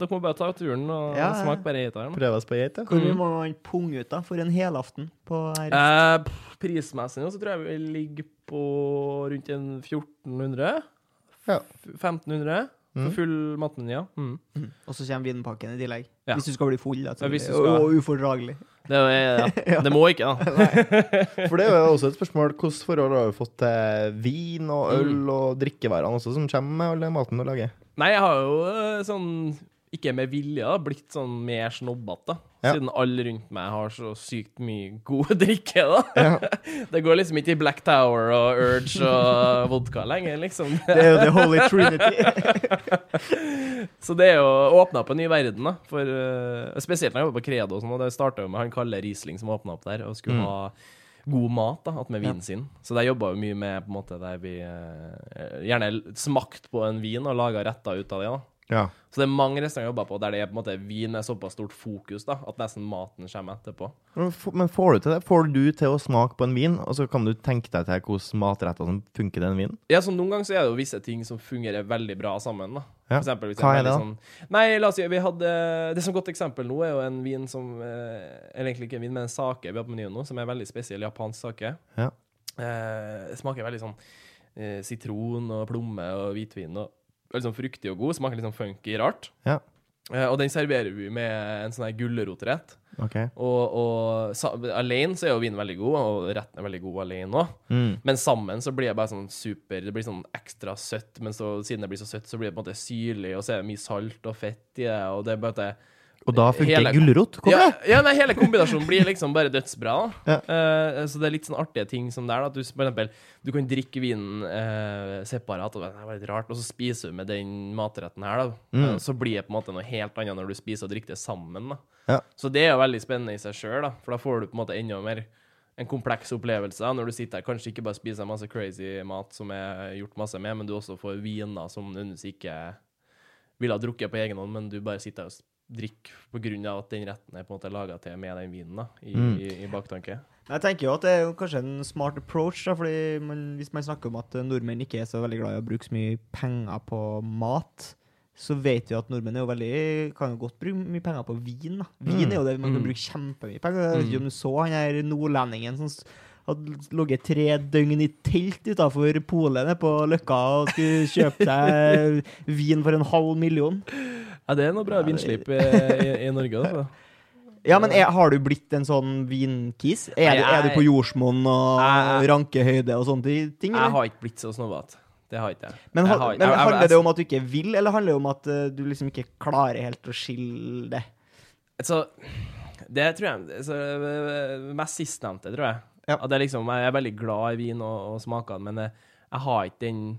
Dere må bare ta turen og Ja, ja. smake bare geitaren. Prøve oss på geit, ja. Hvor mye må man punge ut da for en helaften på her? Eh, prismessig nå så tror jeg vi ligger på rundt en 1400. Ja. 1500 for Mm. full matmeny, ja. Mm. Og så kommer vinpakken i tillegg. Ja. Hvis du skal bli full, da. Ja, skal. Og, ufordragelig. Det, er, ja. det må ikke, da. For det er jo også et spørsmål hvordan forhold har du fått til vin og øl Mm. og drikkevarene også, som kommer med all den maten du lager? Nei, jeg har jo eh, sånn ikke med vilje, da, blitt sånn mer snobbete. Ja. Siden alle rundt meg har så sykt mye god drikke, da. Det går liksom ikke i Black Tower og Urge og vodka lenger, liksom. Det er jo the holy trinity. Så det er jo åpna opp en ny verden, da. For, uh, spesielt når jeg jobber på Credo og sånn, og det starta med han Kalle Riesling som åpna opp der, og skulle Mm. ha god mat da, med vinen sin. Så der jobba vi mye med på en måte der vi uh, gjerne smakt på en vin og laga retter ut av det. da. Ja. Så det er mange restauranter jeg jobber på der det er på en måte vin er såpass stort fokus da, at nesten maten kommer etterpå. Men får du til det? Får du til å smake på en vin, og så kan du tenke deg til hvordan matretter som funker den vinen? Ja, så Noen ganger så er det jo visse ting som fungerer veldig bra sammen. da. Ja. For eksempel, hvis Hva er det da? Sånn, nei, la oss si, vi hadde, Det som godt eksempel nå er jo en vin som eh, Eller egentlig ikke en vin, men en sake vi har på menyen nå, som er veldig spesiell japansk sake. Ja. Eh, smaker veldig sånn eh, sitron og plomme og hvitvin. og Sånn fruktig og god. Smaker litt sånn funky rart. Ja. Eh, og den serverer vi med en sånn her gulrotrett. OK. Og, og sa, alene så er jo vinen veldig god, og retten er veldig god alene òg. Mm. Men sammen så blir det bare sånn super Det blir sånn ekstra søtt, men så, siden det blir så søtt, så blir det på en måte syrlig, og så er det mye salt og fett i det, og det er bare at det Og da funker Hele- gulrot? Ja, ja, nei, hele kombinasjonen blir liksom bare dødsbra. Ja. Uh, så det er litt sånn artige ting som det Da. At du, for eksempel, du kan drikke vinen uh, separat, og det var litt rart, og så spiser du med den matretten her. Da. Mm. Uh, så blir det på en måte noe helt annet når du spiser og drikker det sammen. Da. Ja. Så det er jo veldig spennende i seg sjøl, for da får du på en måte enda mer en kompleks opplevelse når du sitter her. Kanskje ikke bare spiser masse crazy mat som er gjort masse med, men du også får viner som du ikke ville ha drukket på egen hånd, men du bare sitter her og grunn av at den retten er på en måte laga til med den vinen da, i, Mm. i, i baktanke. Jeg tenker jo at det er jo kanskje en smart approach, da, fordi man, hvis man snakker om at nordmenn ikke er så veldig glad i å bruke så mye penger på mat, så vet vi at nordmenn er jo veldig, kan jo godt bruke mye penger på vin. da. Vin Mm. er jo det man kan Mm. bruke kjempemye penger. Jeg vet ikke Mm. om du så han her nordlendingen som hadde ligget tre døgn i telt utafor polet på Løkka og skulle kjøpe seg vin for en halv million. Ja, det er noe bra Ja, vinslipp i, i, i Norge, altså. Ja, men er, har du blitt en sånn vinkis? Er, du, er du på jordsmonn og Jeg- rankehøyde og sånne ting? eller? Jeg har ikke blitt så snobbete. Det har ikke jeg. Men, Jeg har- men jeg- jeg- handler jeg- det om at du ikke vil, eller handler det om at eh, du liksom ikke klarer helt å skille det? Så det tror jeg så, øh, Mest sistnevnte, tror jeg. Ja. At det er liksom, jeg er veldig glad i vin og, og smaker men jeg, jeg har ikke den,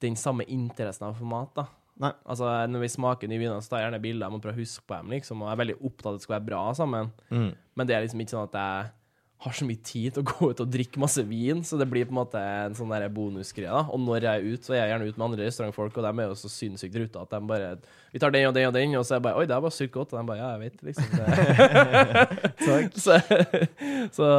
den samme interessen av for mat. da. Nei. Altså, Når vi smaker nye viner, så tar jeg gjerne bilder. Jeg må prøve å huske på dem, liksom, og jeg er veldig opptatt av at det skal være bra sammen. Mm. Men det er liksom ikke sånn at jeg har så mye tid til å gå ut og drikke masse vin, så det blir på en måte en sånn bonusgreie. Og når jeg er ute, så er jeg gjerne ute med andre restaurantfolk, og de er jo så sinnssykt ruta at de bare Vi tar den og den og den, og så er jeg bare Oi, det er bare sykt godt. Og de bare Ja, jeg vet, liksom. Det. så, så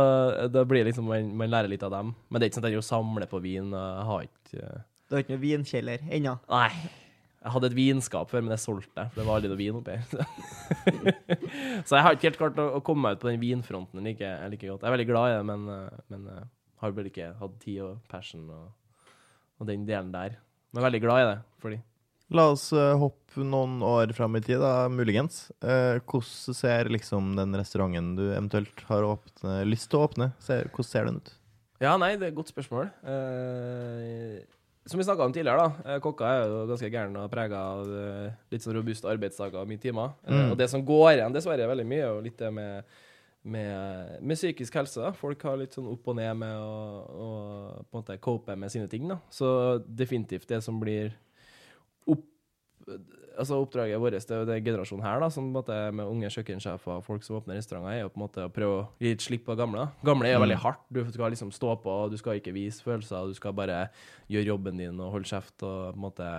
da blir liksom man, man lærer litt av dem. Men det er ikke sånn at jeg samler på vin. Jeg har ikke Du har ikke noe vinkjeller ennå? Nei. Jeg hadde et vinskap før, men jeg solgte det. Det var aldri noe vin oppi så jeg har ikke helt klart å, å komme meg ut på den vinfronten like, like godt. Jeg er veldig glad i det, men, eh, men eh, har vel ikke hatt tid og passion og, og den delen der. Men veldig glad i det, fordi La oss eh, hoppe noen år fram i tid, da, muligens. Hvordan ser liksom den restauranten du eventuelt har åpne, lyst til å åpne, hvordan ser den ut? Ja, nei, det er et godt spørsmål. Eh, som vi snakka om tidligere, da. eh, Kokker er jo ganske gærne og prega av eh, litt sånn robuste arbeidsdager og mye timer. Eh, Mm. Og det som går igjen dessverre veldig mye, er jo litt det med, med, med psykisk helse. da. Folk har litt sånn opp og ned med å, å på en måte cope med sine ting. da. Så definitivt det som blir opp, altså oppdraget vårt til den generasjonen her, da, som måte med unge kjøkkensjefer og folk som åpner restauranter, er jo på en måte å prøve å gi et slipp på gamle. Gamle er jo veldig hardt. Du skal liksom stå på, du skal ikke vise følelser, du skal bare gjøre jobben din og holde kjeft og på en måte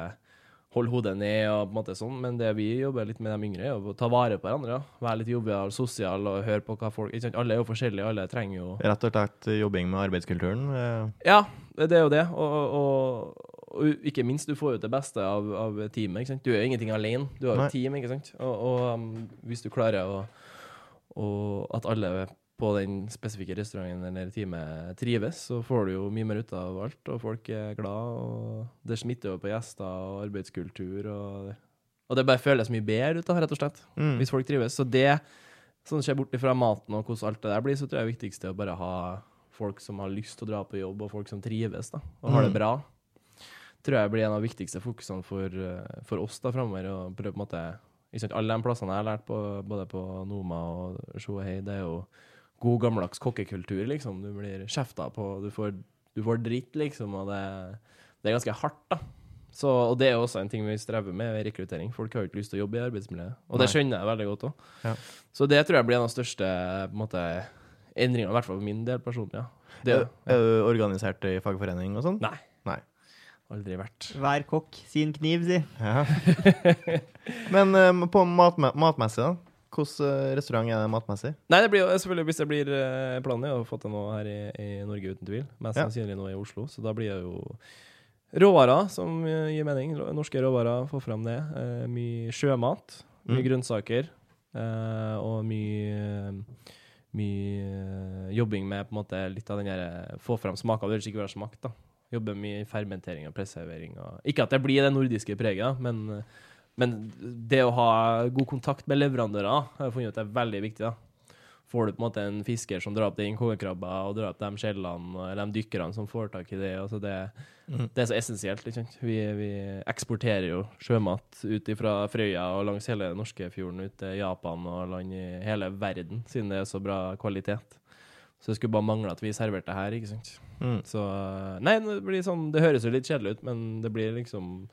holde hodet ned og på en måte sånn. Men det vi jobber litt med de yngre, er å ta vare på hverandre. Ja. Være litt jovial, sosial og høre på hva folk ikke sant? Alle er jo forskjellige, alle trenger jo Rett og slett jobbing med arbeidskulturen. eh, ja, det er jo det. Og, og, og ikke minst, du får jo det beste av, av teamet. Du gjør ingenting alene. Du har jo et team, ikke sant? Og, og um, hvis du klarer å og at alle på den spesifikke restauranten eller teamet trives, så får du jo mye mer ut av alt, og folk er glad, og det smitter jo på gjester og arbeidskultur, og, og det bare føles mye bedre ut, av, rett og slett, mm. hvis folk trives. Så det, sånn ser bort ifra maten og hvordan alt det der blir, så tror jeg det viktigste er å bare ha folk som har lyst til å dra på jobb, og folk som trives, da, og har det Mm. bra. Tror jeg blir en av de viktigste fokusene for, eh, for oss da framover, Og prøve på en måte sant, Alle de plassene jeg har lært på, både på Noma og Shohei, det er jo god gammeldags kokkekultur, liksom. Du blir kjefta på, du får, du får dritt, liksom, og det, det er ganske hardt, da. Så, og det er også en ting vi strever med ved rekruttering. Folk har jo ikke lyst til å jobbe i arbeidsmiljøet, og det skjønner jeg veldig godt òg. Ja. Så det tror jeg blir en av de største på en måte, endringene, i hvert fall for min del personlig. Ja. Det, Er, er du organisert i fagforening og sånn? Nei. Nei. Aldri vært. Hver kokk sin kniv, si. Ja. Men eh, på mat, matmessig, da? Hvilken eh, restaurant er det matmessig? Nei, det blir jo selvfølgelig, hvis det blir eh, planen, er å få til noe her i, i Norge, uten tvil. Mest Ja. sannsynlig nå i Oslo. Så da blir det jo råvarer som gir mening. Norske råvarer, få fram det. Eh, mye sjømat, mye Mm. grønnsaker, eh, og mye mye jobbing med på en måte litt av den der Få fram smaker. Det vil ikke være makt, da. Jobbe mye i fermentering og preservering. Og, ikke at det blir det nordiske preget, men, men det å ha god kontakt med leverandører har jeg funnet ut er veldig viktig. da. Får du på en måte en fisker som drar opp den kongekrabba og drar opp de skjellene, eller de dykkerne som får tak i det. altså det Mm. det er så essensielt. sant? Vi, vi eksporterer jo sjømat ut fra Frøya og langs hele norskefjorden ut til Japan og land i hele verden, siden det er så bra kvalitet. Så det skulle bare mangle at vi serverte det her, ikke sant. Mm. Så Nei, det blir sånn Det høres jo litt kjedelig ut, men det blir liksom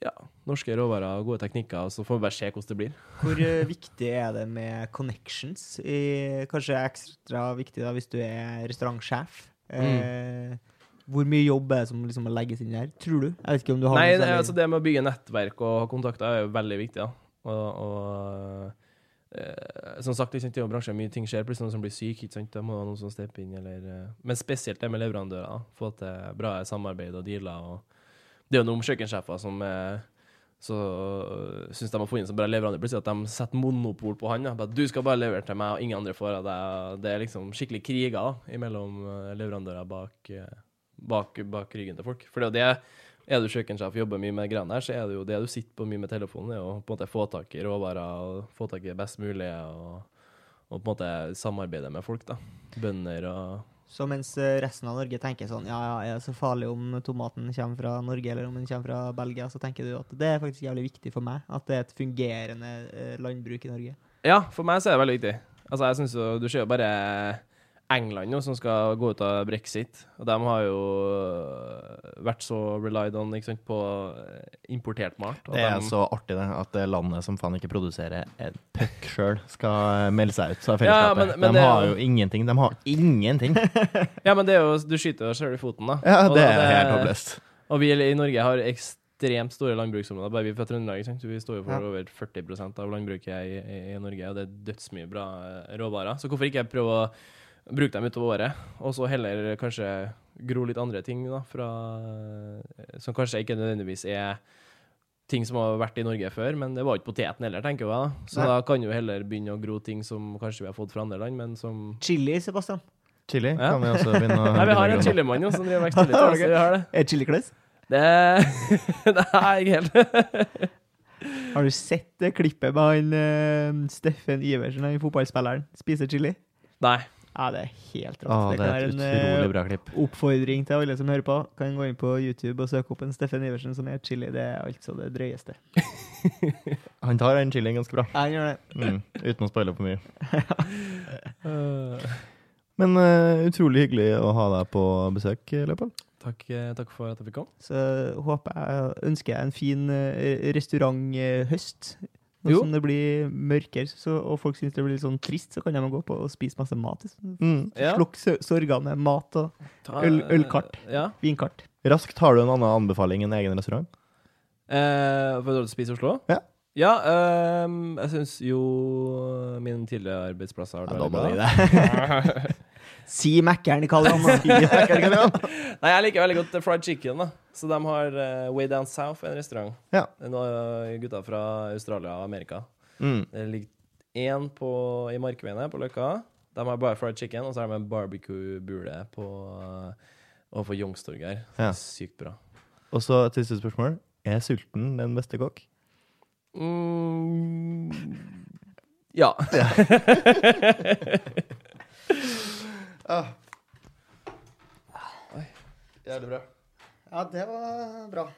Ja, norske råvarer og gode teknikker, og så får vi bare se hvordan det blir. Hvor eh, viktig er det med connections? I, kanskje ekstra viktig da hvis du er restaurantsjef. Eh, hvor mye jobb er det som liksom legges inn her, tror du? Jeg vet ikke om du har Nei, det, altså det med å bygge nettverk og ha kontakter er jo veldig viktig. da. Og, og som sagt, er bransjen mye ting skjer. Plutselig noen som blir syk, ikke sant? da må noen som stepper inn. Eller, eh, men spesielt det med leverandører. Få til bra samarbeid og dealer. og Det er jo noen kjøkkensjefer som eh, så syns de har funnet så bra leverandør plutselig at de setter monopol på han. da. Du skal bare levere til meg, og ingen andre får av deg. Det er liksom skikkelig kriger da, mellom eh, leverandører bak, eh, bak, bak ryggen til folk. For det er jo det er du kjøkkensjef og jobber mye med greiene her, så er det jo det du sitter på mye med telefonen, er å på en måte få tak i råvarer og få tak i det best mulige, og, og på en måte samarbeide med folk, da. Bønder og Så mens eh, resten av Norge tenker sånn Ja, ja, er det så farlig om tomaten kommer fra Norge eller om den kommer fra Belgia, så tenker du at det er faktisk jævlig viktig for meg at det er et fungerende eh, landbruk i Norge. Ja, for meg så er det veldig viktig. Altså, jeg synes jo, Du ser jo bare England nå, som skal gå ut av brexit. Og de har jo øh, vært så relied on ikke sant, på øh, importert mat. at Det er de- så artig, det. At det landet som faen ikke produserer en puck sjøl, skal melde seg ut av Ja, men- men de det har jo- ingenting. De har ingenting. Ja, men det er jo, du skyter jo selv i foten, da. Ja, Og det da- er helt håpløst. Og vi i Norge har ekstremt store landbruksområder, bare vi fra Trøndelag. Vi står jo for Ja. over 40% av landbruket i, i, i Norge, og det er dødsmye bra eh, råvarer. Så hvorfor ikke prøve å bruke dem utover året, og så heller kanskje gro litt andre ting, da, fra, eh, som kanskje ikke nødvendigvis er ting som har vært i Norge før, men det var ikke poteten heller, tenker jeg. da. Så Nei. da kan jo heller begynne å gro ting som kanskje vi har fått fra andre land, men som Chili, Sebastian. Chili Ja. kan vi også begynne å Nei, vi har en chilimann som driver og vekster litt. Har Altså, dere? vi har det. Er chilikliss? Det, det Nei, ikke helt Har du sett det klippet med han uh, Steffen Iversen, han fotballspilleren, spiser chili? Nei. Ja, det er helt rått. Ah, det det kan er være et en eh, bra klipp. oppfordring til alle som hører på. Kan gå inn på YouTube og søke opp en Steffen Iversen som er chili. Det er altså det drøyeste. Han tar den chilien ganske bra. Ja, han gjør det. Mm, uten å spoile for mye. Men uh, utrolig hyggelig å ha deg på besøk, Leopold. takk, eh, takk for at jeg fikk komme. Så håper jeg ønsker jeg en fin uh, restauranthøst. Nå Jo. som det blir mørkere så, og folk syns det blir litt sånn trist, så kan de gå på og spise masse mat. Mm. Ja. Slukk sorgene med mat og Ta- Øl- ølkart. Ja. vinkart. Raskt, har du en annen anbefaling enn egen restaurant? Eh, for å Spise i Oslo? Ja. Ja, eh, jeg syns jo min tidligere arbeidsplass har vært Ja, da må veldig bra. Si Mækkern, kaller han det. Nei, jeg liker veldig godt eh, fried chicken. da Så de har uh, Way Down South, en restaurant. Ja. Det er noen gutter fra Australia og Amerika. Mm. Det ligger én på, i Markveien her, på Løkka. De har bare fried chicken, og så har de en barbecue-bule på uh, overfor Youngstorget her. Ja. Sykt bra. Og så et siste spørsmål. Er sulten den beste kokk? Mm, ja. Jævlig bra. Ja, det var bra.